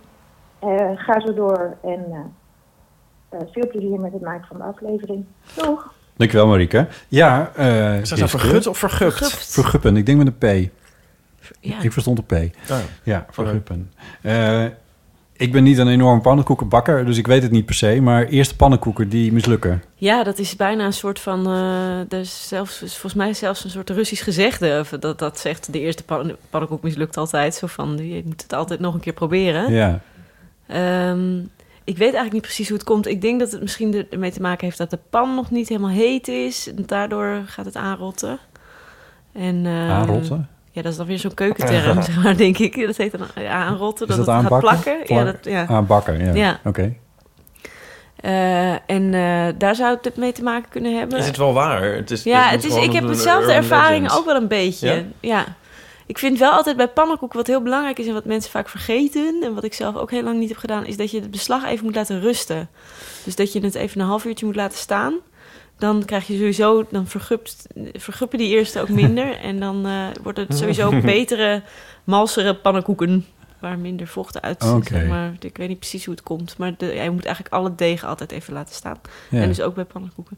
Eh, ga zo door en eh, eh, veel plezier met het maken van de aflevering. Doeg! Dankjewel Marieke. Ja, eh Is dat vergut of vergupt? Vergupt. Verguppen, ik denk met een P. Ja. Ik verstond een P. Oh. Ja, verguppen. Eh, ik ben niet een enorm pannenkoekenbakker, dus ik weet het niet per se. Maar eerste pannenkoeken die mislukken. Ja, dat is bijna een soort van. eh er is zelfs, is volgens mij zelfs een soort Russisch gezegde. Dat, dat zegt de eerste pan, pannenkoek mislukt altijd. Zo van je moet het altijd nog een keer proberen. Ja. Ehm, ik weet eigenlijk niet precies hoe het komt. Ik denk dat het misschien er- ermee te maken heeft dat de pan nog niet helemaal heet is. En daardoor gaat het aanrotten. En, eh, Aanrotten? Ja, dat is dan weer zo'n keukenterm, *laughs* zeg maar, denk ik. Dat heet dan ja, aanrotten, dat, dat het gaat plakken. Ja, dat, ja. Aanbakken, ja. Ja. Oké. Eh, en eh, daar zou het mee te maken kunnen hebben. Is het wel waar? Het is, ja, het is, ik heb dezelfde ervaring legend. ook wel een beetje. Ja? Ja? Ik vind wel altijd bij pannenkoeken wat heel belangrijk is en wat mensen vaak vergeten en wat ik zelf ook heel lang niet heb gedaan, is dat je het beslag even moet laten rusten. Dus dat je het even een half uurtje moet laten staan. Dan krijg je sowieso, dan vergupt, verguppen die eerste ook minder. *laughs* En dan eh, wordt het sowieso *laughs* betere, malsere pannenkoeken. Waar minder vocht uit zit. Zeg maar ik weet niet precies hoe het komt. Maar de, ja, je moet eigenlijk alle deeg altijd even laten staan. Ja. En dus ook bij pannenkoeken.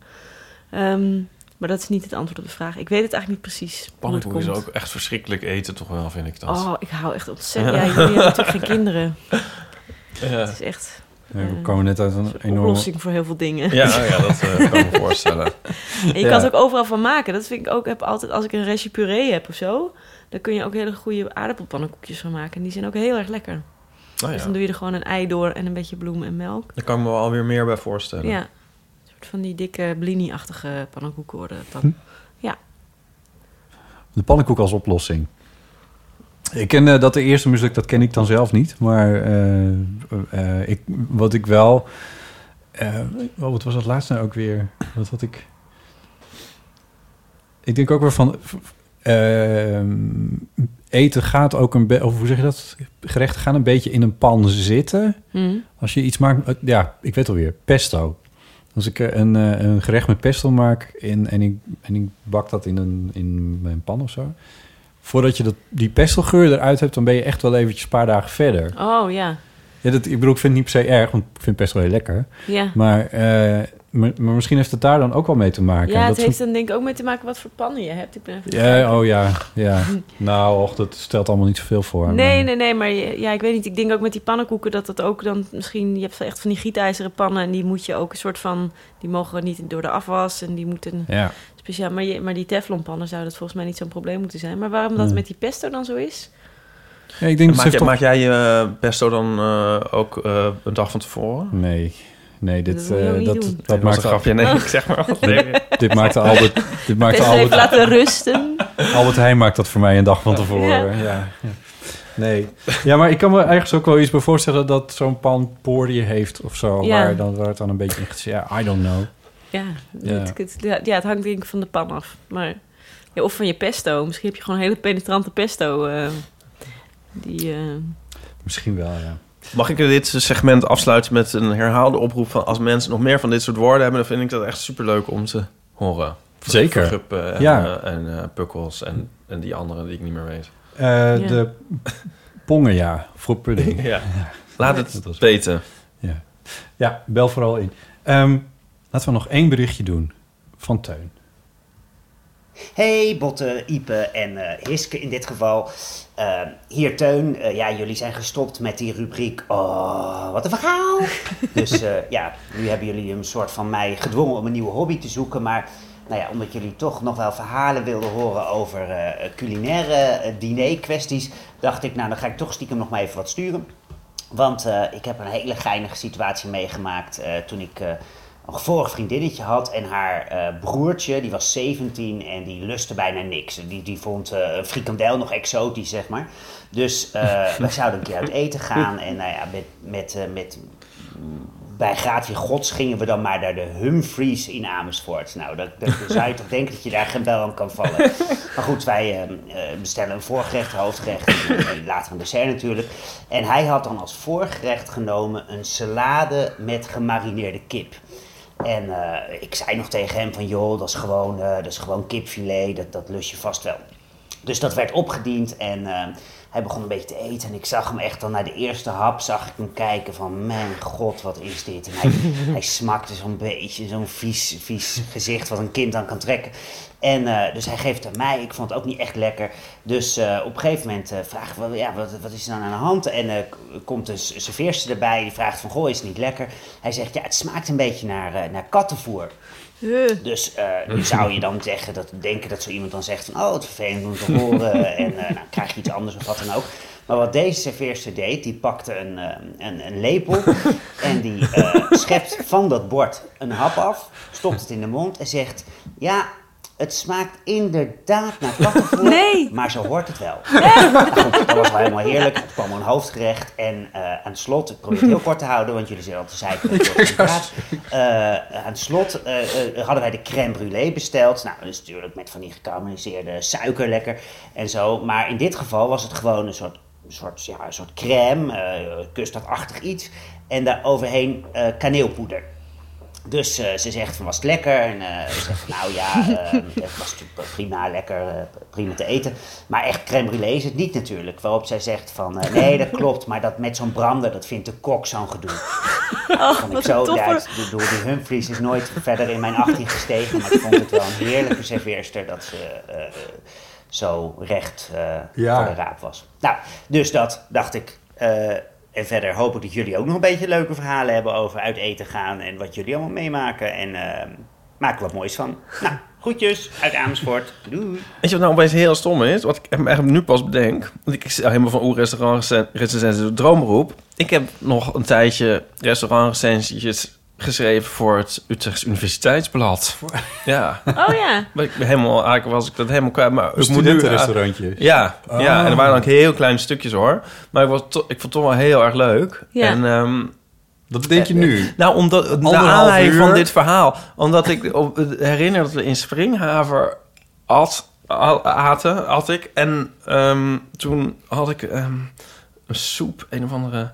Ehm, maar dat is niet het antwoord op de vraag. Ik weet het eigenlijk niet precies. hoe het Pannenkoek is ook echt verschrikkelijk eten, toch wel, vind ik dat. Oh, ik hou echt *laughs* ontzettend. Ja, jullie hebben natuurlijk geen kinderen. Ja. Het is echt we eh, komen net uit een een enorme... oplossing voor heel veel dingen. Ja, oh ja, dat eh, kan ik me *laughs* voorstellen. En je Ja. kan het ook overal van maken. Dat vind ik ook. Heb altijd als ik een restje puree heb of zo, dan kun je ook hele goede aardappelpannenkoekjes van maken. En die zijn ook heel erg lekker. Oh, Dus ja. dan doe je er gewoon een ei door en een beetje bloem en melk. Daar kan ik me wel alweer meer bij voorstellen. Ja. Een soort van die dikke blini-achtige pannenkoeken worden. Hm. Ja. De pannenkoek als oplossing. Ik ken dat de eerste muziek, dat ken ik dan zelf niet. Maar eh, eh, ik, wat ik wel... eh, oh, wat was dat laatste nou ook weer? Wat had ik... Ik denk ook weer van... eten gaat ook een beetje... Of hoe zeg je dat? Gerechten gaan een beetje in een pan zitten. Hm. Als je iets maakt... Ja, ik weet alweer. Pesto. Als ik een, een gerecht met pesto maak in, en, ik, en ik bak dat in, een, in mijn pan of zo. Voordat je dat, die pestogeur eruit hebt, dan ben je echt wel eventjes een paar dagen verder. Oh ja. Ja, dat, ik bedoel, ik vind het niet per se erg, want ik vind pesto heel lekker. Ja. Maar, eh, maar, maar misschien heeft het daar dan ook wel mee te maken. Ja, het heeft dan denk ik ook mee te maken wat voor pannen je hebt. Ik ben even Ja, oh ja, ja. nou, och, dat stelt allemaal niet zoveel voor. Nee, maar- nee, nee, maar ja, ik weet niet. Ik denk ook met die pannenkoeken dat dat ook dan misschien... Je hebt echt van die gietijzeren pannen en die moet je ook een soort van... Die mogen niet door de afwas en die moeten Ja. Speciaal... Maar, je, maar die teflonpannen zou dat volgens mij niet zo'n probleem moeten zijn. Maar waarom dat Nee. met die pesto dan zo is? Ja, ik denk maak, jij, toch- maak jij je eh, pesto dan eh, ook eh, een dag van tevoren? Nee. Nee, dit, Dat eh, dat, dat, maakt een grapje. Nee, ik zeg maar. Nee. *laughs* dit maakte Albert. Dit maakte Pesto even Albert. laten rusten. Albert Heijn maakt dat voor mij een dag van tevoren. Ja. Ja. Ja, Nee. Ja, maar ik kan me ergens ook wel iets bij voorstellen dat zo'n pan poriën heeft of zo. Ja. Waar, dan, waar het dan een beetje in gezet. Ja, I don't know. Ja, Ja. Het, het- ja, ja, het hangt denk ik van de pan af. Maar, ja, of van je pesto. Misschien heb je gewoon een hele penetrante pesto. eh, die, eh, Misschien wel, ja. Mag ik dit segment afsluiten met een herhaalde oproep van als mensen nog meer van dit soort woorden hebben, dan vind ik dat echt superleuk om te horen. Zeker. En, Ja. eh, en eh, pukkels en, en die andere die ik niet meer weet. Eh, De pongen, ja. Voor pudding. *laughs* Ja. Laat het weten. Ja. ja, bel vooral in. Ehm, laten we nog één berichtje doen. Van Teun. Hey Botte, Ipe en eh, Hiske in dit geval. Eh, hier Teun, Eh, ja jullie zijn gestopt met die rubriek Oh, wat een verhaal. *laughs* dus eh, ja, nu hebben jullie een soort van mij gedwongen om een nieuwe hobby te zoeken. Maar nou ja, omdat jullie toch nog wel verhalen wilden horen over culinaire eh, diner kwesties, dacht ik nou dan ga ik toch stiekem nog maar even wat sturen. Want ik heb een hele geinige situatie meegemaakt toen ik een vorig vriendinnetje had. En haar eh, broertje, die was 17 en die lustte bijna niks. Die, die vond eh frikandel nog exotisch, zeg maar. Dus eh *laughs* wij zouden een keer uit eten gaan. En nou ja, met, met, met, bij gratie gods gingen we dan maar naar de Humphreys in Amersfoort. Nou, dat, *laughs* zou je toch denken dat je daar geen bel aan kan vallen. Maar goed, wij bestellen een voorgerecht, hoofdgerecht en later een dessert natuurlijk. En hij had dan als voorgerecht genomen een salade met gemarineerde kip. En eh, ik zei nog tegen hem van, joh, dat is gewoon, eh, dat is gewoon kipfilet, dat, dat lust je vast wel. Dus dat werd opgediend en eh, hij begon een beetje te eten. En ik zag hem echt dan na de eerste hap, zag ik hem kijken van, mijn god, wat is dit? En hij, *laughs* hij smakte zo'n beetje, zo'n vies, vies gezicht wat een kind dan kan trekken. En eh, dus hij geeft het aan mij. Ik vond het ook niet echt lekker. Dus eh, op een gegeven moment uh, vraag ik, wel, ja, wat, wat is er dan aan de hand? En komt een serveerster erbij, die vraagt van, goh, is het niet lekker? Hij zegt, ja, het smaakt een beetje naar, naar kattenvoer. Dus nu zou je dan zeggen, dat, denken dat zo iemand dan zegt van... oh, het vervelend om te horen *laughs* en uh, nou, krijg je iets anders of wat dan ook. Maar wat deze serveerster deed, die pakte een, uh, een, een, lepel... *laughs* en die uh, schept van dat bord een hap af, stopt het in de mond en zegt... ja, Het smaakt inderdaad naar kattenvoer, *laughs* Nee. maar zo hoort het wel. Maar *laughs* goed, dat was wel helemaal heerlijk. Het kwam een hoofdgerecht en eh, aan het slot, ik probeer het heel kort te houden, want jullie zijn al te zeiken. *laughs* Eh, aan het slot eh, hadden wij de crème brûlée besteld. Nou, dat is natuurlijk met van die gekarameliseerde suiker lekker en zo. Maar in dit geval was het gewoon een soort, een soort, ja, een soort crème, eh custardachtig iets. En daar overheen eh, kaneelpoeder. Dus eh, ze zegt van was het lekker? En eh, ze zegt van, nou ja, *laughs* eh, het was natuurlijk prima, lekker, prima te eten. Maar echt crème brûlée is het niet natuurlijk. Waarop zij zegt van, eh, nee dat *laughs* klopt, maar dat met zo'n brander, dat vindt de kok zo'n gedoe. Oh, vond ik zo, ja, bedoel, die Humphries is nooit verder in mijn 18 gestegen, maar ik vond het wel een heerlijke serveerster dat ze eh, zo recht eh, Ja. voor de raap was. Nou, dus dat dacht ik. Eh, en verder hoop ik dat jullie ook nog een beetje leuke verhalen hebben over uit eten gaan en wat jullie allemaal meemaken. En eh maak er wat moois van. Nou, groetjes uit Amersfoort. Doei. Weet je wat nou opeens heel stom is? Wat ik eigenlijk nu pas bedenk. Want ik sta helemaal van oeh, restaurantrecensies de droomberoep. Ik heb nog een tijdje restaurantrecensies geschreven voor het Utrechts Universiteitsblad. Ja. *laughs* Oh ja. Maar ik ben helemaal, eigenlijk was ik dat helemaal kwijt. Maar ik moet nu- studentenrestaurantje. Ja, Oh. ja, en er waren ook heel kleine stukjes hoor. Maar ik, was to- ik vond het toch wel heel erg leuk. Ja. En, ehm, Wat denk je nu? nou, omdat, naar aanleiding uur? van dit verhaal. Omdat ik op, herinner dat we in Springhaver at, aten, at ik. En ehm, toen had ik ehm, een soep, een of andere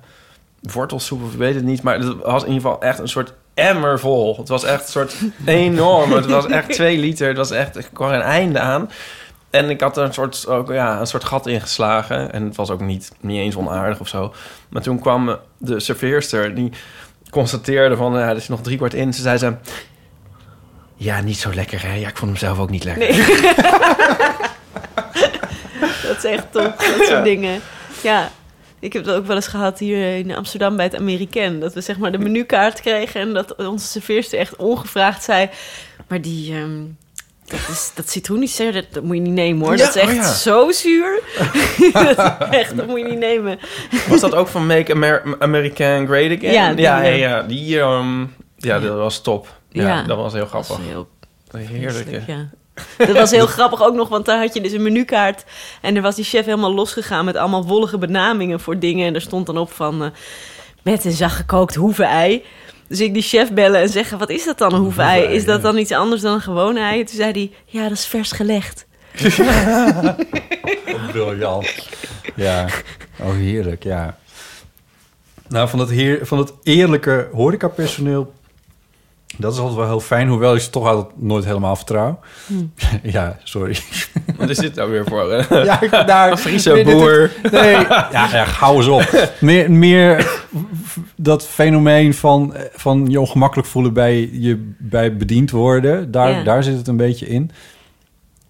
wortelsoep, of weet het niet. Maar het was in ieder geval echt een soort emmer vol. Het was echt een soort enorm. Het was echt *laughs* twee liter. Het was echt, ik kwam er een einde aan. En ik had er een soort, ook, ja, een soort gat ingeslagen. En het was ook niet, niet eens onaardig of zo. Maar toen kwam de serveerster, die constateerde van... Ja, er is nog drie kwart in. Ze zei ze... Ja, niet zo lekker, hè? Ja, ik vond hem zelf ook niet lekker. Nee. *laughs* *laughs* dat is echt top, dat soort dingen. Ja, ik heb dat ook wel eens gehad hier in Amsterdam bij het Amerikaan. Dat we zeg maar de menukaart kregen en dat onze serveerster echt ongevraagd zei... Maar die... ehm, dat, is, dat dat, dat moet je niet nemen hoor. Ja, dat is echt oh ja. zo zuur. *laughs* dat, echt, dat moet je niet nemen. Was dat ook van Make Amer American Great Again? Ja, die, ja, ja. Die, ehm, ja, dat was top. Ja, Ja. dat was heel grappig. Dat was heel Heerlijk, ja. Dat was heel *laughs* grappig ook nog, want daar had je dus een menukaart. En er was die chef helemaal losgegaan met allemaal wollige benamingen voor dingen. En er stond dan op van eh, met een zacht gekookt hoevenei. Dus ik die chef bellen en zeggen, wat is dat dan, een hoevenei? Is dat dan iets anders dan een gewoon ei? Toen zei hij, ja, dat is vers gelegd. *laughs* Briljant. Ja. Oh, heerlijk, ja. Nou, van het, heer, van het eerlijke horecapersoneel... Dat is altijd wel heel fijn, hoewel ik ze toch altijd nooit helemaal vertrouw. Hm. *laughs* ja, sorry. Wat is dit nou weer voor? hè? *laughs* Ja, ik, nou, Een Friese nee, dit- boer. Nee, *laughs* ja, ja, hou eens op. Meer, meer dat fenomeen van, van je ongemakkelijk voelen bij je bij bediend worden. Daar, Ja. daar zit het een beetje in.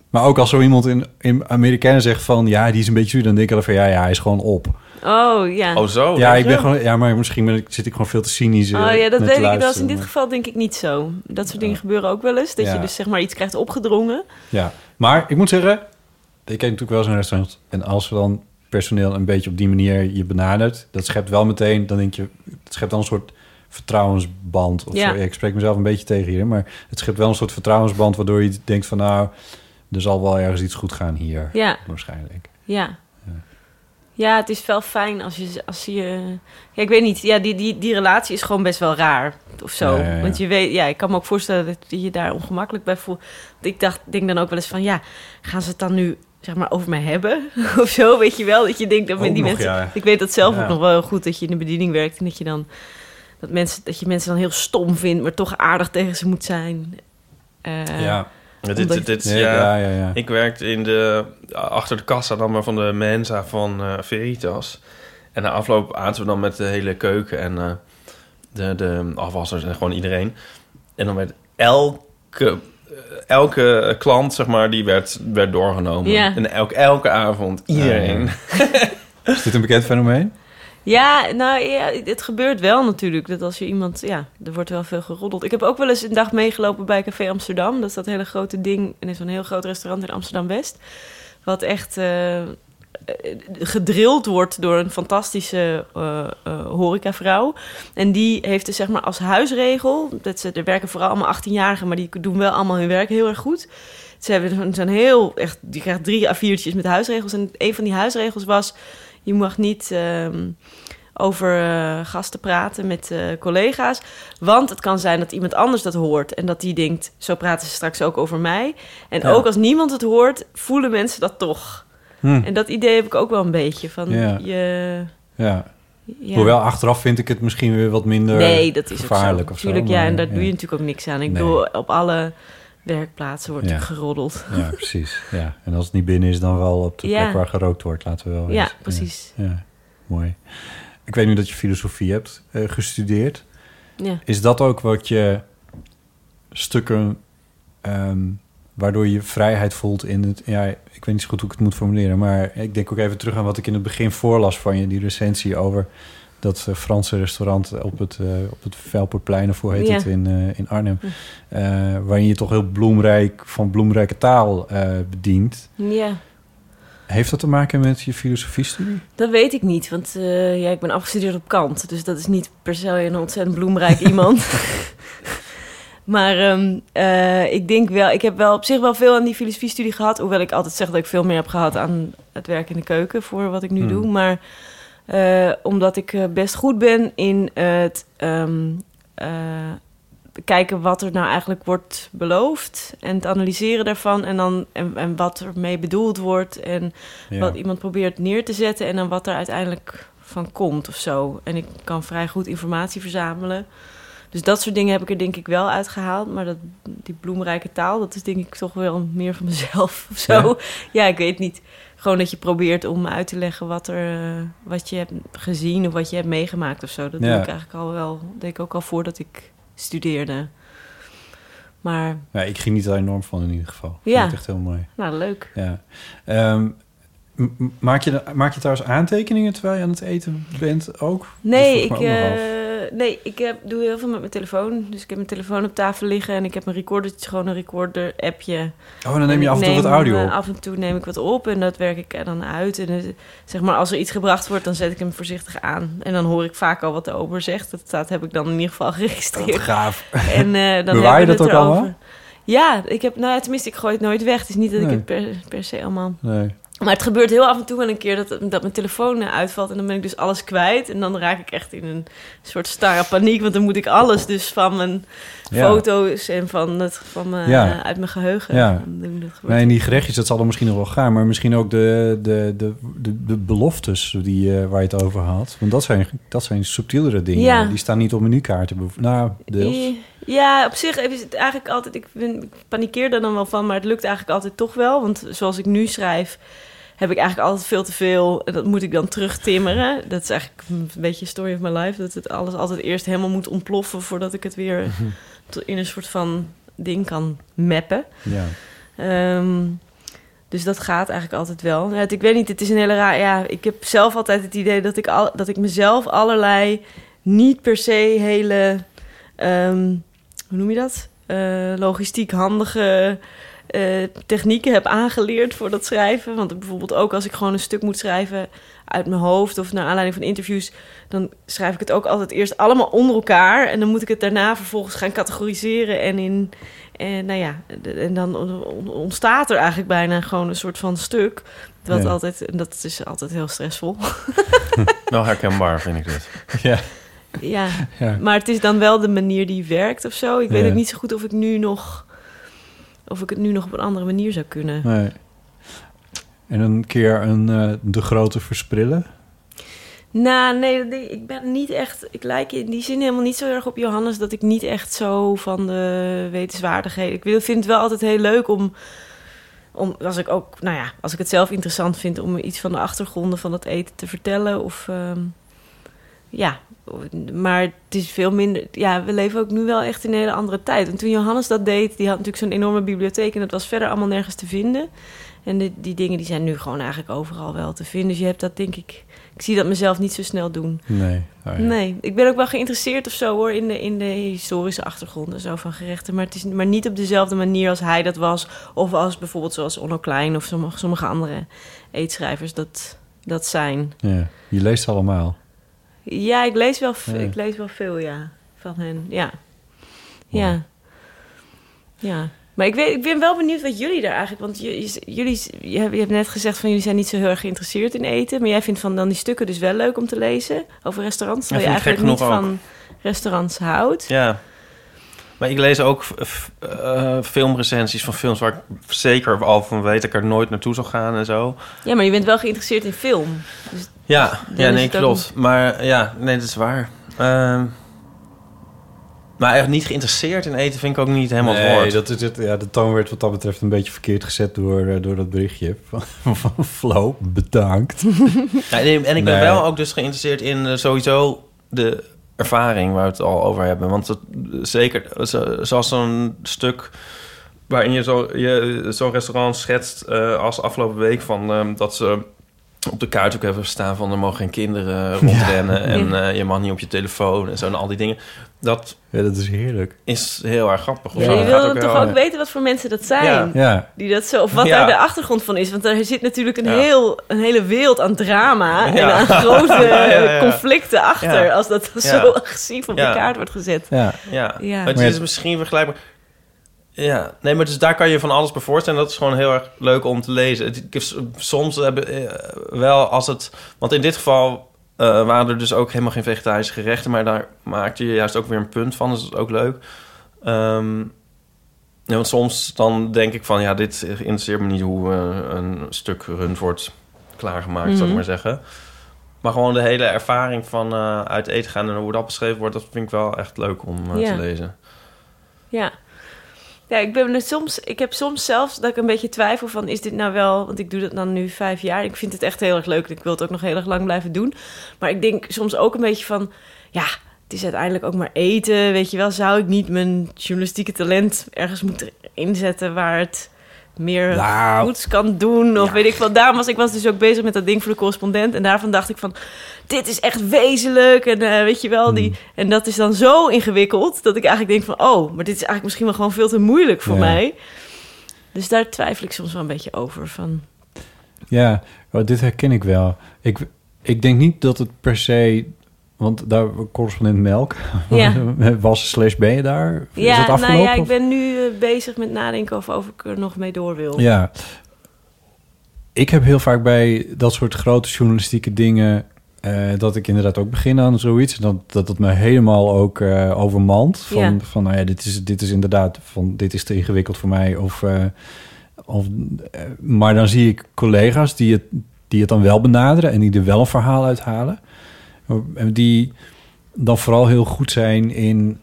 Maar ook als zo iemand in, in Amerikanen zegt van... ja, die is een beetje zuur, dan denk ik van... ja, ja, hij is gewoon op. Oh, ja. Oh, zo? ja, denk ik ben gewoon, ja, maar misschien ben ik, zit ik gewoon veel te cynisch. eh, Oh ja, dat weet ik. Dat is in dit maar- geval denk ik niet zo. Dat soort dingen gebeuren ook wel eens. Dat Ja. je dus zeg maar iets krijgt opgedrongen. Ja, maar ik moet zeggen, ik ken natuurlijk wel zo'n restaurant. En als we dan personeel een beetje op die manier je benadert, dat schept wel meteen, dan denk je, het schept dan een soort vertrouwensband. Of Ja. zo. Ja, ik spreek mezelf een beetje tegen hier, maar het schept wel een soort vertrouwensband, waardoor je denkt van nou, er zal wel ergens iets goed gaan hier. Ja. Waarschijnlijk. Ja. Ja, het is wel fijn als je... Als je ja, ik weet niet. Ja, die, die, die relatie is gewoon best wel raar. Of zo. Ja, ja, ja. Want je weet... Ja, ik kan me ook voorstellen dat je je daar ongemakkelijk bij voelt. Ik dacht, denk dan ook wel eens van... Ja, gaan ze het dan nu zeg maar over mij hebben? *laughs* of zo, weet je wel? Dat je denkt dat met die nog, mensen... Ik weet dat zelf ook nog wel heel goed. Dat je in de bediening werkt en dat je dan... Dat, mensen, dat je mensen dan heel stom vindt, maar toch aardig tegen ze moet zijn. Eh, Ja, dit, dit, dit- Nee, ja, ja, ja, ja. Ik werkte in de, achter de kassa dan maar van de Mensa van eh, Veritas. En na afloop aten we dan met de hele keuken en eh, de, de afwassers en gewoon iedereen. En dan werd elke, eh, elke klant, zeg maar, die werd, werd doorgenomen. Ja. En elke, elke avond, iedereen. Is dit een bekend fenomeen? Ja, nou ja, het gebeurt wel natuurlijk. Dat als je iemand, ja, er wordt wel veel geroddeld. Ik heb ook wel eens een dag meegelopen bij Café Amsterdam. Dat is dat hele grote ding. En is zo'n heel groot restaurant in Amsterdam West. Wat echt eh, gedrild wordt door een fantastische eh eh, horecavrouw. En die heeft dus zeg maar als huisregel... Dat ze, er werken vooral allemaal 18-jarigen... maar die doen wel allemaal hun werk heel erg goed. Ze hebben zo'n heel, echt, je krijgt drie A4'tjes met huisregels. En een van die huisregels was, je mag niet ehm, over eh, gasten praten met eh, collega's. Want het kan zijn dat iemand anders dat hoort. En dat die denkt, zo praten ze straks ook over mij. En Ja. ook als niemand het hoort, voelen mensen dat toch. Hm. En dat idee heb ik ook wel een beetje. Van Ja. je... Ja. Ja. Hoewel achteraf vind ik het misschien weer wat minder Nee, dat is gevaarlijk ook zo. of zo. Tuurlijk, ja, en daar doe je natuurlijk ook niks aan. Ik Nee. bedoel, op alle werkplaatsen wordt Ja. geroddeld. Ja, precies. Ja. En als het niet binnen is, dan wel op de Ja. plek waar gerookt wordt, laten we wel Ja, wezen. precies. Ja. Ja, mooi. Ik weet nu dat je filosofie hebt eh, gestudeerd. Ja. Is dat ook wat je stukken ehm, waardoor je vrijheid voelt in het... Ja, ik weet niet zo goed hoe ik het moet formuleren, maar ik denk ook even terug aan wat ik in het begin voorlas van je, die recensie over dat eh, Franse restaurant op het, eh op het Velperplein, of hoe heet Ja. het, in, eh, in Arnhem. Hm. waarin je toch heel bloemrijk, van bloemrijke taal bedient. Ja, Heeft dat te maken met je filosofiestudie? dat weet ik niet. Want ja, ik ben afgestudeerd op Kant. Dus dat is niet per se een ontzettend bloemrijk *laughs* iemand. maar ehm, eh, ik denk wel... Ik heb wel op zich wel veel aan die filosofiestudie gehad. Hoewel ik altijd zeg dat ik veel meer heb gehad aan het werk in de keuken... voor wat ik nu Hmm. doe. Maar eh, omdat ik eh, best goed ben in het... ehm, eh, kijken wat er nou eigenlijk wordt beloofd en het analyseren daarvan en dan en, en wat er mee bedoeld wordt en Ja. wat iemand probeert neer te zetten en dan wat er uiteindelijk van komt of zo. En ik kan vrij goed informatie verzamelen. Dus dat soort dingen heb ik er denk ik wel uitgehaald. Maar dat, die bloemrijke taal, dat is denk ik toch wel meer van mezelf of zo. Ja? Ja, ik weet niet. Gewoon dat je probeert om uit te leggen wat, er, eh, wat je hebt gezien of wat je hebt meegemaakt of zo. Dat Ja. doe ik eigenlijk al wel, deed ik ook al voordat ik studeerde. Maar Ja, ik geniet er enorm van in ieder geval. Ik vind Ja. het echt heel mooi. nou, leuk. Ja. Ehm, maak, je, maak je trouwens aantekeningen terwijl je aan het eten bent ook? Nee, ik, eh, nee, ik heb, doe heel veel met mijn telefoon. Dus ik heb mijn telefoon op tafel liggen en ik heb een recordertje, gewoon een recorder-appje. Oh, en dan neem je af en toe wat audio eh, op. af en toe neem ik wat op en dat werk ik er dan uit. En eh, zeg maar, als er iets gebracht wordt, dan zet ik hem voorzichtig aan. En dan hoor ik vaak al wat de ober zegt. Dat staat, heb ik dan in ieder geval *laughs* geregistreerd. Wat gaaf. En dan Bewaar je dat ook allemaal? Ja, ik heb, nou ja, tenminste, ik gooi het nooit weg. Het is niet dat Nee. ik het per, per se allemaal... Nee. Maar het gebeurt heel af en toe wel een keer dat, dat mijn telefoon eh, uitvalt. En dan ben ik dus alles kwijt. En dan raak ik echt in een soort starre paniek. Want dan moet ik alles dus van mijn Ja. foto's en van, het, van mijn, Ja. eh, uit mijn geheugen Ja. doen. Nee, en die gerechtjes, dat zal er misschien nog wel gaan. Maar misschien ook de, de, de, de, de beloftes die, eh, waar je het over had. Want dat zijn, dat zijn subtielere dingen. Ja. Die staan niet op menukaarten. Nou, deels. Ja, op zich is het eigenlijk altijd... Ik, ben, ik panikeer er dan wel van, maar het lukt eigenlijk altijd toch wel. Want zoals ik nu schrijf, heb ik eigenlijk altijd veel te veel. En dat moet ik dan terugtimmeren. Dat is eigenlijk een beetje story of my life. Dat het alles altijd eerst helemaal moet ontploffen... voordat ik het weer tot- in een soort van ding kan mappen. Ja. Ehm, dus dat gaat eigenlijk altijd wel. Ja, het- ik weet niet, het is een hele raar... Ja, ik heb zelf altijd het idee dat ik, al, dat ik mezelf allerlei... niet per se hele... ehm, hoe noem je dat? Eh, logistiek handige eh, technieken heb aangeleerd voor dat schrijven. Want bijvoorbeeld ook als ik gewoon een stuk moet schrijven uit mijn hoofd of naar aanleiding van interviews, dan schrijf ik het ook altijd eerst allemaal onder elkaar en dan moet ik het daarna vervolgens gaan categoriseren en in en nou ja, en dan on- on- ontstaat er eigenlijk bijna gewoon een soort van stuk. Wat Ja. altijd, en dat is altijd heel stressvol. *laughs* Wel herkenbaar, vind ik dit. *laughs* Ja. Ja. Ja. maar het is dan wel de manier die werkt of zo. Ik weet ook niet zo goed of ik nu nog of ik het nu nog op een andere manier zou kunnen. Nee. En een keer een, eh, de grote versprillen. Nou, nee, ik ben niet echt. Ik lijk in die zin helemaal niet zo erg op Johannes dat ik niet echt zo van de wetenswaardigheden. Ik wil- vind het wel altijd heel leuk om. Om, als ik ook, nou ja, als ik het zelf interessant vind om iets van de achtergronden van het eten te vertellen. Of ehm, ja, maar het is veel minder. Ja, we leven ook nu wel echt in een hele andere tijd. En toen Johannes dat deed, die had natuurlijk zo'n enorme bibliotheek en dat was verder allemaal nergens te vinden. En die, die dingen die zijn nu gewoon eigenlijk overal wel te vinden. Dus je hebt dat denk ik. Ik zie dat mezelf niet zo snel doen. Nee. Oh, ja. Nee, ik ben ook wel geïnteresseerd of zo hoor in de, in de historische achtergronden zo van gerechten. Maar, het is, maar niet op dezelfde manier als hij dat was. Of als bijvoorbeeld zoals Onno Klein of sommige, sommige andere eetschrijvers dat, dat zijn. Ja. Je leest allemaal. Ja, ik lees wel, Ja. ik lees wel veel, ja, van hen. Ja. Ja. Ja. Maar ik, weet, ik ben wel benieuwd wat jullie daar eigenlijk... Want jullie, je, hebt, je hebt net gezegd van jullie zijn niet zo heel erg geïnteresseerd in eten. Maar jij vindt van dan die stukken dus wel leuk om te lezen over restaurants. Terwijl je eigenlijk niet van restaurants houdt. Ja. Maar ik lees ook eh, filmrecensies van films waar ik zeker al van weet dat ik er nooit naartoe zal gaan en zo. Ja, maar je bent wel geïnteresseerd in film. Dus Ja, dan ja nee, het ook- klopt. Maar ja, nee, dat is waar. Ehm, maar echt niet geïnteresseerd in eten vind ik ook niet helemaal het nee, woord. dat is het. Ja, de toon werd wat dat betreft een beetje verkeerd gezet door, eh, door dat berichtje *laughs* van, van Flo. Bedankt. *laughs* Ja, nee, en ik ben Nee. wel ook dus geïnteresseerd in eh, sowieso de ervaring waar we het al over hebben. Want het, zeker zo- zoals zo'n stuk waarin je zo- je zo'n restaurant schetst eh, als afgelopen week van ehm, dat ze op de kaart ook hebben staan van er mogen geen kinderen rondrennen *laughs* en eh, je mag niet op je telefoon en zo en al die dingen. Dat, ja, dat is heerlijk. Is heel erg grappig. Ja, je Het wil toch ook weten wat voor mensen dat zijn. Ja. Ja. Die dat zo, of wat Ja. daar de achtergrond van is. Want daar zit natuurlijk een, Ja. heel, een hele wereld aan drama en aan *laughs* grote Ja, ja, ja. conflicten achter. Ja. Als dat Ja. zo *laughs* agressief op Ja. de kaart wordt gezet. Ja. Ja, Ja. het Maar is misschien vergelijkbaar. Ja, nee, maar dus daar kan je van alles bij voorstellen. Dat is gewoon heel erg leuk om te lezen. Het, soms hebben eh, wel als het... Want in dit geval eh, waren er dus ook helemaal geen vegetarische gerechten... maar daar maakte je juist ook weer een punt van. Dus dat is ook leuk. Ja, want soms dan denk ik van... ja, dit interesseert me niet hoe eh, een stuk rund wordt klaargemaakt, zou ik Mhm. maar zeggen. Maar gewoon de hele ervaring van uit eten gaan... en hoe dat beschreven wordt... dat vind ik wel echt leuk om Ja. te lezen. Ja. Ja, ik, ben er soms, ik heb soms zelfs dat ik een beetje twijfel van... is dit nou wel... want ik doe dat dan nu vijf jaar. Ik vind het echt heel erg leuk en ik wil het ook nog heel erg lang blijven doen. Maar ik denk soms ook een beetje van... ja, het is uiteindelijk ook maar eten. Weet je wel, zou ik niet mijn journalistieke talent... ergens moeten inzetten waar het meer Nou. goeds kan doen? Of weet ik wel. Daarom was ik was dus ook bezig met dat ding voor de correspondent. En daarvan dacht ik van... dit is echt wezenlijk. En eh, weet je wel, die... En dat is dan zo ingewikkeld... dat ik eigenlijk denk van... oh, maar dit is eigenlijk misschien wel gewoon veel te moeilijk voor Ja. mij. Dus daar twijfel ik soms wel een beetje over. Van, Ja, oh, dit herken ik wel. Ik, ik denk niet dat het per se... Want daar, correspondent Melk, Ja. *laughs* was slash ben je daar? is ja, dat nou afgelopen? ja, ik of- ben nu eh, bezig met nadenken over of ik er nog mee door wil. Ja. Ik heb heel vaak bij dat soort grote journalistieke dingen... eh, dat ik inderdaad ook begin aan zoiets. Dat dat het me helemaal ook eh, overmand. Van, Ja. van nou ja, dit is, dit is inderdaad... Van, dit is te ingewikkeld voor mij. Of, of, maar dan zie ik collega's die het, die het dan wel benaderen... en die er wel een verhaal uithalen. Die dan vooral heel goed zijn in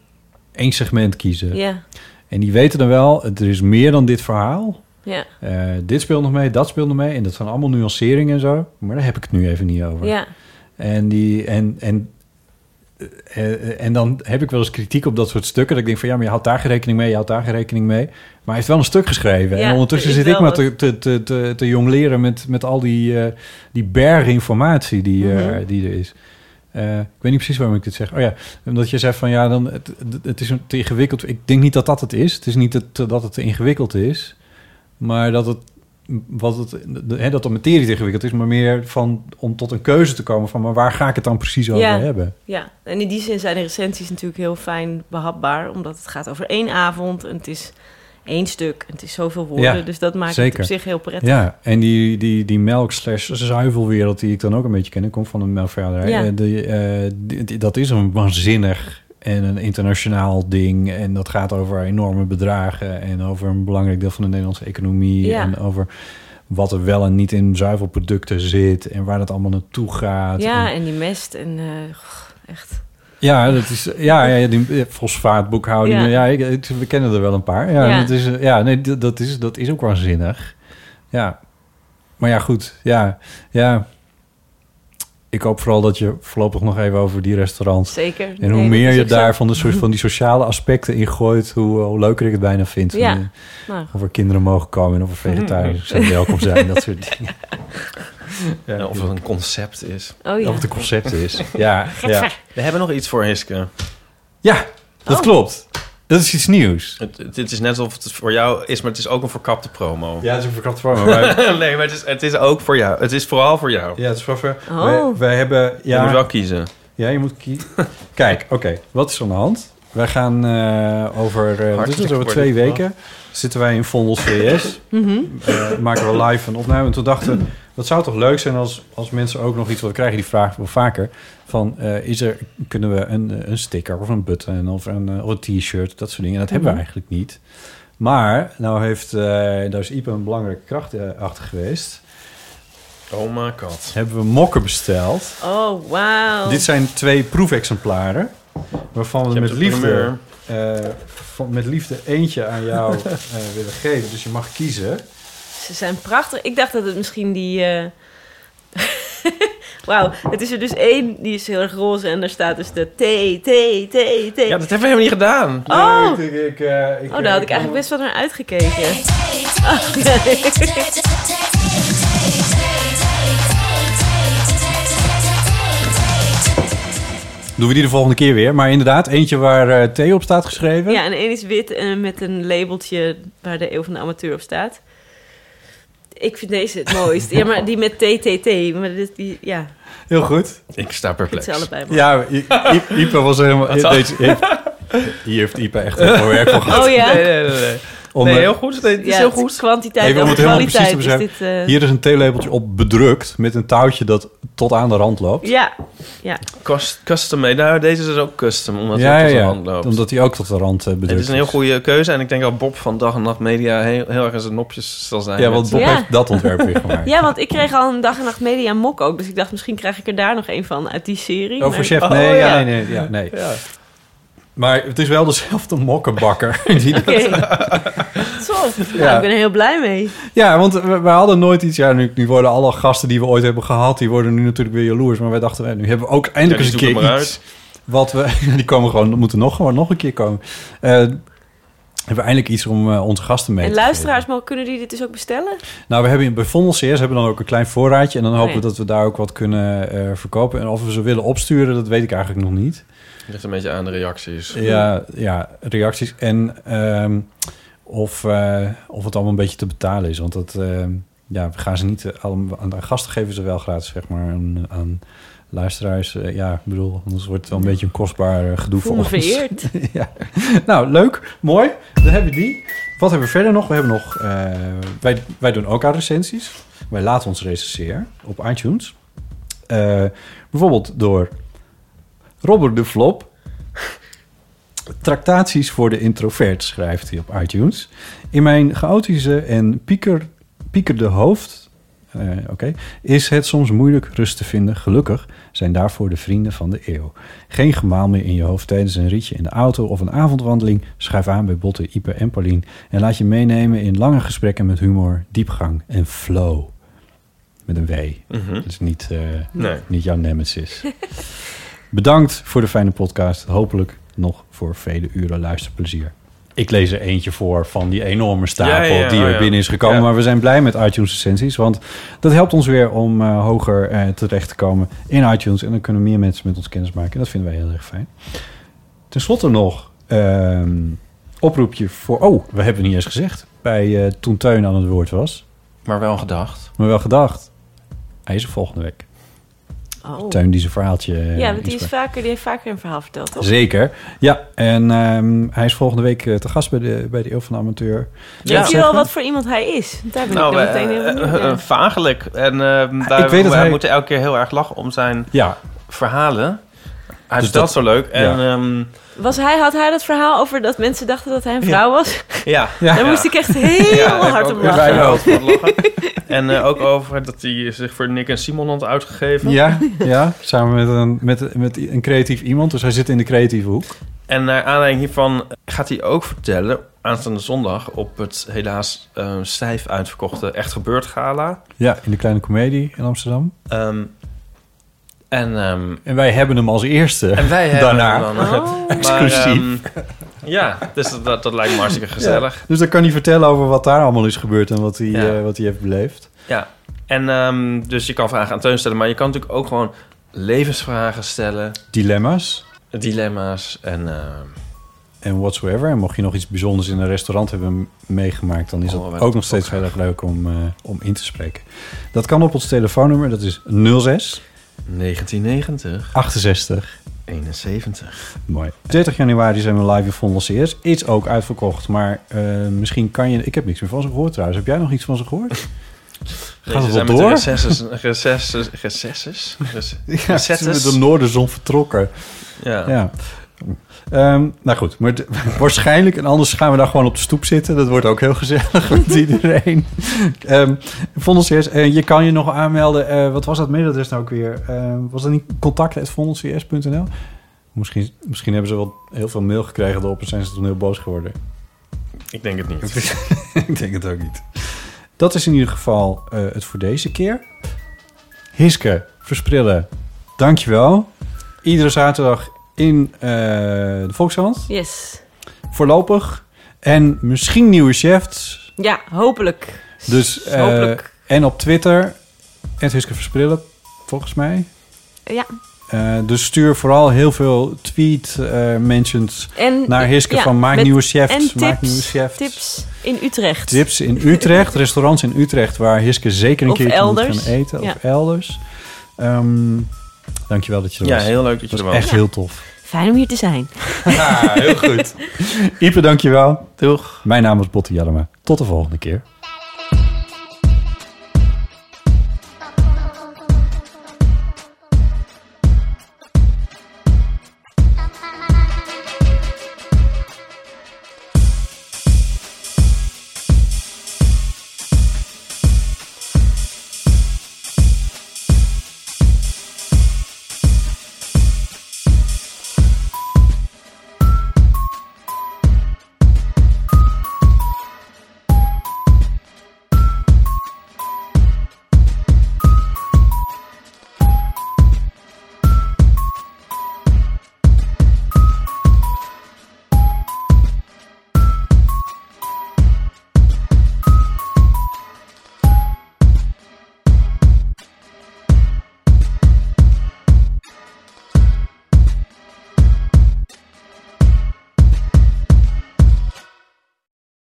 één segment kiezen. Ja. En die weten dan wel, er is meer dan dit verhaal. Ja. Eh, dit speelt nog mee, dat speelt nog mee. En dat zijn allemaal nuanceringen en zo. Maar daar heb ik het nu even niet over. Ja. En, die, en, en, eh, en dan heb ik wel eens kritiek op dat soort stukken. Dat ik denk van ja, maar je houdt daar geen rekening mee, je houdt daar geen rekening mee. Maar hij heeft wel een stuk geschreven. Ja, en ondertussen er zit ik maar te, te, te, te, jong leren met, met al die, eh, die berg informatie die, eh, Mhm. die er is. Eh, ik weet niet precies waarom ik dit zeg. Oh ja, omdat je zegt van ja, dan, het, het is te ingewikkeld. Ik denk niet dat dat het is. Het is niet het, dat het te ingewikkeld is. Maar dat het, wat het, de- hè, dat de materie te ingewikkeld is. Maar meer van, om tot een keuze te komen van... maar waar ga ik het dan precies over ja. hebben? Ja, en in die zin zijn de recensies natuurlijk heel fijn behapbaar. Omdat het gaat over één avond en het is één stuk. En het is zoveel woorden, dus dat maakt het op zich heel prettig. Ja, en die, die, die melk slash zuivelwereld die ik dan ook een beetje ken... ik kom van een melkveehouderij. Ja. eh, die, eh, die- die- dat is een waanzinnig en een internationaal ding. En dat gaat over enorme bedragen... en over een belangrijk deel van de Nederlandse economie... Ja. en over wat er wel en niet in zuivelproducten zit... en waar dat allemaal naartoe gaat. Ja, En- en die mest en eh, echt. Ja, dat is, ja, ja die eh, fosfaatboekhouding. Ja. Ja, we kennen er wel een paar. Ja, Ja. Dat, is, ja nee, dat, is, dat is ook waanzinnig. Ja, maar ja, goed. Ja, ja. Ik hoop vooral dat je voorlopig nog even over die restaurants... Zeker. En Nee, hoe meer je zo. daar van, de soort, van die sociale aspecten in gooit... hoe, hoe leuker ik het bijna vind. Ja. Nou. Of er kinderen mogen komen en of er *laughs* vegetariërs zijn welkom zijn. Dat soort dingen. *laughs* *laughs* Ja, of het een concept is. Oh ja. Of het een concept is. *laughs* Ja, ja. We hebben nog iets voor Hiske. Ja, dat Oh. klopt. Dat is iets nieuws. Het, het, het is net alsof het voor jou is, maar het is ook een verkapte promo. Ja, het is een verkapte promo. maar- *laughs* nee, maar het is, het is ook voor jou. Het is vooral voor jou. Ja, het is wel ver. Oh. Wij, wij hebben... Ja, Je moet wel kiezen. Ja, je moet kiezen. Kijk, oké. Wat is er aan de hand? wij gaan eh, over, eh, is het, over voor twee weken zitten wij in Vondels VS. Mhm. Eh, maken we live een opname. En toen dachten wat zou toch leuk zijn als, als mensen ook nog iets... wat we krijgen die vraag wel vaker. Van, eh, is er, kunnen we een, een sticker of een button of een, eh, of een t-shirt, dat soort dingen. Dat hebben we Mhm. eigenlijk niet. Maar, nou heeft, eh daar is Ipe een belangrijke kracht eh, achter geweest. Oh my god. Hebben we mokken besteld. Oh, wauw. Dit zijn twee proefexemplaren. Waarvan we met liefde, eh, van, met liefde eentje aan jou *laughs* eh, willen geven. Dus je mag kiezen. Ze zijn prachtig. Ik dacht dat het misschien die... eh, Wauw, het is er dus één, die is heel erg roze en daar staat dus de T, T, T, T. Ja, dat hebben we helemaal niet gedaan. Oh, ik, ik, eh, ik, oh daar had ik eigenlijk best wel naar uitgekeken. Oh, Doen we die de volgende keer weer. Maar inderdaad, eentje waar eh T op staat geschreven. Ja, en één is wit en met een labeltje waar de eeuw van de amateur op staat. Ik vind deze het mooist. Ja, maar die met TTT. Maar dit, die, ja, Heel goed. Ik sta perplex. Het is allebei mooi. Ja, Ipe was helemaal... Deze, hier heeft Ipe echt heel veel werk voor gehad. Oh ja? Nee, nee, nee. nee. Om, nee, eh, heel goed. Nee, het is Ja, heel goed. kwantiteit Even om over het helemaal precies te kwaliteit. is beschrijven. dit, eh, Hier is een theelepeltje op bedrukt met een touwtje dat tot aan de rand loopt. Ja, ja. Cust- Custom made. Nou, deze is ook custom, omdat ja, hij tot ja, de ja. hand loopt. Omdat hij ook tot de rand eh, bedrukt Het is een heel goede keuze. En ik denk dat Bob van Dag en Nacht Media heel, heel erg in zijn nopjes zal zijn. Ja, want Bob Ja. heeft dat ontwerp weer gemaakt. Ja, want ik kreeg al een dag en nacht media mok ook. Dus ik dacht, misschien krijg ik er daar nog een van uit die serie. Oh, voor chef? Nee, Oh, ja, nee, nee, ja, nee. Maar het is wel dezelfde mokkenbakker. *laughs* die. Nou, *laughs* ik ben er heel blij mee. Ja, want we, we hadden nooit iets... Ja, nu, nu worden alle gasten die we ooit hebben gehad... die worden nu natuurlijk weer jaloers. Maar wij dachten, eh, nu hebben we ook eindelijk Ja, eens een keer maar iets... wat we... *laughs* Die komen gewoon, moeten nog, gewoon nog een keer komen. Eh, hebben we eindelijk iets om eh, onze gasten mee En te geven. luisteraars, mogen, kunnen die dit dus ook bestellen? Nou, we hebben bij Vondel CS hebben we dan ook een klein voorraadje. En dan hopen Oh ja. we dat we daar ook wat kunnen eh, verkopen. En of we ze willen opsturen, dat weet ik eigenlijk nog niet. Ligt een beetje aan de reacties. Ja, ja reacties. En ehm, of, eh, of het allemaal een beetje te betalen is. Want dat, ehm, ja, we gaan ze niet... eh, allemaal- aan, gasten geven ze wel gratis, zeg maar. Aan, aan luisteraars, eh, ja, ik bedoel... Anders wordt het wel een beetje een kostbaar gedoe voor ons. vereerd. *laughs* ja. Nou, leuk. Mooi. Dan hebben we die. Wat hebben we verder nog? We hebben nog... eh, wij, wij doen ook aan recensies. Wij laten ons recenseren op iTunes. Eh, bijvoorbeeld door Robert de Flop. *laughs* Tractaties voor de introvert, schrijft hij op iTunes. In mijn chaotische en pieker, piekerde hoofd... eh, Oké. Is het soms moeilijk rust te vinden? Gelukkig zijn daarvoor de vrienden van de eeuw. Geen gemaal meer in je hoofd tijdens een ritje in de auto of een avondwandeling. Schuif aan bij Botte, Ipe en Paulien. En laat je meenemen in lange gesprekken met humor, diepgang en flow. Met een W. Mhm. Dus niet, Nee. niet jouw nemesis. *laughs* Bedankt voor de fijne podcast. Hopelijk nog voor vele uren luisterplezier. Ik lees er eentje voor van die enorme stapel Ja, ja, ja. die er Oh, ja. binnen is gekomen. Maar we zijn blij met iTunes recensies. Want dat helpt ons weer om eh, hoger eh, terecht te komen in iTunes. En dan kunnen meer mensen met ons kennis maken. En dat vinden wij heel erg fijn. Ten slotte nog ehm, oproepje voor... Oh, we hebben niet eens gezegd. Bij eh, toen Teun aan het woord was. Maar wel gedacht. Maar wel gedacht. Hij is er volgende week. Oh. Teun die zijn verhaaltje... eh, Ja, want die, is vaker, die heeft vaker een verhaal verteld, toch? Zeker. Ja, en ehm, hij is volgende week eh, te gast bij de, bij de Eeuw van de Amateur. Weet je wel wat voor iemand hij is? Daar ben Nou, ik dan eh, meteen heel benieuwd eh, eh, vagelijk. En uh, daar, ik weet dat wij hij- moeten elke keer heel erg lachen om zijn Ja. verhalen. Hij Dus dat- zo leuk. En ja. ehm, Was hij, had hij dat verhaal over dat mensen dachten dat hij een vrouw was? ja. *laughs* Daar moest ik echt heel hard om lachen. lachen. *laughs* en eh, ook over dat hij zich voor Nick en Simon had uitgegeven. Ja, ja, samen met een, met, met een creatief iemand. Dus hij zit in de creatieve hoek. En naar aanleiding hiervan gaat hij ook vertellen... aanstaande zondag op het helaas eh, stijf uitverkochte Echt Gebeurd Gala. Ja, in de Kleine Comedie in Amsterdam. Ehm, en, ehm, En wij hebben hem als eerste. en wij *laughs* hebben daarna. hem dan, Oh. maar, Exclusief. ehm, ja, dus dat, dat, dat lijkt me hartstikke gezellig. Ja, dus dan kan hij vertellen over wat daar allemaal is gebeurd en wat hij, Ja. eh, wat hij heeft beleefd. Ja, en ehm, dus je kan vragen aan Teun stellen, maar je kan natuurlijk ook gewoon levensvragen stellen, Dilemma's dilemma's en ehm, en whatsoever. En mocht je nog iets bijzonders in een restaurant hebben meegemaakt, dan is Oh, dat wij ook nog steeds heel erg leuk om, eh, om in te spreken. Dat kan op ons telefoonnummer, dat is 06 1990 68 71. Mooi. 30 januari zijn we live in Vondel CS. Is ook uitverkocht, maar eh, misschien kan je... Ik heb niks meer van ze gehoord trouwens. Heb jij nog iets van ze gehoord? *laughs* Gaat het wel door? Recesses, *laughs* recesses, recesses, Ja, ze zijn met de noorderzon vertrokken. Ja. ja. Ehm, nou goed, maar *laughs* waarschijnlijk, en anders gaan we daar gewoon op de stoep zitten. Dat wordt ook heel gezellig *laughs* met iedereen. Ehm Vondelcs, eh, je kan je nog aanmelden. eh, wat was dat mailadres nou ook weer? Ehm, was dat niet contact.vondelcs.nl? Misschien, misschien hebben ze wel heel veel mail gekregen erop en zijn ze toen heel boos geworden. Ik denk het niet. *laughs* Ik denk het ook niet. Dat is in ieder geval eh, het voor deze keer. Hiske, Versprillen, dankjewel. Iedere zaterdag in eh, de Volkshand. Yes. Voorlopig. En misschien nieuwe chefs. Ja, hopelijk. Dus, eh, Hopelijk. en op Twitter, het Hiske Versprillen, volgens mij. Ja. Eh, dus stuur vooral heel veel tweet eh mentions En, naar Hiske ja, van maak met- nieuwe chefs, en maak tips, nieuwe chefs. Tips in Utrecht. Tips in Utrecht, restaurants in Utrecht waar Hiske zeker een elders. moet gaan eten. Ja. Of elders. Ehm dankjewel dat je er Ja, was. heel leuk dat je was er was. echt Ja. heel tof. Fijn om hier te zijn. *laughs* heel goed. Ipe, dankjewel. Doeg. Mijn naam is Botte Jellema. Tot de volgende keer.